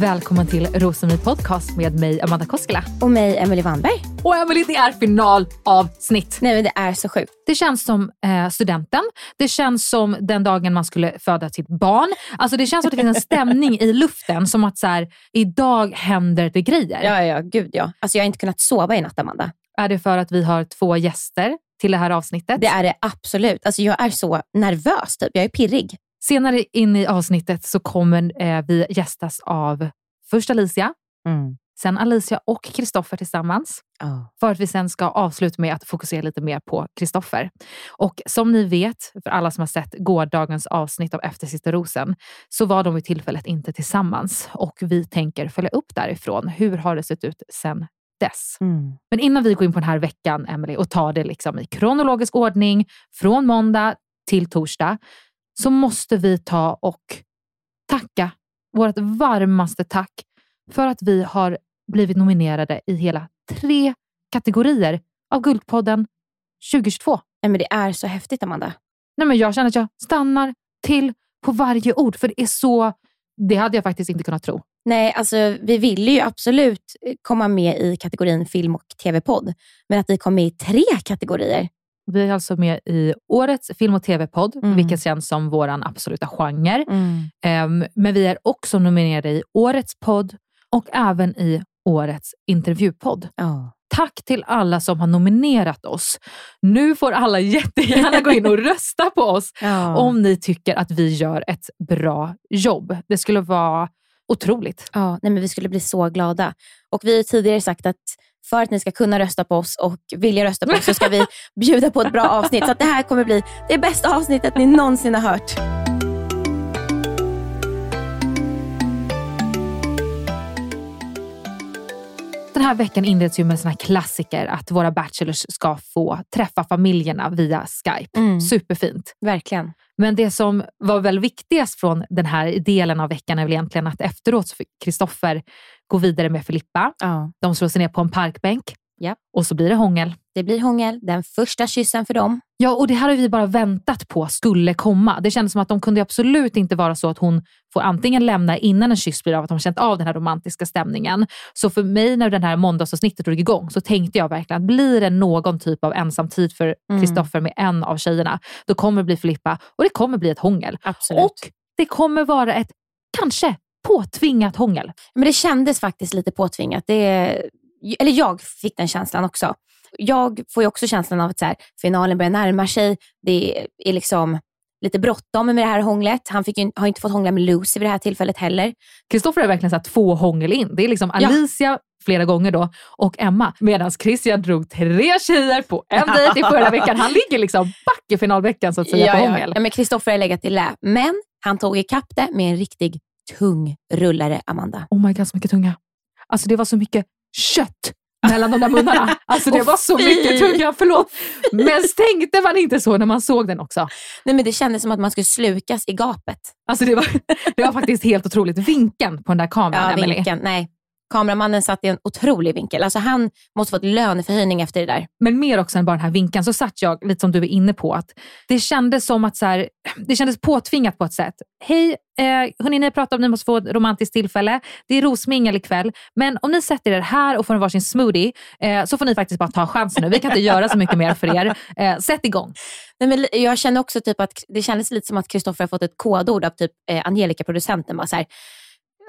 Välkommen till Rosceremoni Podcast med mig Amanda Koskela. Och mig, Emily Wannberg. Och Emily, det är finalavsnitt. Nej men det är så sjukt. Det känns som eh, studenten. Det känns som den dagen man skulle föda sitt barn. Alltså Det känns som att det finns en stämning i luften. Som att så här, idag händer det grejer. Ja, ja, gud ja. Alltså jag har inte kunnat sova i natt, Amanda. Är det för att vi har två gäster till det här avsnittet? Det är det absolut. Alltså jag är så nervös, typ. Jag är pirrig. Senare in i avsnittet så kommer eh, vi gästas av först Alicia, sen Alicia och Kristoffer tillsammans. Oh. För att vi sen ska avsluta med att fokusera lite mer på Kristoffer. Och som ni vet, för alla som har sett gårdagens avsnitt av Efter sista rosen, så var de vid tillfället inte tillsammans. Och vi tänker följa upp därifrån. Hur har det sett ut sen dess? Mm. Men innan vi går in på den här veckan, Emily, och tar det liksom i kronologisk ordning från måndag till torsdag, så måste vi ta och tacka vårt varmaste tack för att vi har blivit nominerade i hela tre kategorier av Guldpodden 2022. Nej, men det är så häftigt, Amanda. Nej, men jag känner att jag stannar till på varje ord, för det är så... Det hade jag faktiskt inte kunnat tro. Nej, alltså vi ville ju absolut komma med i kategorin film och tv-podd, men att vi kom med i tre kategorier. Vi är alltså med i årets film och tv-podd, Mm. vilket känns som vår absoluta genre. Ehm, men vi är också nominerade i årets podd och även i årets intervjupodd. Ja. Tack till alla som har nominerat oss. Nu får alla jättegärna gå in och rösta på oss Ja. om ni tycker att vi gör ett bra jobb. Det skulle vara otroligt. Ja, nej, men vi skulle bli så glada. Och Vi har tidigare sagt att för att ni ska kunna rösta på oss och vilja rösta på oss så ska vi bjuda på ett bra avsnitt. Så det här kommer bli det bästa avsnittet ni någonsin har hört. Den här veckan inleds ju med såna klassiker att våra bachelors ska få träffa familjerna via Skype. Mm. Superfint. Verkligen. Men det som var väl viktigast från den här delen av veckan är väl egentligen att efteråt så fick Kristoffer gå vidare med Filippa. Ja. De slår sig ner på en parkbänk, Ja. Och så blir det hångel. Det blir hångel, den första kyssen för dem. Ja, och det här har vi bara väntat på skulle komma. Det kändes som att de kunde absolut inte vara så att hon får antingen lämna innan en kyss blir av, att de har känt av den här romantiska stämningen. Så för mig när den här måndagsavsnittet drog igång så tänkte jag verkligen att blir det någon typ av ensamtid för Mm. Kristoffer med en av tjejerna, då kommer det bli Filippa och det kommer bli ett hångel. Absolut. Och det kommer vara ett, kanske, påtvingat hångel. Men det kändes faktiskt lite påtvingat. Det, eller jag fick den känslan också. Jag får ju också känslan av att så här, finalen börjar närma sig. Det är liksom lite bråttom med det här hånglet. Han fick ju, har inte fått hångla med Lucy vid det här tillfället heller. Kristoffer är verkligen så två hångel in. Det är liksom Ja. Alicia flera gånger då och Emma. Medan Christian drog tre tjejer på en dejt i förra veckan. Han ligger liksom back i finalveckan så att säga på hångel. ja, men Kristoffer har legat i lä. Men han tog ikapp det med en riktig tung rullare, Amanda. Oh my god, så mycket tunga. Alltså det var så mycket kött mellan de där munnarna. Alltså det var så mycket tunga, förlåt. Men tänkte man inte så när man såg den också? Nej, men det kändes som att man skulle slukas i gapet. Alltså det var, det var faktiskt helt otroligt. Vinkeln på den där kameran, Ja, Emelie. vinkeln. Nej. Kameramannen satt i en otrolig vinkel. Alltså han måste fått löneförhöjning efter det där. Men mer också än bara den här vinkeln så satt jag, lite som du är inne på, att det kändes som att så här, det kändes påtvingat på ett sätt. Hej, eh, hörni, ni pratar om att ni måste få ett romantiskt tillfälle. Det är rosmingel ikväll, men om ni sätter er här och får en varsin smoothie eh, så får ni faktiskt bara ta chansen nu. Vi kan inte göra så mycket mer för er. Eh, sätt igång. Nej, men jag känner också typ att det kändes lite som att Kristoffer har fått ett kodord av typ eh, Angelica, producenten. Bara så här,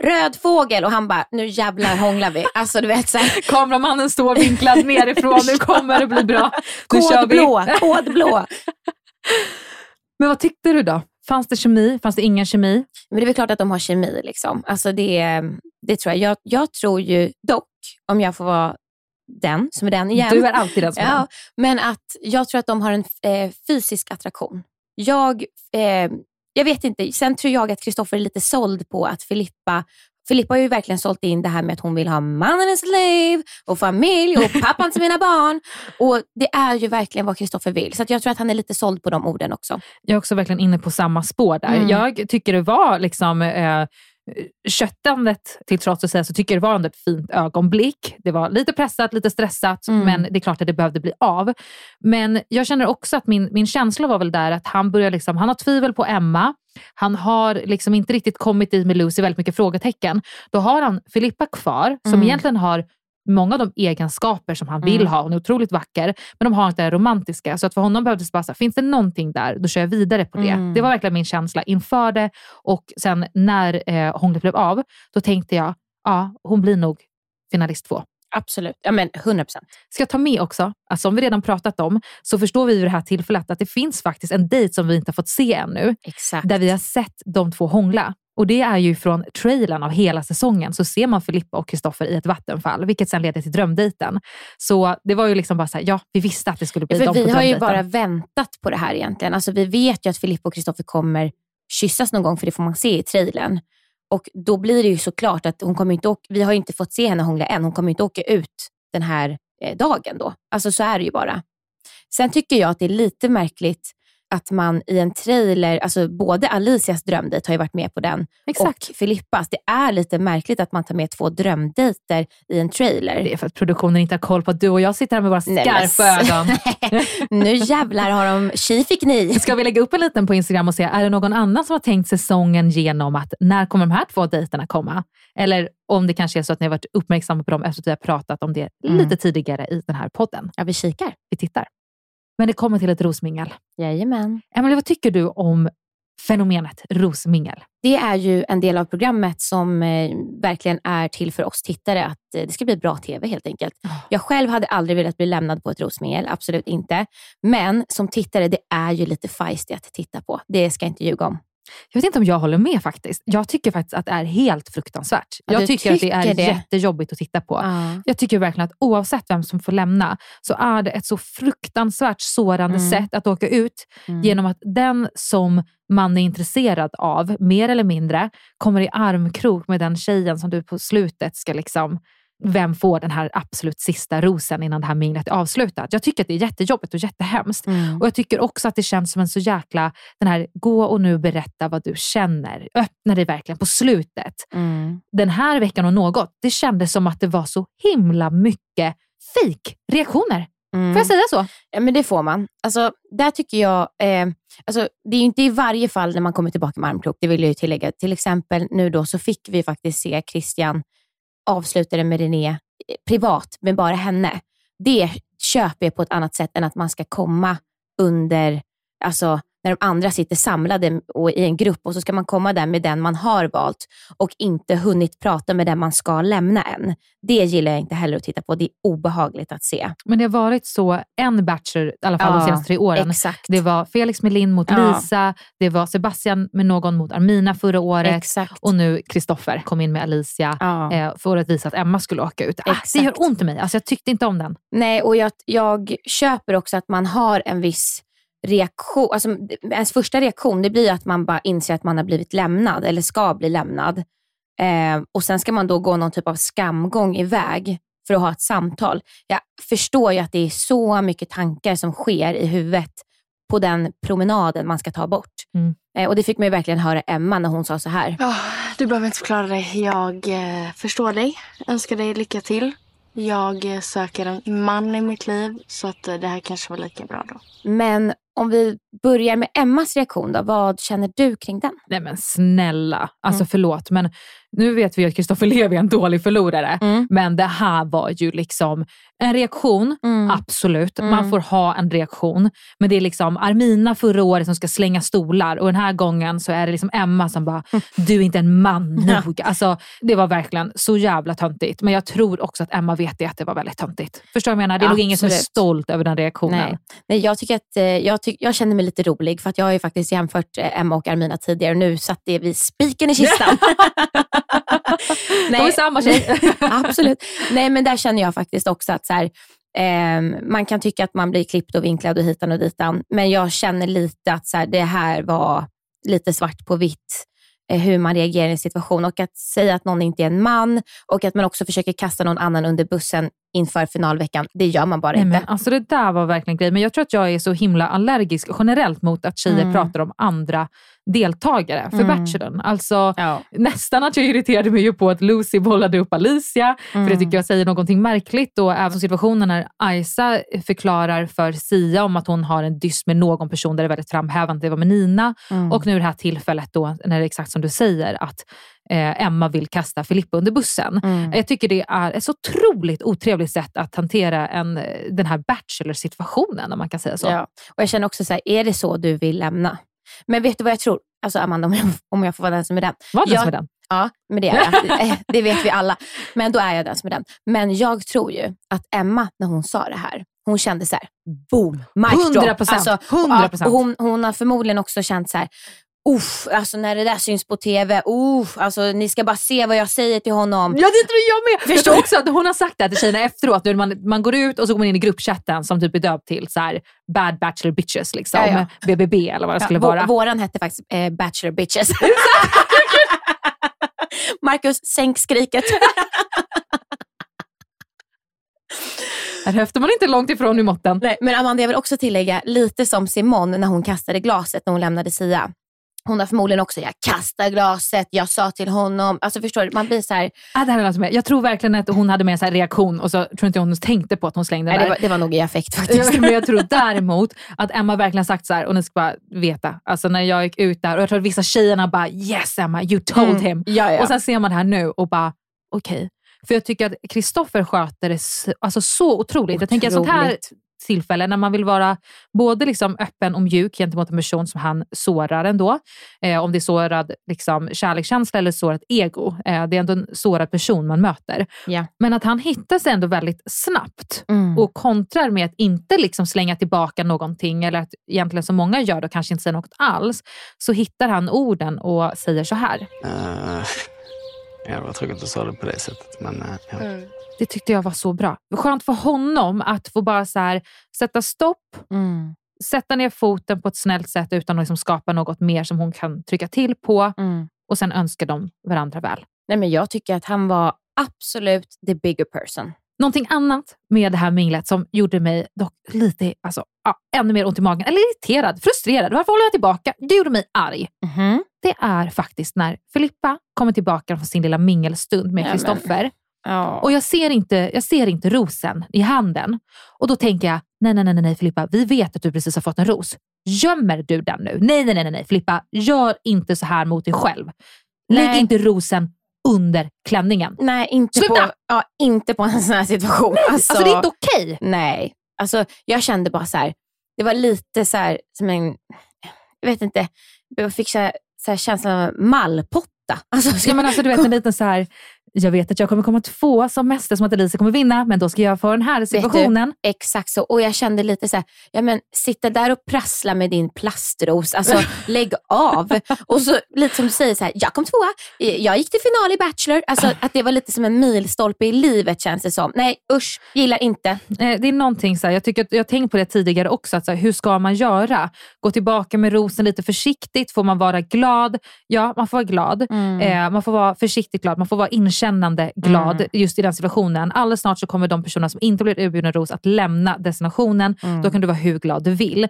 Röd fågel och han bara, nu jävlar hånglar vi. Alltså du vet så här, Kameramannen står vinklad nerifrån. Nu kommer det bli bra. Nu kör vi. kod blå. Men vad tyckte du då? Fanns det kemi? Fanns det ingen kemi? Men det är väl klart att de har kemi. Liksom. Alltså det, det tror jag. jag. Jag tror ju dock, om jag får vara den som är den igen. Du är alltid den som är Ja, men att jag tror att de har en eh, fysisk attraktion. Jag, eh, jag vet inte, sen tror jag att Kristoffer är lite såld på att Filippa Filippa har ju verkligen sålt in det här med att hon vill ha mannen i sitt liv och familj och pappan till mina barn. Och Det är ju verkligen vad Kristoffer vill. Så jag tror att han är lite såld på de orden också. Jag är också verkligen inne på samma spår där. Mm. Jag tycker det var liksom eh, köttandet till trots att säga, så tycker jag det var ändå ett fint ögonblick. Det var lite pressat, lite stressat, Mm. men det är klart att det behövde bli av. Men jag känner också att min, min känsla var väl där att han börjar liksom, han har tvivel på Emma. Han har liksom inte riktigt kommit i med Lucy, väldigt mycket frågetecken. Då har han Filippa kvar, som Mm. egentligen har många av de egenskaper som han vill Mm. ha. Hon är otroligt vacker, men de har inte det romantiska. Så att för honom behövdes bara, så här, finns det någonting där, då kör jag vidare på det. Mm. Det var verkligen min känsla inför det och sen när eh, hånglet blev av, då tänkte jag, ja, hon blir nog finalist två. Absolut. Ja, men 100 procent. Ska jag ta med också, att som vi redan pratat om, så förstår vi vid det här tillfället att det finns faktiskt en dejt som vi inte har fått se ännu, Exakt. där vi har sett de två hångla. Och det är ju från trailern av hela säsongen så ser man Filippa och Kristoffer i ett vattenfall, vilket sen leder till drömdejten. Så det var ju liksom bara så här, ja, vi visste att det skulle bli För de på vi har ju bara väntat på det här egentligen. Alltså, vi vet ju att Filippa och Kristoffer kommer kyssas någon gång, för det får man se i trailern. Och då blir det ju såklart att hon kommer inte åka, vi har ju inte fått se henne hångla än, hon kommer inte åka ut den här eh, dagen då. Alltså så är det ju bara. Sen tycker jag att det är lite märkligt att man i en trailer, alltså både Alicias drömdejt har ju varit med på den Exakt. och Filippas. Det är lite märkligt att man tar med två drömdejter i en trailer. Det är för att produktionen inte har koll på att du och jag sitter här med våra skarpa ögon. nu jävlar har de, tji fick ni. Ska vi lägga upp en liten på Instagram och se, är det någon annan som har tänkt säsongen genom att när kommer de här två dejterna komma? Eller om det kanske är så att ni har varit uppmärksamma på dem efter att vi har pratat om det Mm. lite tidigare i den här podden. Ja, vi kikar. Vi tittar. Men det kommer till ett rosmingel. Jajamän. Emelie, vad tycker du om fenomenet rosmingel? Det är ju en del av programmet som eh, verkligen är till för oss tittare, att eh, det ska bli bra TV helt enkelt. Jag själv hade aldrig velat bli lämnad på ett rosmingel, absolut inte. Men som tittare, det är ju lite feisty att titta på. Det ska jag inte ljuga om. Jag vet inte om jag håller med faktiskt. Jag tycker faktiskt att det är helt fruktansvärt. Ja, jag du tycker, att det är tycker det. jättejobbigt att titta på. Jag tycker verkligen att oavsett vem som får lämna så är det ett så fruktansvärt sårande Mm. sätt att åka ut Mm. genom att den som man är intresserad av, mer eller mindre, kommer i armkrok med den tjejen som du på slutet ska liksom vem får den här absolut sista rosen innan det här minglet är avslutat? Jag tycker att det är jättejobbigt och jättehemskt. Mm. Och Jag tycker också att det känns som en så jäkla, den här gå och nu berätta vad du känner. Öppna dig verkligen på slutet Mm. den här veckan och något, det kändes som att det var så himla mycket fake-reaktioner. Mm. Får jag säga så? Ja, men det får man. Alltså, där tycker jag, eh, alltså, det är ju inte i varje fall när man kommer tillbaka med armkrok, det vill jag ju tillägga. Till exempel nu då så fick vi faktiskt se Christian avslutade med René eh, privat, med bara henne. Det köper jag på ett annat sätt än att man ska komma under, alltså när de andra sitter samlade och i en grupp och så ska man komma där med den man har valt och inte hunnit prata med den man ska lämna än. Det gillar jag inte heller att titta på. Det är obehagligt att se. Men det har varit så en Bachelor, i alla fall de Ja, senaste tre åren. Exakt. Det var Felix med Linn mot Ja. Lisa, det var Sebastian med någon mot Armina förra året Exakt. och nu Kristoffer kom in med Alicia Ja. eh, för att visa att Emma skulle åka ut. Ah, det gör ont i mig. Alltså, jag tyckte inte om den. Nej, och jag, jag köper också att man har en viss reaktion. Alltså, ens första reaktion det blir att man bara inser att man har blivit lämnad eller ska bli lämnad. Eh, och Sen ska man då gå någon typ av skamgång iväg för att ha ett samtal. Jag förstår ju att det är så mycket tankar som sker i huvudet på den promenaden man ska ta bort. Mm. Eh, och Det fick mig verkligen höra Emma när hon sa så här. Ja, du behöver inte förklara dig. Jag eh, förstår dig. Önskar dig lycka till. Jag eh, söker en man i mitt liv så att eh, det här kanske var lika bra då. Men om vi börjar med Emmas reaktion då. Vad känner du kring den? Nej men snälla, alltså Mm. förlåt men nu vet vi att Kristoffer Levi är en dålig förlorare. Mm. Men det här var ju liksom en reaktion, Mm. absolut. Mm. Man får ha en reaktion. Men det är liksom Armina förra året som ska slänga stolar och den här gången så är det liksom Emma som bara, du är inte en man nog. Alltså, det var verkligen så jävla töntigt. Men jag tror också att Emma vet det, att det var väldigt töntigt. Förstår du vad jag menar? Det är nog ingen som är stolt över den reaktionen. Nej. Nej, jag, tycker att, eh, jag, tyck, jag känner mig lite rolig för att jag har ju faktiskt jämfört eh, Emma och Armina tidigare och nu satte vi spiken i kistan. De är samma tjej. Absolut. Nej, men där känner jag faktiskt också att så här, ehm, man kan tycka att man blir klippt och vinklad och hitan och ditan, men jag känner lite att så här, det här var lite svart på vitt eh, hur man reagerar i en situation och att säga att någon inte är en man och att man också försöker kasta någon annan under bussen inför finalveckan, det gör man bara Nej, inte. men alltså det där var verkligen grejen. Men jag tror att jag är så himla allergisk generellt mot att tjejer Mm. pratar om andra deltagare för Mm. Bachelorn. Alltså, Ja. Nästan att jag irriterade mig ju på att Lucy bollade upp Alicia, för Mm. det tycker jag säger någonting märkligt. Och även situationen när Isa förklarar för Sia om att hon har en dyss med någon person där det är väldigt framhävande, det var med Nina. Mm. Och nu det här tillfället då, när det är exakt som du säger, att eh, Emma vill kasta Filippa under bussen. Mm. Jag tycker det är ett så otroligt otrevligt sätt att hantera en, den här Bachelor-situationen, om man kan säga så. Ja. Och Jag känner också så här, är det så du vill lämna? Men vet du vad jag tror? Alltså Amanda, om jag, om jag får vara den som är den. Var det Jag- som är den? Ja, men det är jag. Eh, Det vet vi alla. Men då är jag den som är den. Men jag tror ju att Emma, när hon sa det här, hon kände så här, boom, mic drop. 100%, Alltså, 100%. ja, och hon, hon har förmodligen också känt så här, Uff, alltså när det där syns på TV, uff, alltså ni ska bara se vad jag säger till honom. Ja, det tror jag med. Jag Förstår tror också att hon har sagt det här till tjejerna efteråt. Nu man, man går ut och så går man in i gruppchatten som typ är döpt till så här, bad bachelor bitches, liksom. Ja, ja. BBB eller vad det skulle Ja, vå- vara. Våran hette faktiskt eh, Bachelor Bitches. Marcus, sänk skriket. Här höftar man inte långt ifrån i måtten. Nej, men Amanda, jag vill också tillägga, lite som Simone när hon kastade glaset när hon lämnade Sia. Hon har förmodligen också, jag kastade glaset, jag sa till honom. Alltså förstår du, man blir så här, Ah, det här är är. Jag tror verkligen att hon hade med en så reaktion och så tror inte hon tänkte på att hon slängde nej, den det, där. var, det var nog i affekt faktiskt. Ja, Men jag tror däremot att Emma verkligen sagt så här, och ni ska bara veta, alltså när jag gick ut där och jag tror att vissa tjejerna bara yes Emma, you told Mm. him. Ja, ja. Och sen ser man det här nu och bara okej. För jag tycker att Kristoffer sköter det s- alltså, så otroligt. Jag tänker att sånt här Otroligt. Tillfälle när man vill vara både liksom öppen och mjuk gentemot en person som han sårar ändå. Eh, om det är sårad liksom, kärlekskänsla eller sårat ego. Eh, det är ändå en sårad person man möter. Ja. Men att han hittar sig ändå väldigt snabbt Mm. och kontrar med att inte liksom slänga tillbaka någonting eller att egentligen som många gör då kanske inte säga något alls. Så hittar han orden och säger så här. Uh, ja, det var tråkigt att du sa det på det sättet. Men eh, ja. Det tyckte jag var så bra. Skönt för honom att få bara så här, sätta stopp, Mm. sätta ner foten på ett snällt sätt utan att liksom skapa något mer som hon kan trycka till på Mm. och sen önskar de varandra väl. Nej, men jag tycker att han var absolut the bigger person. Någonting annat med det här minglet som gjorde mig dock lite, alltså, ja, ännu mer ont i magen, eller irriterad, frustrerad. Varför håller jag tillbaka? Det gjorde mig arg. Mhm. Det är faktiskt när Filippa kommer tillbaka från sin lilla mingelstund med Kristoffer Ja. Och jag ser, inte, jag ser inte rosen i handen. Och då tänker jag, nej, nej, nej, nej Filippa, vi vet att du precis har fått en ros. Gömmer du den nu? Nej, nej, nej, nej Filippa, gör inte så här mot dig själv. Lägg Nej. inte rosen under klänningen. Nej, inte Sluta! på, ja, inte på en sån här situation. Alltså, det är inte okej. Nej, alltså jag kände bara så här. det var lite så här som en, jag vet inte, jag fick så här, så här känslan av mallpotta. Alltså, Ja, men alltså, du vet en liten så här, jag vet att jag kommer komma två som mäster som att Elisa kommer vinna, men då ska jag få den här situationen. Exakt så. Och jag kände lite så här, ja men sitta där och prassla med din plastros, alltså lägg av. Och så lite som du säger, så här, jag kom tvåa, jag gick till final i Bachelor. Alltså att det var lite som en milstolpe i livet känns det som. Nej usch, gillar inte. Eh, Det är någonting så här, jag, tycker jag har tänkt på det tidigare också, att så här, hur ska man göra? Gå tillbaka med rosen lite försiktigt, får man vara glad? Ja, man får vara glad. Eh, man får vara försiktigt glad, man får vara inkännande glad Mm. just i den situationen. Alldeles snart så kommer de personer som inte blir erbjudna ros att lämna destinationen. Mm. Då kan du vara hur glad du vill. Eh,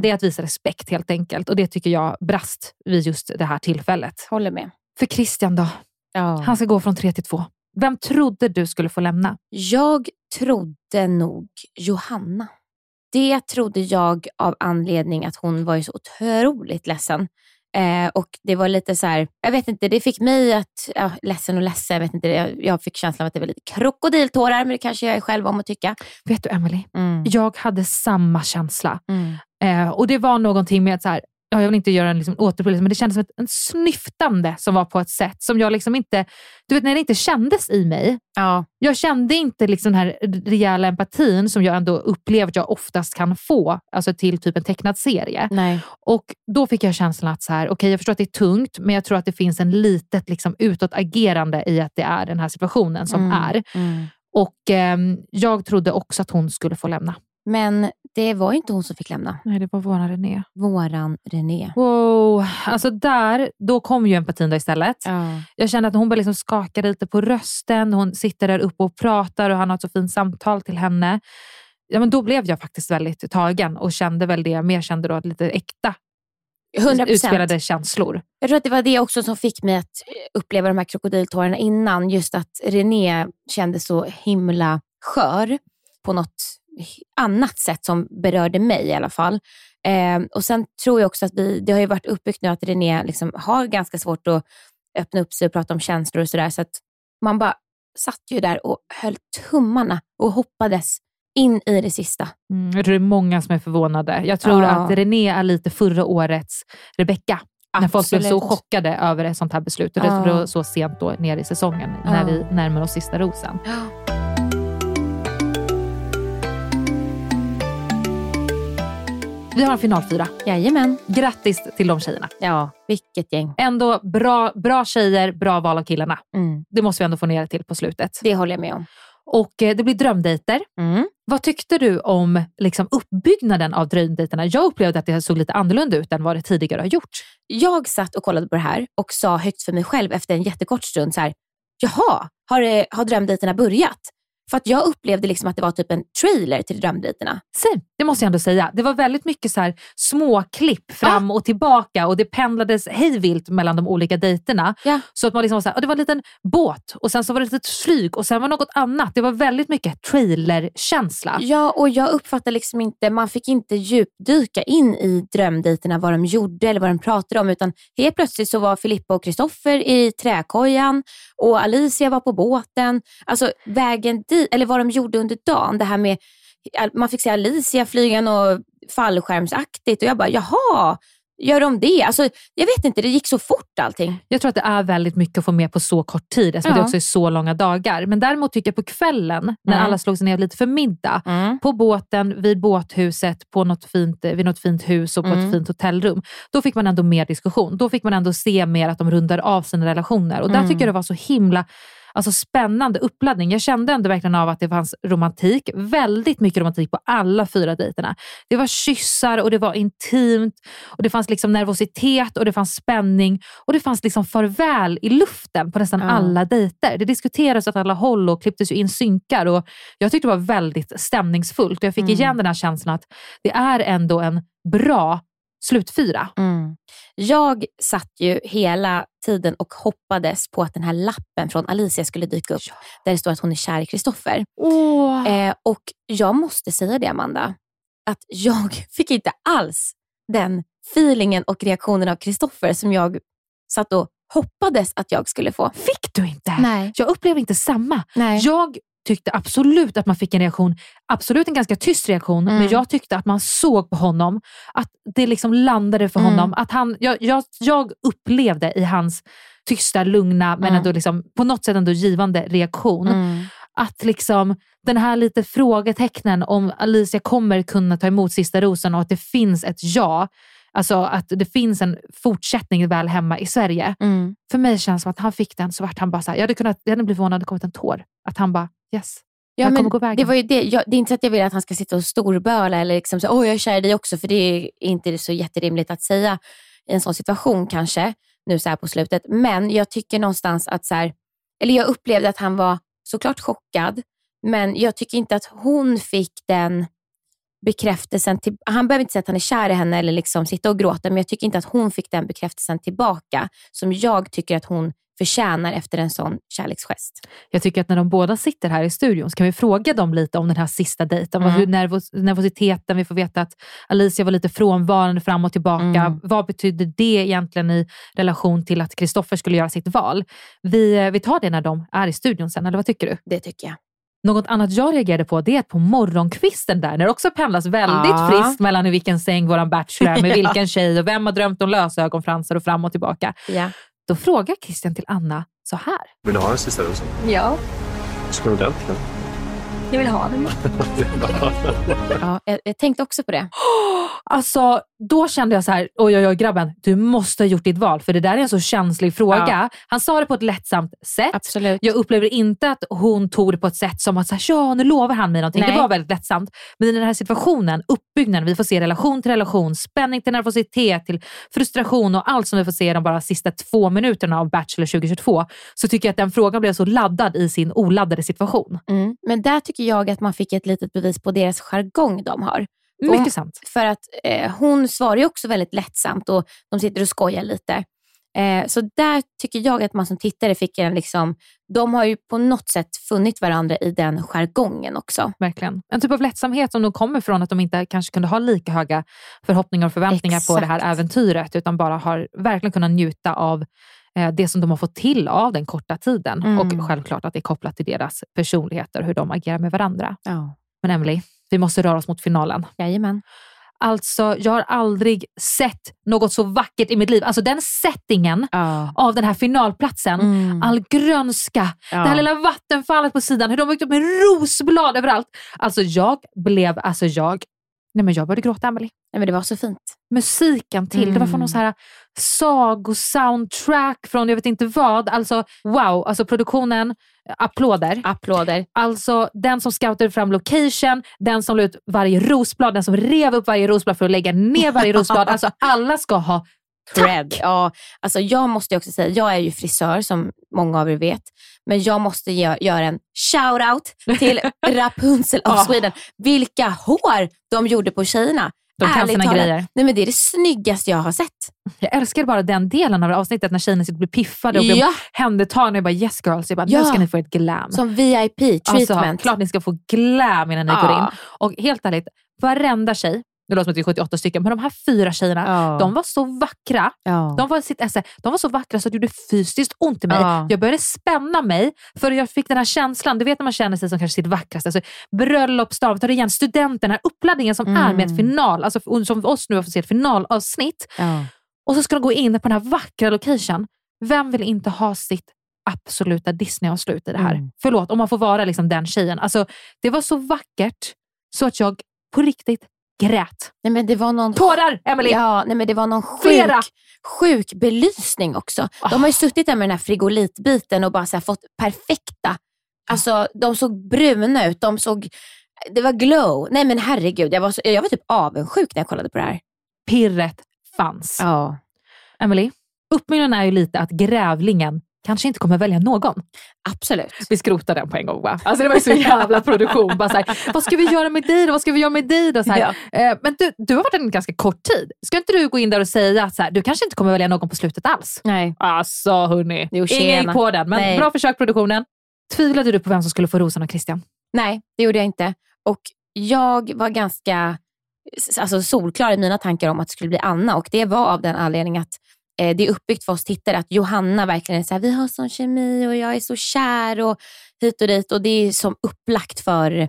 det är att visa respekt helt enkelt och det tycker jag brast vid just det här tillfället. Håller med. För Christian då? Ja. Han ska gå från tre till två. Vem trodde du skulle få lämna? Jag trodde nog Johanna. Det trodde jag av anledning att hon var ju så otroligt ledsen. Eh, och det var lite så här, jag vet inte, det fick mig att, ja, ledsen och ledsen, jag vet inte, jag, jag fick känslan av att det var lite krokodiltårar, men det kanske jag är själv om att tycka. Vet du Emily? Mm. Jag hade samma känsla. Mm. Eh, och det var någonting med att så här, jag vill inte göra en liksom återupplevelse, men det kändes som ett en snyftande som var på ett sätt som jag liksom inte, du vet när det inte kändes i mig. Ja. Jag kände inte liksom den här rejäla empatin som jag ändå upplever att jag oftast kan få alltså till typ en tecknad serie. Nej. Och då fick jag känslan att så här, okej jag förstår att det är tungt, men jag tror att det finns en litet liksom, utåtagerande i att det är den här situationen som Mm. är. Mm. Och ehm, jag trodde också att hon skulle få lämna. Men det var inte hon som fick lämna. Nej, det var våran René. Våran René. Wow, alltså där, då kom ju empatin då istället. Ja. Jag kände att hon började liksom skaka lite på rösten. Hon sitter där uppe och pratar och han har ett så fint samtal till henne. Ja, men då blev jag faktiskt väldigt tagen och kände väl det jag mer kände då, lite äkta 100%. utspelade känslor. Jag tror att det var det också som fick mig att uppleva de här krokodiltårarna innan. Just att René kände så himla skör på något annat sätt som berörde mig i alla fall. Eh, och Sen tror jag också att vi, det har ju varit uppbyggt nu att René liksom har ganska svårt att öppna upp sig och prata om känslor och sådär. Så att man bara satt ju där och höll tummarna och hoppades in i det sista. Mm, jag tror det är många som är förvånade. Jag tror Ja. att René är lite förra årets Rebecca. När folk blev så chockade över ett sånt här beslut. Och det var så sent då ner i säsongen när Ja. vi närmar oss sista rosen. Vi har en finalfyra. Jajamän. Grattis till de tjejerna. Ja, vilket gäng. Ändå bra, bra tjejer, bra val av killarna. Mm. Det måste vi ändå få ner det till på slutet. Det håller jag med om. Och eh, det blir drömdejter. Mm. Vad tyckte du om liksom, uppbyggnaden av drömdejterna? Jag upplevde att det såg lite annorlunda ut än vad det tidigare har gjort. Jag satt och kollade på det här och sa högt för mig själv efter en jättekort stund så här, jaha, har, det, har drömdejterna börjat? För att jag upplevde liksom att det var typ en trailer till drömdejterna. Det måste jag ändå säga. Det var väldigt mycket så här små klipp fram och tillbaka och det pendlades hejvilt mellan de olika dejterna. Ja. Så att man liksom var så här, det var en liten båt och sen så var det ett litet flyg och sen var det något annat. Det var väldigt mycket trailerkänsla. Ja, och jag uppfattar liksom inte, man fick inte djupdyka in i drömdejterna, vad de gjorde eller vad de pratade om, utan helt plötsligt så var Filippa och Kristoffer i träkojan och Alicia var på båten. Alltså vägen dit, eller vad de gjorde under dagen, det här med, man fick se Alicia flyga något fallskärmsaktigt och jag bara, jaha, gör de det? Alltså, jag vet inte, det gick så fort allting. Jag tror att det är väldigt mycket att få med på så kort tid eftersom Ja. det också är så långa dagar. Men däremot tycker jag på kvällen när Mm. alla slog sig ner lite för middag på båten, vid båthuset, på något fint, vid något fint hus och på Mm. ett fint hotellrum. Då fick man ändå mer diskussion. Då fick man ändå se mer att de rundar av sina relationer. Och där Mm. tycker jag det var så himla alltså spännande uppladdning. Jag kände ändå verkligen av att det fanns romantik. Väldigt mycket romantik på alla fyra dejterna. Det var kyssar och det var intimt. Och Det fanns liksom nervositet och det fanns spänning. Och det fanns liksom farväl i luften på nästan Ja. alla dejter. Det diskuterades åt alla håll och klipptes in synkar. Och jag tyckte det var väldigt stämningsfullt. Jag fick Mm. igen den här känslan att det är ändå en bra slutfyra. Mm. Jag satt ju hela tiden och hoppades på att den här lappen från Alicia skulle dyka upp. Där det står att hon är kär i Kristoffer. Åh. Eh, och jag måste säga det Amanda, att jag fick inte alls den feelingen och reaktionen av Kristoffer som jag satt och hoppades att jag skulle få. Fick du inte? Nej. Jag upplever inte samma. Nej. Jag tyckte absolut att man fick en reaktion, absolut en ganska tyst reaktion, Mm. men jag tyckte att man såg på honom, att det liksom landade för Mm. honom. Att han, jag, jag, jag upplevde i hans tysta, lugna, men Mm. ändå liksom, på något sätt ändå givande reaktion, Mm. att liksom den här lite frågetecknen om Alicia kommer kunna ta emot sista rosen och att det finns ett ja, alltså att det finns en fortsättning väl hemma i Sverige. Mm. För mig känns det som att han fick den så vart han bara så här, jag hade, kunnat, jag hade blivit förvånad om det kommit en tår. Att han bara yes. Ja, men det, var ju det. Jag, det är inte så att jag vill att han ska sitta och storböla eller liksom säga åh jag är kär i dig också, för det är inte så jätterimligt att säga i en sån situation kanske, nu så här på slutet. Men jag tycker någonstans att, så här, eller jag upplevde att han var såklart chockad, men jag tycker inte att hon fick den bekräftelsen. Till, han behöver inte säga att han är kär i henne eller liksom sitta och gråta, men jag tycker inte att hon fick den bekräftelsen tillbaka som jag tycker att hon förtjänar efter en sån kärleksgest. Jag tycker att när de båda sitter här i studion så kan vi fråga dem lite om den här sista dejten. Mm. Hur nervos, nervositeten, vi får veta att Alicia var lite frånvarande fram och tillbaka. Mm. Vad betyder det egentligen i relation till att Kristoffer skulle göra sitt val? Vi, eh, vi tar det när de är i studion sen, eller vad tycker du? Det tycker jag. Något annat jag reagerade på det är att på morgonkvisten där, när det också pendlas väldigt Ja. friskt mellan i vilken säng våran bachelor är med vilken tjej och vem har drömt om lösögonfransar och fram och tillbaka. Ja. Då frågar Christian till Anna så här. Vill du ha den sista rosen? Ja, Ska du ordentligt? jag vill ha den. Ja, jag, jag tänkte också på det. Alltså, då kände jag så här, oj oj oj grabben, du måste ha gjort ditt val för det där är en så känslig fråga. Ja. Han sa det på ett lättsamt sätt. Absolut. Jag upplever inte att hon tog det på ett sätt som att så här, ja, nu lovar han mig någonting. Nej. Det var väldigt lättsamt. Men i den här situationen, uppbyggnaden, vi får se relation till relation, spänning till nervositet, till frustration och allt som vi får se de bara sista två minuterna av Bachelor 2022, så tycker jag att den frågan blev så laddad i sin oladdade situation. Mm. Men där tycker jag att man fick ett litet bevis på deras jargong de har. Mycket sant. För att eh, hon svarar ju också väldigt lättsamt och de sitter och skojar lite. Eh, så där tycker jag att man som tittare fick en liksom, de har ju på något sätt funnit varandra i den jargongen också. Verkligen. En typ av lättsamhet som nog kommer från att de inte kanske kunde ha lika höga förhoppningar och förväntningar på det här Exakt. äventyret, utan bara har verkligen kunnat njuta av eh, det som de har fått till av den korta tiden. Mm. Och självklart att det är kopplat till deras personligheter hur de agerar med varandra. Ja. Men Emily, vi måste röra oss mot finalen. Jajamän. Alltså, jag har aldrig sett något så vackert i mitt liv. Alltså den settingen Ja. av den här finalplatsen. Mm. All grönska, Ja. det här lilla vattenfallet på sidan, hur de byggt upp med rosblad överallt. Alltså jag blev, alltså jag, nej men jag började gråta Emily. Nej, men det var så fint. Musiken till, det var från Mm. någon så här sagosoundtrack från jag vet inte vad. Alltså wow, alltså produktionen, applåder. Applåder. Alltså den som scoutade fram location, den som la ut varje rosblad, den som rev upp varje rosblad för att lägga ner varje rosblad. Alltså alla ska ha Cred. tack. Ja, alltså jag måste också säga, jag är ju frisör som många av er vet, men jag måste ge, göra en shout-out till Rapunzel of Ja. Sweden. Vilka hår de gjorde på tjejerna. De kan sina talat. grejer. Nej, men det är det snyggaste jag har sett. Jag älskar bara den delen av avsnittet när tjejerna sitter och blir piffade och blir Ja. omhändertagna. Jag bara yes girls, jag bara, Ja. nu ska ni få ett glam. Som VIP-treatment. Alltså, klart ni ska få glam innan ni Ja. går in. Och helt ärligt, varenda tjej, det låter som att vi är 78 stycken, men de här fyra tjejerna, Ja. de var så vackra. Ja. De var, sitt esse, de var så vackra så att det gjorde fysiskt ont i mig. Ja. Jag började spänna mig för jag fick den här känslan, du vet när man känner sig som kanske sitt vackraste. Alltså, bröllopsdag, tar igen studenten, den här uppladdningen som är med ett final, alltså som oss nu har fått se ett finalavsnitt. Och så ska de gå in på den här vackra location. Vem vill inte ha sitt absoluta Disney-avslut i det här? Mm. Förlåt, om man får vara liksom den tjejen. Alltså, det var så vackert så att jag på riktigt grät. Nej, men det var någon Tårar, Emily! Ja, nej, men det var någon sjuk, sjuk belysning också. De har ju suttit där med den här frigolitbiten och bara här fått perfekta, alltså de såg bruna ut, de såg, det var glow. Nej men herregud, jag var, så, jag var typ avundsjuk när jag kollade på det här. Pirret fanns. Ja. Emily, uppbyggnaden är ju lite att grävlingen kanske inte kommer välja någon. Absolut. Vi skrotar den på en gång va? Alltså det var ju så jävla produktion. Bara så här, vad ska vi göra med dig då? Vad ska vi göra med dig då? Så här, Ja. eh, men du, du har varit en ganska kort tid. Ska inte du gå in där och säga att så här, du kanske inte kommer välja någon på slutet alls? Nej. Alltså hörni, Jo, ingen gick på den. Men Nej. bra försök produktionen. Tvivlade du på vem som skulle få rosen av Christian? Nej, det gjorde jag inte. Och jag var ganska alltså, solklar i mina tankar om att det skulle bli Anna och det var av den anledningen att eh, det är uppbyggt för oss tittare att Johanna verkligen är så här, vi har sån kemi och jag är så kär och hit och dit och det är som upplagt för,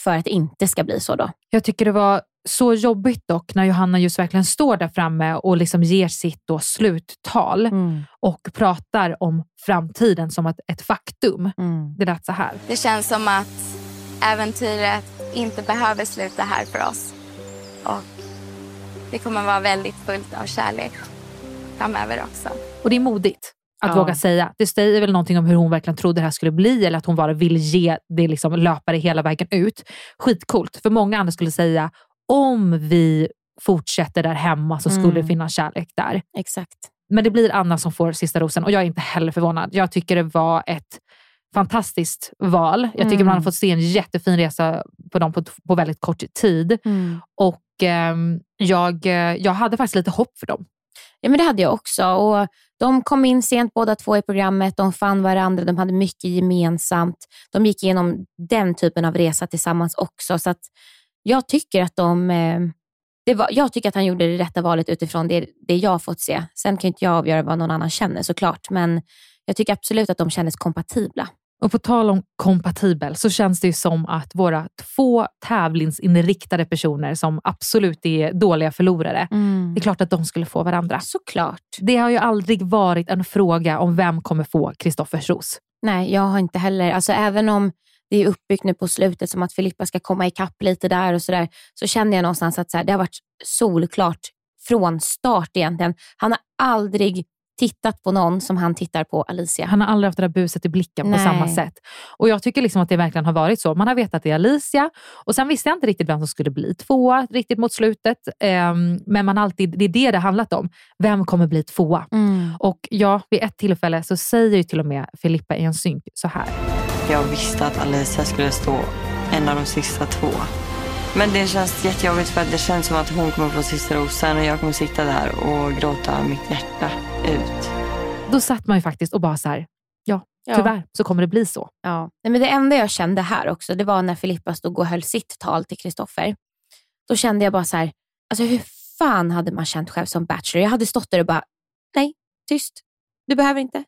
för att det inte ska bli så då. Jag tycker det var så jobbigt dock när Johanna just verkligen står där framme och liksom ger sitt då sluttal och pratar om framtiden som ett, ett faktum. Det lät så här. Det känns som att äventyret inte behöver sluta här för oss. Och det kommer vara väldigt fullt av kärlek framöver också. Och det är modigt att Ja. våga säga. Det säger väl någonting om hur hon verkligen trodde det här skulle bli eller att hon bara vill ge det liksom löpare hela vägen ut. Skitcoolt. För många andra skulle säga om vi fortsätter där hemma så skulle Mm. det finnas kärlek där. Exakt. Men det blir Anna som får sista rosen och jag är inte heller förvånad. Jag tycker det var ett fantastiskt val. Jag tycker Mm. man har fått se en jättefin resa på dem på, på väldigt kort tid. Och ehm, jag, eh, jag hade faktiskt lite hopp för dem. Ja, men det hade jag också. Och de kom in sent båda två i programmet. De fann varandra. De hade mycket gemensamt. De gick igenom den typen av resa tillsammans också. Så att jag tycker att de... Eh, det var, jag tycker att han gjorde det rätta valet utifrån det, det jag har fått se. Sen kan inte jag avgöra vad någon annan känner såklart. Men jag tycker absolut att de kändes kompatibla. Och på tal om kompatibel så känns det ju som att våra två tävlingsinriktade personer som absolut är dåliga förlorare, det är klart att de skulle få varandra. Såklart. Det har ju aldrig varit en fråga om vem kommer få Kristoffers ros. Nej, jag har inte heller. Alltså, även om det är uppbyggt nu på slutet som att Filippa ska komma ikapp lite där och sådär, så känner jag någonstans att så här, det har varit solklart från start egentligen. Han har aldrig tittat på någon som han tittar på Alicia. Han har aldrig haft det där buset i blicken på Nej. samma sätt. Och Jag tycker liksom att det verkligen har varit så. Man har vetat att det är Alicia och sen visste jag inte riktigt vem som skulle bli tvåa riktigt mot slutet. Ehm, men man alltid, det är det det handlat om. Vem kommer bli tvåa? Mm. Och ja, vid ett tillfälle så säger ju till och med Filippa i en synk så här. Jag visste att Alicia skulle stå en av de sista två. Men det känns jättejobbigt för att det känns som att hon kommer få sista rosen och jag kommer sitta där och gråta mitt hjärta ut. Då satt man ju faktiskt och bara så här, ja, Ja. tyvärr så kommer det bli så. Ja. Nej, men det enda jag kände här också, det var när Filippa stod och höll sitt tal till Kristoffer. Då kände jag bara så här, alltså hur fan hade man känt själv som bachelor? Jag hade stått där och bara, nej, tyst. Du behöver inte.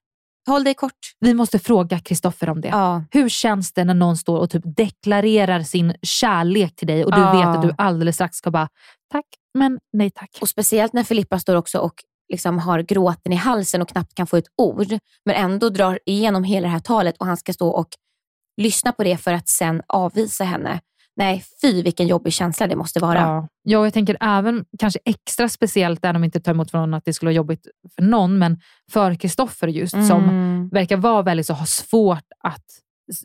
Håll dig kort. Vi måste fråga Kristoffer om det. Ja. Hur känns det när någon står och typ deklarerar sin kärlek till dig och du Ja. vet att du alldeles strax ska bara, tack, men nej tack. Och speciellt när Filippa står också och liksom har gråten i halsen och knappt kan få ett ord, men ändå drar igenom hela det här talet och han ska stå och lyssna på det för att sen avvisa henne. Nej, fy vilken jobbig känsla det måste vara. Ja. ja, jag tänker även kanske extra speciellt, även om inte tar emot från att det skulle vara jobbigt för någon, men för Kristoffer just som Mm. verkar vara väldigt så, har svårt att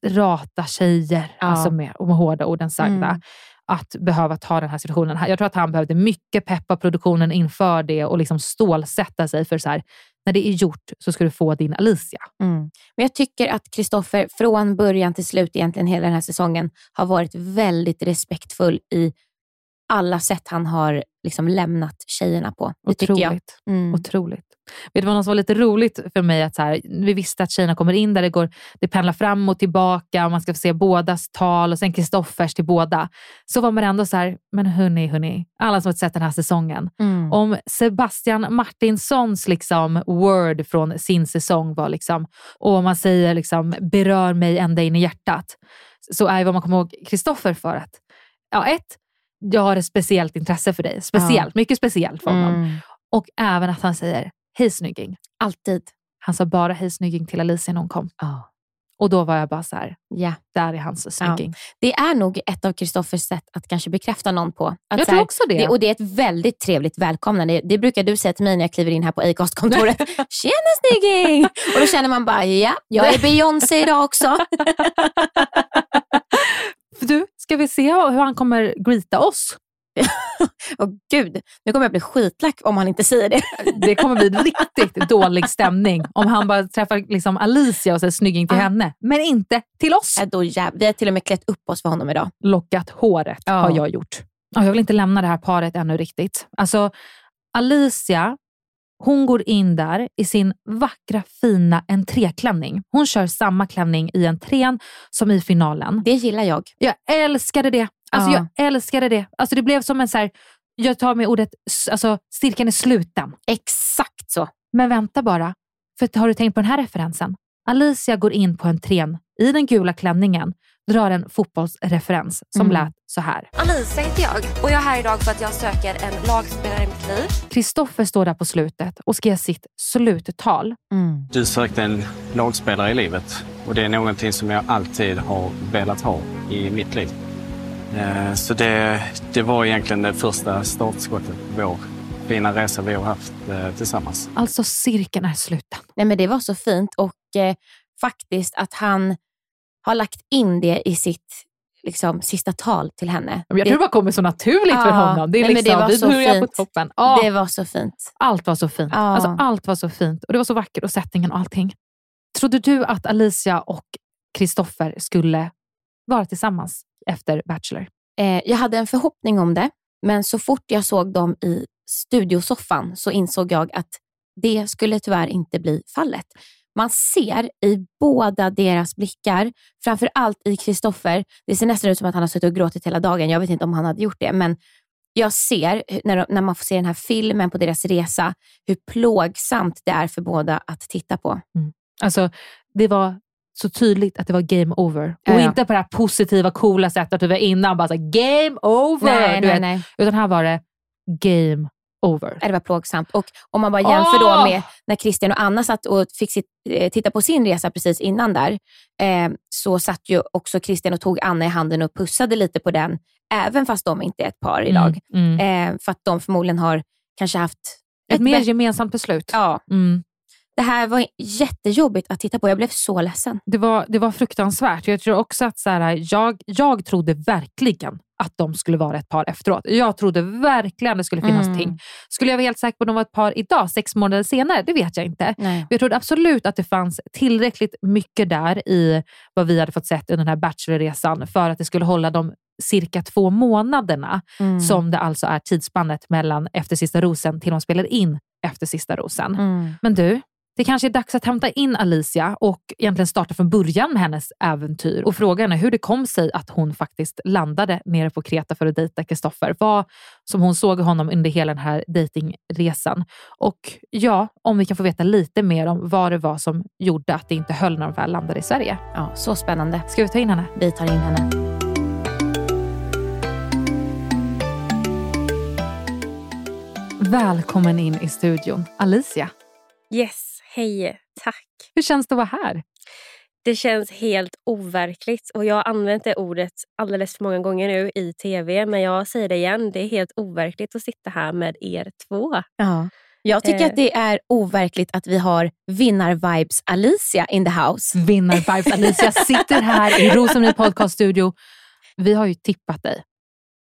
rata tjejer, Ja. alltså med, med hårda orden sagda. Mm. Att behöva ta den här situationen. Jag tror att han behövde mycket peppa produktionen inför det och liksom stålsätta sig för så här, när det är gjort så ska du få din Alicia. Mm. Men jag tycker att Kristoffer från början till slut, egentligen hela den här säsongen, har varit väldigt respektfull i alla sätt han har liksom lämnat tjejerna på. Det tycker jag. Otroligt. Mm. Otroligt. Vet du vad som var lite roligt för mig? Att så här, vi visste att tjejerna kommer in där det, går, det pendlar fram och tillbaka och man ska få se bådas tal och sen Kristoffers till båda. Så var man ändå så här, men hörni, hörni, alla som har sett den här säsongen. Mm. Om Sebastian Martinssons liksom word från sin säsong var liksom, och om man säger liksom, berör mig ända in i hjärtat, så är vad man kommer ihåg Kristoffer för att, ja ett, jag har ett speciellt intresse för dig. Speciellt, mycket speciellt för honom. Mm. Och även att han säger hej snygging. Alltid. Han sa bara hej snygging till Alicia när hon kom. Ja. Och då var jag bara så här, Ja. där är hans snygging. Det är nog ett av Kristoffers sätt att kanske bekräfta någon på. Att Jag så tror här, också det. Och det är ett väldigt trevligt välkomnande. Det brukar du säga till mig när jag kliver in här på Acast-kontoret. Tjena snygging! Och då känner man bara, ja, jag är Beyoncé idag också. Du, ska vi se hur han kommer greeta oss? Åh gud, nu kommer jag bli skitlack om han inte säger det. Det kommer bli riktigt dålig stämning om han bara träffar liksom Alicia och säger snygging till Ja. henne, men inte till oss. Äh, då jäv... Vi har till och med klätt upp oss för honom idag. Lockat håret Ja. har jag gjort. Ja, jag vill inte lämna det här paret ännu riktigt. Alltså, Alicia, hon går in där i sin vackra fina entréklänning. Hon kör samma klänning i entrén som i finalen. Det gillar jag. Jag älskade det. Alltså, Ja. Jag älskade det. Alltså, det blev som en så här, jag tar med ordet, alltså, cirkeln är sluten. Exakt så. Men vänta bara, för har du tänkt på den här referensen? Alicia går in på entrén i den gula klänningen, drar en fotbollsreferens som Mm. lät så här. Alicia heter jag och jag är här idag för att jag söker en lagspelare i mitt liv. Kristoffer står där på slutet och ska ge sitt sluttal. Mm. Du sökte en lagspelare i livet och det är någonting som jag alltid har velat ha i mitt liv. Eh, Så det, det var egentligen det första startskottet på vår fina resa vi har haft eh, tillsammans. Alltså cirkeln är sluten. Nej, men det var så fint och eh, faktiskt att han har lagt in det i sitt liksom, sista tal till henne. Jag tror det bara kommer så naturligt för honom. Det är Nej, men liksom, det var vi så börjar på fint. toppen. Ja, Det var så fint. Allt var så fint. Ja. Alltså, allt var så fint och det var så vackert och sättningen och allting. Trodde du att Alicia och Kristoffer skulle vara tillsammans efter Bachelor? Eh, jag hade en förhoppning om det, men så fort jag såg dem i studiosoffan så insåg jag att det skulle tyvärr inte bli fallet. Man ser i båda deras blickar, framför allt i Kristoffer, det ser nästan ut som att han har suttit och gråtit hela dagen. Jag vet inte om han hade gjort det, men jag ser när, de- när man får se den här filmen på deras resa, hur plågsamt det är för båda att titta på. Mm. Alltså, det var så tydligt att det var game over. Ja, Och inte på det här positiva, coola sättet du var innan, bara så här, game over. Nej, nej, nej. Utan här var det game over. Det var plågsamt. Och om man bara jämför Åh! då med när Christian och Anna satt och fick sitt, eh, titta på sin resa precis innan där, eh, så satt ju också Christian och tog Anna i handen och pussade lite på den, även fast de inte är ett par idag. Mm, mm. Eh, för att de förmodligen har kanske haft Ett mer bättre- gemensamt beslut. Ja, Mm. Det här var jättejobbigt att titta på. Jag blev så ledsen. Det, var, det var fruktansvärt. Jag tror också att så här, jag, jag trodde verkligen att de skulle vara ett par efteråt. Jag trodde verkligen det skulle finnas Mm. ting. Skulle jag vara helt säker på att de var ett par idag, sex månader senare? Det vet jag inte. Nej. Jag trodde absolut att det fanns tillräckligt mycket där i vad vi hade fått sett under den här bachelorresan för att det skulle hålla de cirka två månaderna Mm. som det alltså är tidsspannet mellan efter sista rosen till de spelar in efter sista rosen. Mm. Men du, det kanske är dags att hämta in Alicia och egentligen starta från början med hennes äventyr. Och frågan är hur det kom sig att hon faktiskt landade nere på Kreta för att dejta Kristoffer. Vad som hon såg honom under hela den här dejtingresan. Och ja, om vi kan få veta lite mer om vad det var som gjorde att det inte höll när de väl landade i Sverige. Ja, så spännande. Ska vi ta in henne? Vi tar in henne. Välkommen in i studion, Alicia. Yes, hej. Tack. Hur känns det att vara här? Det känns helt overkligt och jag har använt det ordet alldeles för många gånger nu i tv men jag säger det igen, det är helt overkligt att sitta här med er två. Ja. Jag tycker Eh. att det är overkligt att vi har vinnar-vibes Alicia in the house. Vinnar-vibes. Alicia sitter här i Rosengård podcaststudio. Vi har ju tippat dig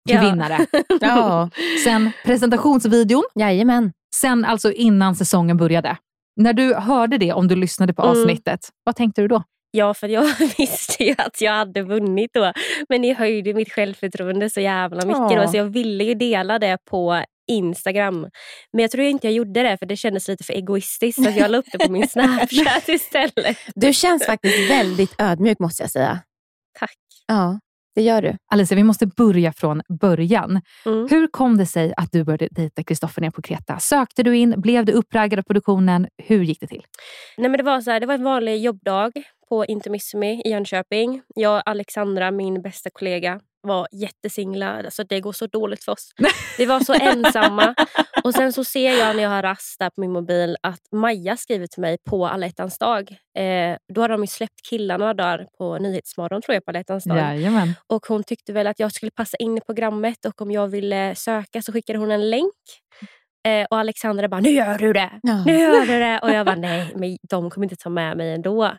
till Ja. vinnare. Ja. Sen presentationsvideon, Jajamän. sen alltså innan säsongen började. När du hörde det, om du lyssnade på Mm. avsnittet, vad tänkte du då? Ja, för jag visste ju att jag hade vunnit då. Men ni höjde mitt självförtroende så jävla mycket Ja. då, så jag ville ju dela det på Instagram. Men jag tror inte jag gjorde det för det kändes lite för egoistiskt så jag la upp det på min Snapchat istället. Du känns faktiskt väldigt ödmjuk måste jag säga. Tack. Ja, det gör du. Alicia, vi måste börja från början. Mm. Hur kom det sig att du började dejta Kristoffer ner på Kreta? Sökte du in? Blev du uppraggad av produktionen? Hur gick det till? Nej, men det, var så här, det var en vanlig jobbdag på Intermissimi i Jönköping. Jag och Alexandra, min bästa kollega, var jättesinglar. Alltså det går så dåligt för oss. Vi var så ensamma. Och sen så ser jag när jag har rast där på min mobil att Maja skriver till mig på alla ettans dag. Eh, då hade de släppt killar några dagar på Nyhetsmorgon tror jag på alla dag. Jajamän. Och hon tyckte väl att jag skulle passa in i programmet och om jag ville söka så skickade hon en länk. Eh, och Alexandra bara, nu gör du det! Ja. Nu gör du det! Och jag bara, nej, men de kommer inte ta med mig ändå.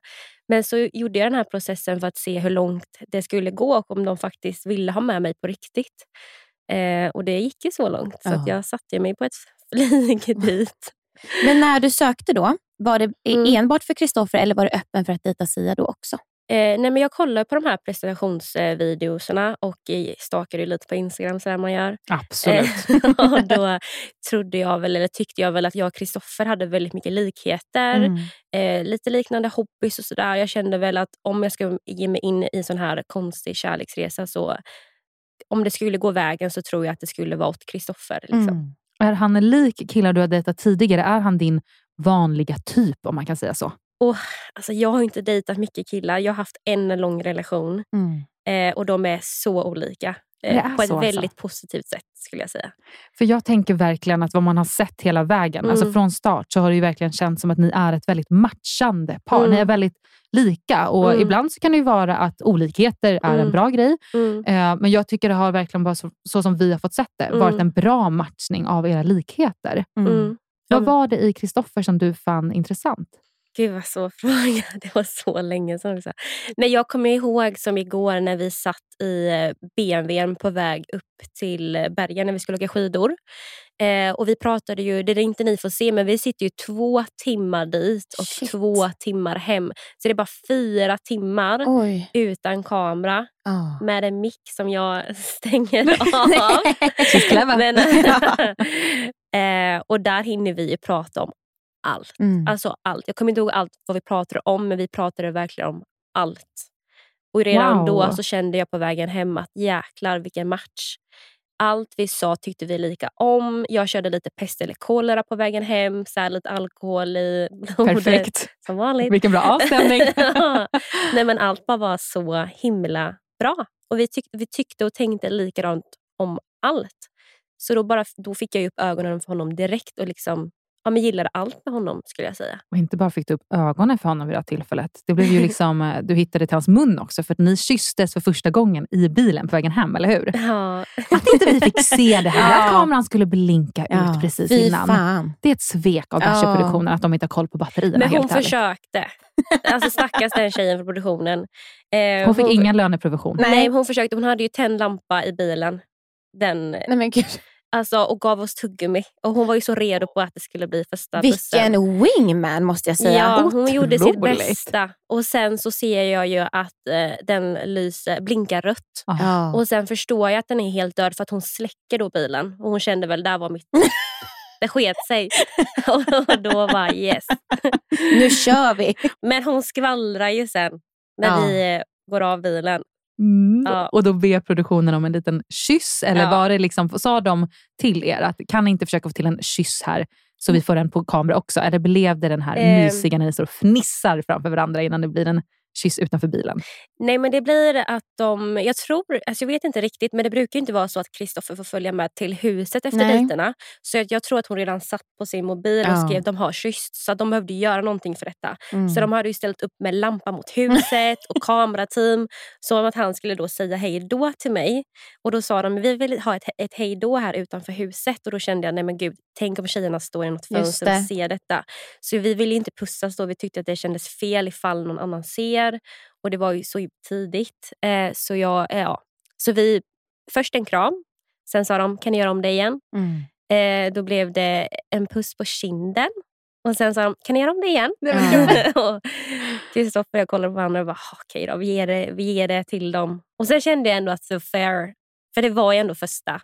Men så gjorde jag den här processen för att se hur långt det skulle gå och om de faktiskt ville ha med mig på riktigt. Eh, och det gick ju så långt så Ja. jag satte mig på ett flyg dit. Men när du sökte då, var det Mm. enbart för Kristoffer eller var du öppen för att dejta Sia då också? Eh, nej men jag kollade på de här presentationsvideorna och stalkade ju lite på Instagram, så man gör. Absolut. Eh, och då trodde jag väl, eller tyckte jag väl att jag och Kristoffer hade väldigt mycket likheter. Mm. Eh, lite liknande hobbys och sådär. Jag kände väl att om jag ska ge mig in i en sån här konstig kärleksresa så om det skulle gå vägen så tror jag att det skulle vara åt Kristoffer. Liksom. Mm. Är han lik killar du har dejtat tidigare? Är han din vanliga typ om man kan säga så? Och, alltså, jag har inte dejtat mycket killar. Jag har haft en lång relation Mm. eh, och de är så olika. Eh, på ett så, alltså. väldigt positivt sätt skulle jag säga. För jag tänker verkligen att vad man har sett hela vägen, Mm. alltså från start, så har det ju verkligen känts som att ni är ett väldigt matchande par. Mm. Ni är väldigt lika och Mm. ibland så kan det ju vara att olikheter är en Mm. bra grej. Mm. Eh, men jag tycker det har verkligen, bara så, så som vi har fått sett det, Mm. varit en bra matchning av era likheter. Mm. Vad var det i Kristoffer som du fann intressant? Gud vad svår fråga. Det var så länge sedan. Men jag kommer ihåg som igår när vi satt i eh, BMWn på väg upp till eh, bergen när vi skulle åka skidor. Eh, och vi pratade ju, det är inte ni får se, men vi sitter ju två timmar dit och Shit. två timmar hem. Så det är bara fyra timmar Oj. utan kamera Ja. med en mick som jag stänger av. Men, eh, och där hinner vi ju prata om allt. Mm. Alltså allt. Jag kommer inte ihåg allt vad vi pratade om, men vi pratade verkligen om allt. Och redan Wow. då så kände jag på vägen hem att jäklar vilken match. Allt vi sa tyckte vi lika om. Jag körde lite pest eller kolera på vägen hem. Så här, lite alkohol i blodet. Perfekt. Som vanligt. Vilken bra avstämning. Nej, men allt bara var så himla bra. Och vi, tyck, vi tyckte och tänkte likadant om allt. Så då, bara, då fick jag upp ögonen för honom direkt och liksom, ja, men gillade allt med honom skulle jag säga. Och inte bara fick du upp ögonen för honom vid det här tillfället. Det blev ju liksom, eh, du hittade till hans mun också, för att ni kysstes för första gången i bilen på vägen hem, eller hur? Ja. Att inte vi fick se det här, Ja. att kameran skulle blinka Ja, ut precis fy innan. fan. Det är ett svek av Ja. Bachelor-produktionen att de inte har koll på batterierna. Men hon försökte. Alltså stackars den tjejen från produktionen. Eh, Hon fick ingen löneprovision. Nej, hon försökte. Hon hade ju tänd lampa i bilen. Den, Nej, men gud. Alltså, och gav oss tuggummi. Och hon var ju så redo på att det skulle bli första Vilken bussen. wingman måste jag säga. Ja, hon gjorde sitt Otroligt. bästa. Och sen så ser jag ju att eh, den lyser, blinkar rött. Ja. Och sen förstår jag att den är helt död för att hon släcker då bilen. Och hon kände väl, där var mitt... det sket sig. och då var yes. Nu kör vi. Men hon skvallrar ju sen när Ja. vi eh, går av bilen. Mm. Ja. Och då ber produktionen om en liten kyss, eller Ja. var det liksom, sa de till er att kan ni inte försöka få till en kyss här så vi får den på kamera också? Eller blev det den här Ehm. mysiga när ni står och fnissar framför varandra innan det blir en kyss utanför bilen? Nej men det blir att de, jag tror, alltså jag vet inte riktigt men det brukar inte vara så att Kristoffer får följa med till huset efter Nej. dejterna. Så jag, jag tror att hon redan satt på sin mobil och Ja. skrev de har kysst. Så de behövde göra någonting för detta. Mm. Så de hade ju ställt upp med lampa mot huset och kamerateam. Så att han skulle då säga hej då till mig. Och då sa de vi vill ha ett, ett hej då här utanför huset. Och då kände jag nej men gud, tänk om tjejerna står i något fönster det. och ser detta. Så vi ville inte pussas då. Vi tyckte att det kändes fel ifall någon annan ser. Och det var ju så tidigt. Eh, så, jag, eh, ja. så vi, först en kram. Sen sa de, kan ni göra om det igen? Mm. Eh, då blev det en puss på kinden. Och sen sa de, kan ni göra om det igen? och Kristoffer och jag kollade på varandra och bara, "Ah, okej då, vi ger, det, vi ger det till dem. Och sen kände jag ändå att det var fair. För det var ju ändå första.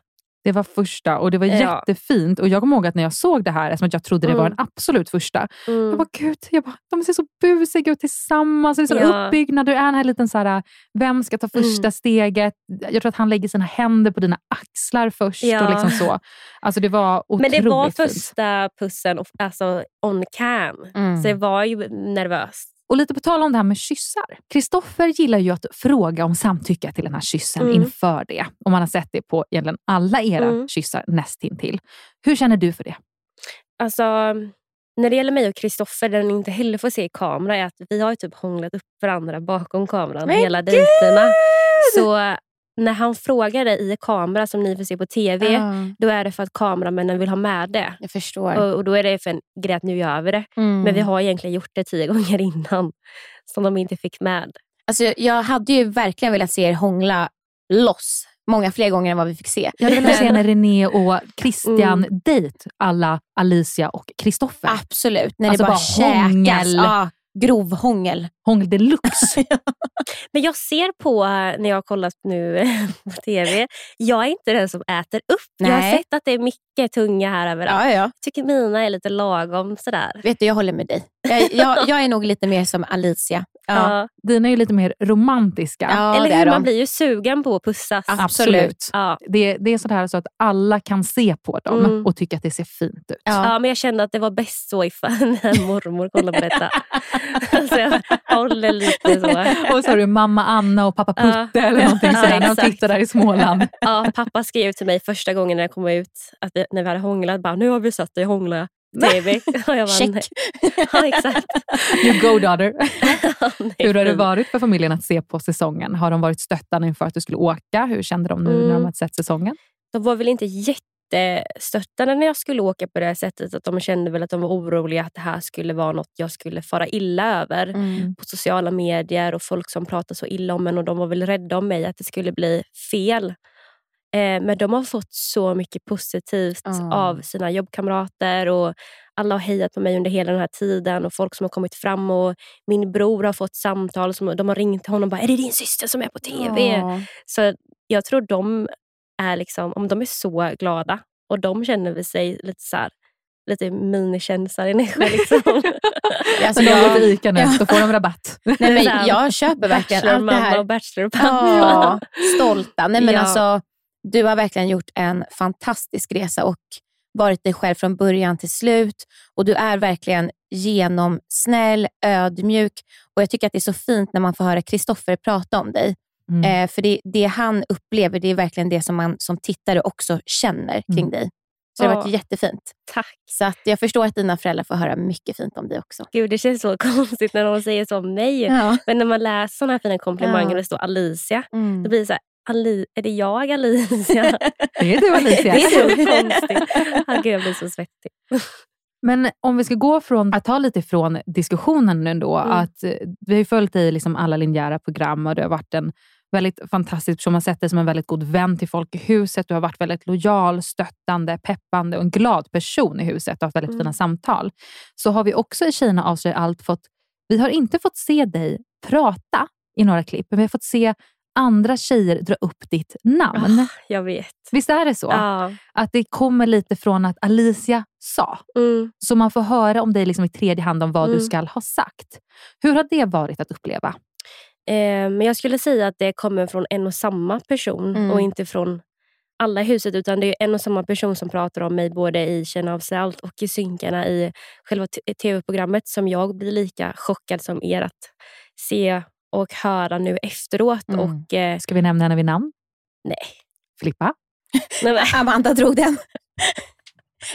Det var första och det var Ja. jättefint. Och Jag kommer ihåg att när jag såg det här, eftersom att jag trodde det var Mm. den absolut första, Mm. jag bara, gud, jag bara, de ser så busiga ut tillsammans. Det är så Ja. uppbyggnad. Det är den här liten så här, vem ska ta första Mm. steget? Jag tror att han lägger sina händer på dina axlar först. Ja. Och liksom så. Alltså det var otroligt Men det var första pussen alltså on cam. Mm. Så det var ju nervöst. Och lite på tal om det här med kyssar. Kristoffer gillar ju att fråga om samtycke till den här kyssen Mm. inför det. Och man har sett det på egentligen alla era Mm. kyssar nästintill. Hur känner du för det? Alltså, när det gäller mig och Kristoffer, den inte heller får se i kamera, är att vi har typ hånglat upp varandra bakom kameran Men hela dejterna. Så när han frågar det i kamera som ni får se på TV, Ja, då är det för att kameramännen vill ha med det. jag förstår. Och, och då är det för en grej att nu gör vi det. Mm. Men vi har egentligen gjort det tio gånger innan som de inte fick med. Alltså, jag hade ju verkligen velat se er hångla loss många fler gånger än vad vi fick se. Jag hade velat se en René och Christian Mm. dejt alla Alicia och Kristoffer. Absolut, när Alltså det bara, bara käkas. hångel. Ja, grov hångel. Hångel deluxe. Men jag ser på när jag har kollat nu på TV, jag är inte den som äter upp. Jag har Nej. sett att det är mycket tunga här överallt. Ja, ja. Jag tycker mina är lite lagom sådär. Vet du, jag håller med dig. Jag, jag, jag är nog lite mer som Alicia. Ja. Ja. Dina är ju lite mer romantiska. Ja, Eller hur, de. man blir ju sugen på att pussas. Absolut. Ja. Det, det är sådär så att alla kan se på dem Mm. och tycka att det ser fint ut. Ja. men jag kände att det var bäst så ifall när mormor kollade på detta. så jag håller lite så. Och så har du mamma Anna och pappa Putte Ja. eller någonting Ja, sådär när de tittar där i Småland. Ja, pappa skrev till mig första gången när jag kom ut, att vi, när vi hade hånglat, bara, nu har vi sett dig hångla TV. Och jag bara, Check. nej. Ja, exakt. You go daughter. Hur har det varit för familjen att se på säsongen? Har de varit stöttande inför att du skulle åka? Hur kände de nu när de Mm. har sett säsongen? De var väl inte jättestöttande när jag skulle åka på det sättet. Att de kände väl att de var oroliga att det här skulle vara något jag skulle fara illa över Mm. på sociala medier och folk som pratar så illa om en och de var väl rädda om mig att det skulle bli fel. Eh, men de har fått så mycket positivt Ja. av sina jobbkamrater och alla har hejat på mig under hela den här tiden och folk som har kommit fram och min bror har fått samtal. Som, de har ringt till honom och bara “Är det din syster som är på TV?” Ja. Så jag tror de är liksom, om de är så glada och de känner sig lite så här, lite minikändisar i Nässjö. Liksom. Alltså, Så de går till Ica nu, då får de rabatt. nej, men jag köper verkligen allt det här. och bachelor-pappa. Ja, stolta. Nej, men Ja. alltså, du har verkligen gjort en fantastisk resa och varit dig själv från början till slut. Och Du är verkligen genomsnäll, ödmjuk och jag tycker att det är så fint när man får höra Kristoffer prata om dig. Mm. Eh, för det, det han upplever, det är verkligen det som man som tittare också känner kring Mm. dig. Så det har varit jättefint. Tack. Så att jag förstår att dina föräldrar får höra mycket fint om dig också. Gud, det känns så konstigt när de säger så om mig. Ja. Men när man läser såna här fina komplimanger Ja. det står Alicia, Mm. då blir det så här, Ali, är det jag Alicia? Det är du Alicia. det är så konstigt. Ah, Gud, jag blir så svettig. Men om vi ska gå från att ta lite ifrån diskussionen ändå. Mm. Att eh, vi har ju följt dig i liksom alla linjära program och du har varit en väldigt fantastisk person. Man har sett dig som en väldigt god vän till folk i huset. Du har varit väldigt lojal, stöttande, peppande och en glad person i huset och haft väldigt Mm. fina samtal. Så har vi också i Kina avslöjar allt fått... Vi har inte fått se dig prata i några klipp, men vi har fått se andra tjejer dra upp ditt namn. Ah, jag vet. Visst är det så? Ja. Att det kommer lite från att Alicia sa. Mm. Så man får höra om dig liksom i tredje hand om vad du Mm. ska ha sagt. Hur har det varit att uppleva? Eh, men jag skulle säga att det kommer från en och samma person Mm. och inte från alla i huset. Utan det är en och samma person som pratar om mig både i Känna av sig allt och i synkarna i själva tv-programmet som jag blir lika chockad som er att se och höra nu efteråt. Mm. Och, eh, Ska vi nämna henne vid namn? nej. Filippa? Amanda drog den.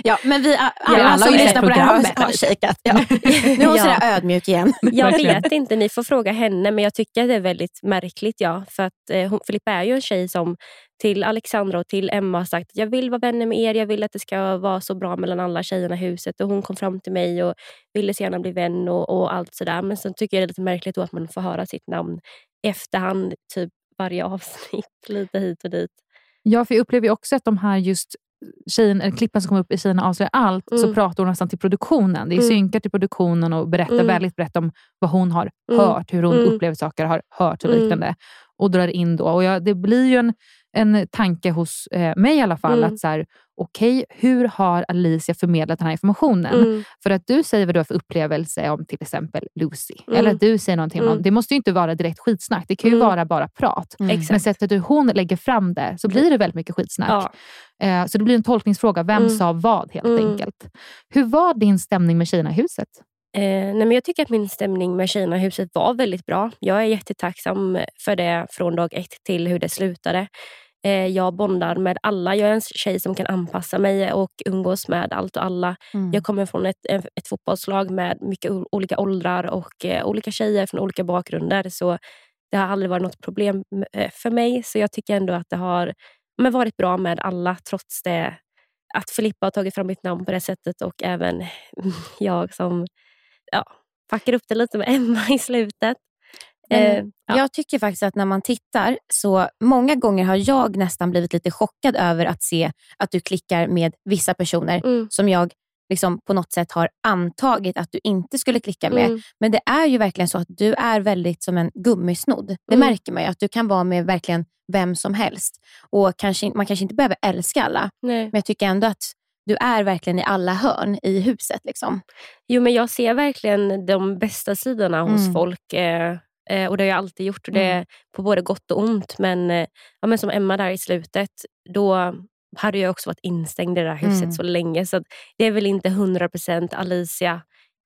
Ja, men vi alla, alla som lyssnar på det här har, kikat. Ja. Nu är hon Ja. sådär ödmjuk igen. Jag vet inte, ni får fråga henne. Men jag tycker att det är väldigt märkligt. Ja, för att eh, hon, Filippa är ju en tjej som till Alexandra och till Emma har sagt att jag vill vara vänner med er. Jag vill att det ska vara så bra mellan alla tjejerna i huset. Och Hon kom fram till mig och ville så gärna bli vän och, och allt sådär. Men sen tycker jag det är lite märkligt att man får höra sitt namn i efterhand. Typ varje avsnitt, lite hit och dit. Ja, för jag upplever också att de här just tjejen, eller klippen som kommer upp i Kina avslöjar allt, så Mm. pratar hon nästan till produktionen. Det är Mm. synkat till produktionen och berättar Mm. väldigt brett om vad hon har Mm. hört, hur hon Mm. upplever saker, har hört och Mm. liknande. Och drar in då. Och jag, det blir ju en, en tanke hos eh, mig i alla fall, Mm. att så här, okej, hur har Alicia förmedlat den här informationen? Mm. För att du säger vad du har för upplevelse om till exempel Lucy. Mm. Eller att du säger någonting om Mm. någon. Det måste ju inte vara direkt skitsnack. Det kan ju Mm. vara bara prat. Men Exakt. sättet hur hon lägger fram det så blir det väldigt mycket skitsnack. Ja. Eh, så det blir en tolkningsfråga. Vem Mm. sa vad helt Mm. enkelt? Hur var din stämning med tjejerna i huset? Eh, nej men jag tycker att min stämning med tjejerna i huset var väldigt bra. Jag är jättetacksam för det från dag ett till hur det slutade. Eh, jag bondar med alla. Jag är en tjej som kan anpassa mig och umgås med allt och alla. Mm. Jag kommer från ett, ett, fotbollslag med mycket olika åldrar och eh, olika tjejer från olika bakgrunder. Så det har aldrig varit något problem eh, för mig. Så jag tycker ändå att det har men, varit bra med alla trots det. Att Filippa har tagit fram mitt namn på det sättet och även jag som ja, packar upp det lite med Emma i slutet. Eh, Jag tycker faktiskt att när man tittar så många gånger har jag nästan blivit lite chockad över att se att du klickar med vissa personer Mm. som jag liksom på något sätt har antagit att du inte skulle klicka med. Mm. Men det är ju verkligen så att du är väldigt som en gummisnodd. Det Mm. märker man ju, att du kan vara med verkligen vem som helst. Och kanske, Man kanske inte behöver älska alla, Nej. men jag tycker ändå att du är verkligen i alla hörn i huset. Liksom. Jo, men jag ser verkligen de bästa sidorna hos Mm. folk. Eh, eh, och Det har jag alltid gjort. Och det Mm. på både gott och ont. Men, eh, ja, men som Emma där i slutet, då hade jag också varit instängd i det där huset Mm. så länge. Så det är väl inte 100% Alicia.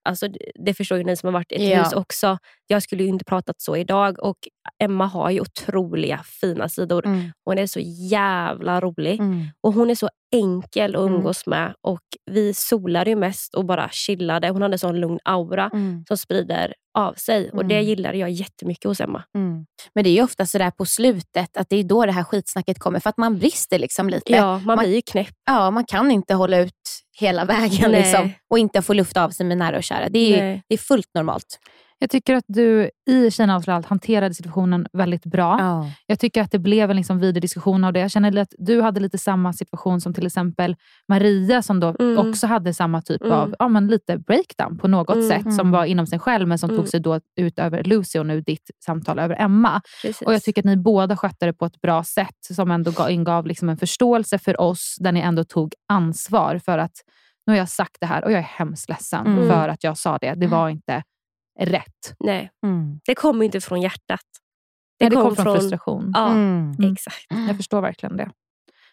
Alltså, det, förstår ju ni som har varit i ett Ja. hus också. Jag skulle ju inte pratat så idag. Och Emma har ju otroliga fina sidor. Mm. Hon är så jävla rolig. Mm. Och Hon är så enkel att Mm. umgås med. Och Vi solade ju mest och bara chillade. Hon hade sån lugn aura Mm. som sprider av sig. Och Det Mm. gillade jag jättemycket hos Emma. Mm. Men det är ju ofta sådär på slutet att det är då det här skitsnacket kommer. För att man brister liksom lite. Ja, man blir ju knäpp. Ja, man kan inte hålla ut hela vägen liksom, och inte få luft av sig med nära och kära. Det är, Nej. det är fullt normalt. Jag tycker att du i Kina avslöjar allt hanterade situationen väldigt bra. Ja. Jag tycker att det blev en liksom vidare diskussion av det. Jag känner att du hade lite samma situation som till exempel Maria som då Mm. också hade samma typ Mm. av ja, men lite breakdown på något Mm. sätt som Mm. var inom sig själv men som Mm. tog sig då ut över Lucy och nu ditt samtal över Emma. Precis. Och Jag tycker att ni båda skötte det på ett bra sätt som ändå gav- ingav liksom en förståelse för oss där ni ändå tog ansvar för att nu har jag sagt det här och jag är hemskt ledsen Mm. för att jag sa det. Det var inte rätt. Nej, Mm. det kommer inte från hjärtat. Det, det kom, från frustration. Ja, Mm. Mm. exakt. Jag förstår verkligen det.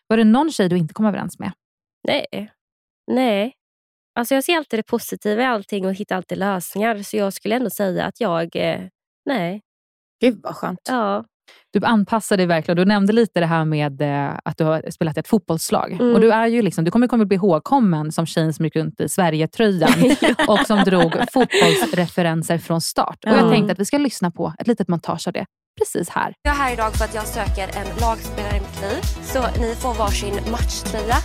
Var det någon tjej du inte kom överens med? Nej. Nej. Alltså jag ser alltid det positiva i allting och hittar alltid lösningar. Så jag skulle ändå säga att jag... Eh, nej. Gud vad skönt. Ja. Du anpassar dig verkligen. Du nämnde lite det här med eh, att du har spelat i ett fotbollslag. Mm. Och du, är ju liksom, du kommer komma bli ihågkommen som tjejen som gick runt i Sverigetröjan och som drog fotbollsreferenser från start. Och Jag Ja. tänkte att vi ska lyssna på ett litet montage av det precis här. Jag är här idag för att jag söker en lagspelare i mitt liv. Så ni får varsin matchtröja.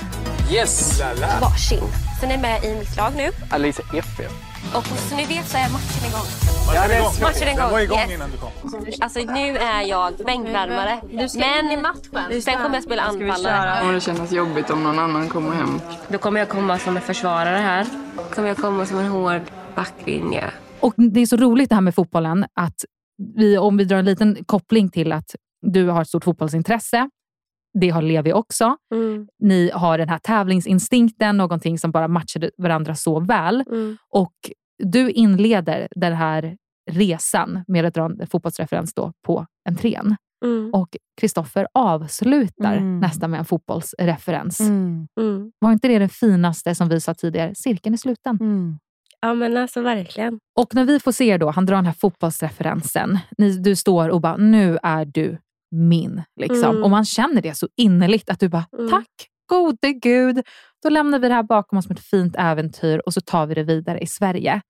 Yes! Varsin. Så ni är med i mitt lag nu. Alicia FF. Och som ni vet så är matchen igång. Ja, det är Matchen är igång. Den var igång Yes. innan du kom. Alltså nu är jag bänkvärmare. Men i matchen. Sen kommer jag spela anfallare. Kommer det kännas jobbigt om någon annan kommer hem? Då kommer jag komma som en försvarare här. kommer jag komma som en hård backlinje. Och Det är så roligt det här med fotbollen, att vi, om vi drar en liten koppling till att du har ett stort fotbollsintresse. Det har Levi också. Mm. Ni har den här tävlingsinstinkten, någonting som bara matchar varandra så väl. Mm. Och du inleder den här resan med att dra en fotbollsreferens då på entrén. Mm. Och Kristoffer avslutar Mm. nästan med en fotbollsreferens. Mm. Mm. Var inte det det finaste som vi sa tidigare? Cirkeln är sluten. Mm. Ja men alltså verkligen. Och när vi får se er då, han drar den här fotbollsreferensen. Ni, du står och bara, nu är du min. Liksom. Mm. Och man känner det så innerligt att du bara, Mm. tack gode gud. Då lämnar vi det här bakom oss som ett fint äventyr och så tar vi det vidare i Sverige.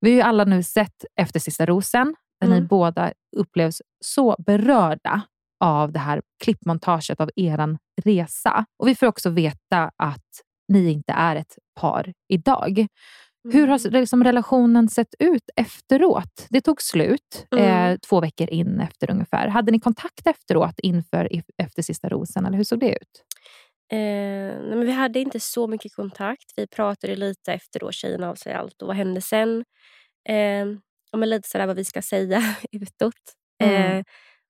Vi har ju alla nu sett Efter sista rosen, där ni Mm. båda upplevs så berörda av det här klippmontaget av er resa. Och vi får också veta att ni inte är ett par idag. Hur har liksom relationen sett ut efteråt? Det tog slut Mm. eh, två veckor in efter ungefär. Hade ni kontakt efteråt inför efter sista rosen, eller hur såg det ut? Eh, nej, men vi hade inte så mycket kontakt. Vi pratade lite efter då tjejerna av sig allt och vad hände sen. Eh, men lite sådär vad vi ska säga utåt. Mm. Eh,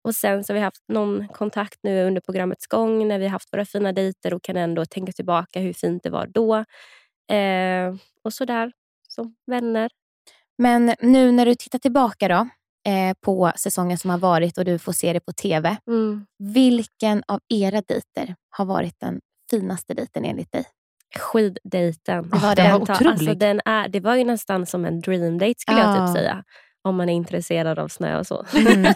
och sen så har vi haft någon kontakt nu under programmets gång när vi har haft våra fina dejter och kan ändå tänka tillbaka hur fint det var då. Eh, och sådär, som vänner. Men nu när du tittar tillbaka då, eh, på säsongen som har varit och du får se det på TV. Mm. Vilken av era dejter har varit den finaste dejten enligt dig? Skiddejten. Det var den det. var tar- otrolig. Alltså, den är, det var ju nästan som en dream date skulle jag Ja. typ säga. Om man är intresserad av snö och så. Mm.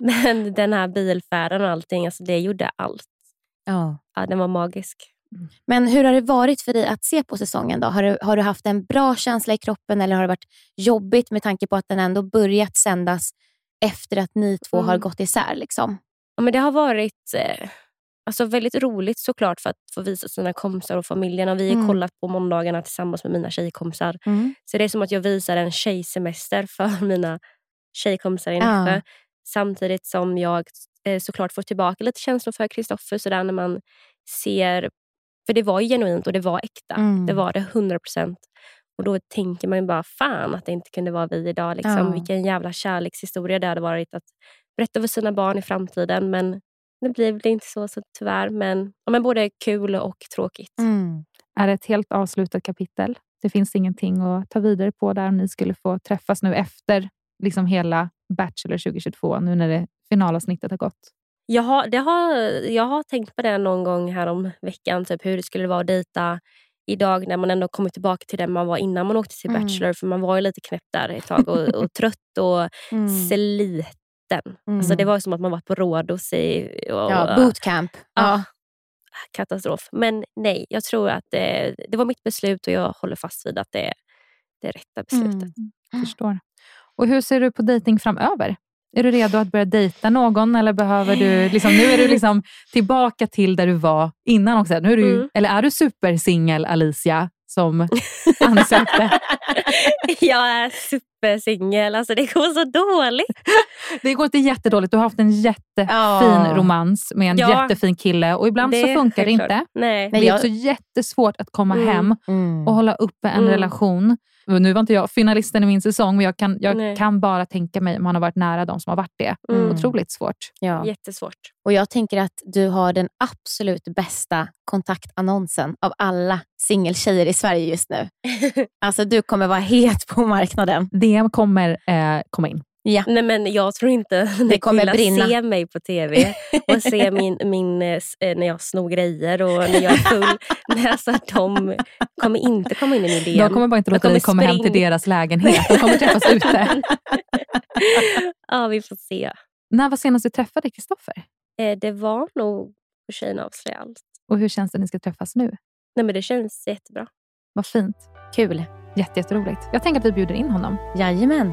Men den här bilfärden och allting, alltså, det gjorde allt. Ja. Ja, den var magisk. Men hur har det varit för dig att se på säsongen? då? Har du, har du haft en bra känsla i kroppen eller har det varit jobbigt med tanke på att den ändå börjat sändas efter att ni två Mm. har gått isär? Liksom? Ja, men det har varit eh, alltså väldigt roligt såklart för att få visa sina kompisar och familjen. Och vi har Mm. kollat på måndagarna tillsammans med mina tjejkompisar. Så det är som att jag visar en tjejsemester för mina tjejkompisar i Ja. Nässjö. Samtidigt som jag eh, såklart får tillbaka lite känslor för Kristoffer när man ser, för det var genuint och det var äkta. Mm. Det var det 100 procent. Och då tänker man ju bara fan att det inte kunde vara vi idag. Liksom. Ja. Vilken jävla kärlekshistoria det hade varit att berätta för sina barn i framtiden. Men det blev det inte så, så tyvärr. Men, ja, men både kul och tråkigt. Mm. Är det ett helt avslutat kapitel? Det finns ingenting att ta vidare på där om ni skulle få träffas nu efter liksom hela Bachelor 2022, nu när det finalavsnittet har gått? Jag har, det har, jag har tänkt på det någon gång här om veckan. Typ hur det skulle vara att dejta idag när man ändå kommit tillbaka till den man var innan man åkte till Mm. Bachelor. För man var ju lite knäpp där ett tag och, och trött och Mm. sliten. Mm. Alltså det var som att man var på Rhodos i... Och, Ja, bootcamp. Ja. Ja. Katastrof. Men nej, jag tror att det, det var mitt beslut och jag håller fast vid att det är det rätta beslutet. Mm. Förstår. Och hur ser du på dating framöver? Är du redo att börja dejta någon eller behöver du, liksom, nu är du liksom tillbaka till där du var innan också. Nu är du, Mm. Eller är du supersingel Alicia som ansökte? jag är supersingel. Alltså det går så dåligt. Det går inte jättedåligt. Du har haft en jättefin Ja. romans med en Ja. jättefin kille och ibland Det så funkar det inte. Nej. Det är jag- också jättesvårt att komma Mm. hem Mm. och hålla uppe en Mm. relation. Nu var inte jag finalisten i min säsong, men jag kan, jag kan bara tänka mig om man har varit nära de som har varit det. Mm. Otroligt svårt. Ja. Jättesvårt. Och jag tänker att du har den absolut bästa kontaktannonsen av alla singeltjejer i Sverige just nu. Alltså du kommer vara het på marknaden. Det kommer eh, komma in. Ja. Nej, men jag tror inte Det kommer killar brinna. ser mig på tv och ser min, min, eh, eh, när jag snor grejer och när jag är full. Nej, alltså, de kommer inte komma in i min DM. De kommer bara inte låta dig kommer komma hem till deras lägenhet. De kommer träffas ute. ja, vi får se. När var senast du träffade Kristoffer? Eh, det var nog Tjejerna avslöjar allt. Och hur känns det att ni ska träffas nu? Nej, men det känns jättebra. Vad fint. Kul. Jätte, jätteroligt. Jag tänker att vi bjuder in honom. Jajamän.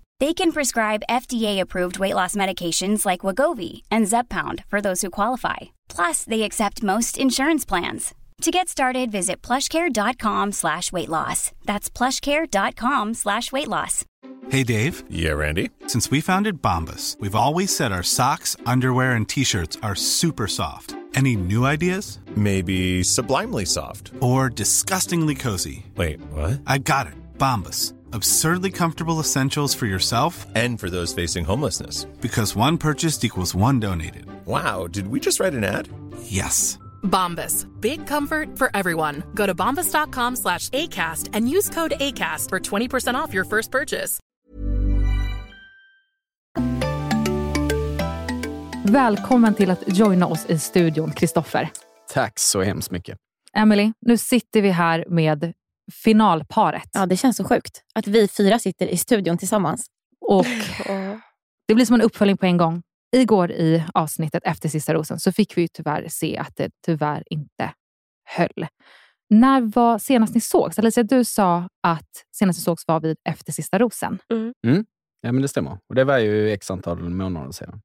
They can prescribe FDA-approved weight loss medications like Wagovi and Zepbound for those who qualify. Plus, they accept most insurance plans. To get started, visit plushcare.com slash weight loss. That's plushcare.com slash weight loss. Hey Dave. Yeah, Randy. Since we founded Bombus, we've always said our socks, underwear, and t-shirts are super soft. Any new ideas? Maybe sublimely soft. Or disgustingly cozy? Wait, what? I got it. Bombus. Absurdly comfortable essentials for yourself and for those facing homelessness. Because one purchased equals one donated. Wow, did we just write an ad? Yes. Bombas. Big comfort for everyone. Go to bombas.com slash ACAST and use code ACAST for 20% off your first purchase. Välkommen till att joina oss i studion, Kristoffer. Tack så hemskt mycket. Emily, nu sitter vi här med finalparet. Ja, det känns så sjukt att vi fyra sitter i studion tillsammans. Och Det blir som en uppföljning på en gång. Igår i avsnittet efter Sista rosen så fick vi ju tyvärr se att det tyvärr inte höll. När var senast ni sågs? Alicia, du sa att senast ni sågs var vid efter Sista rosen. Mm. Ja, men det stämmer. Och det var ju x antal månader sedan.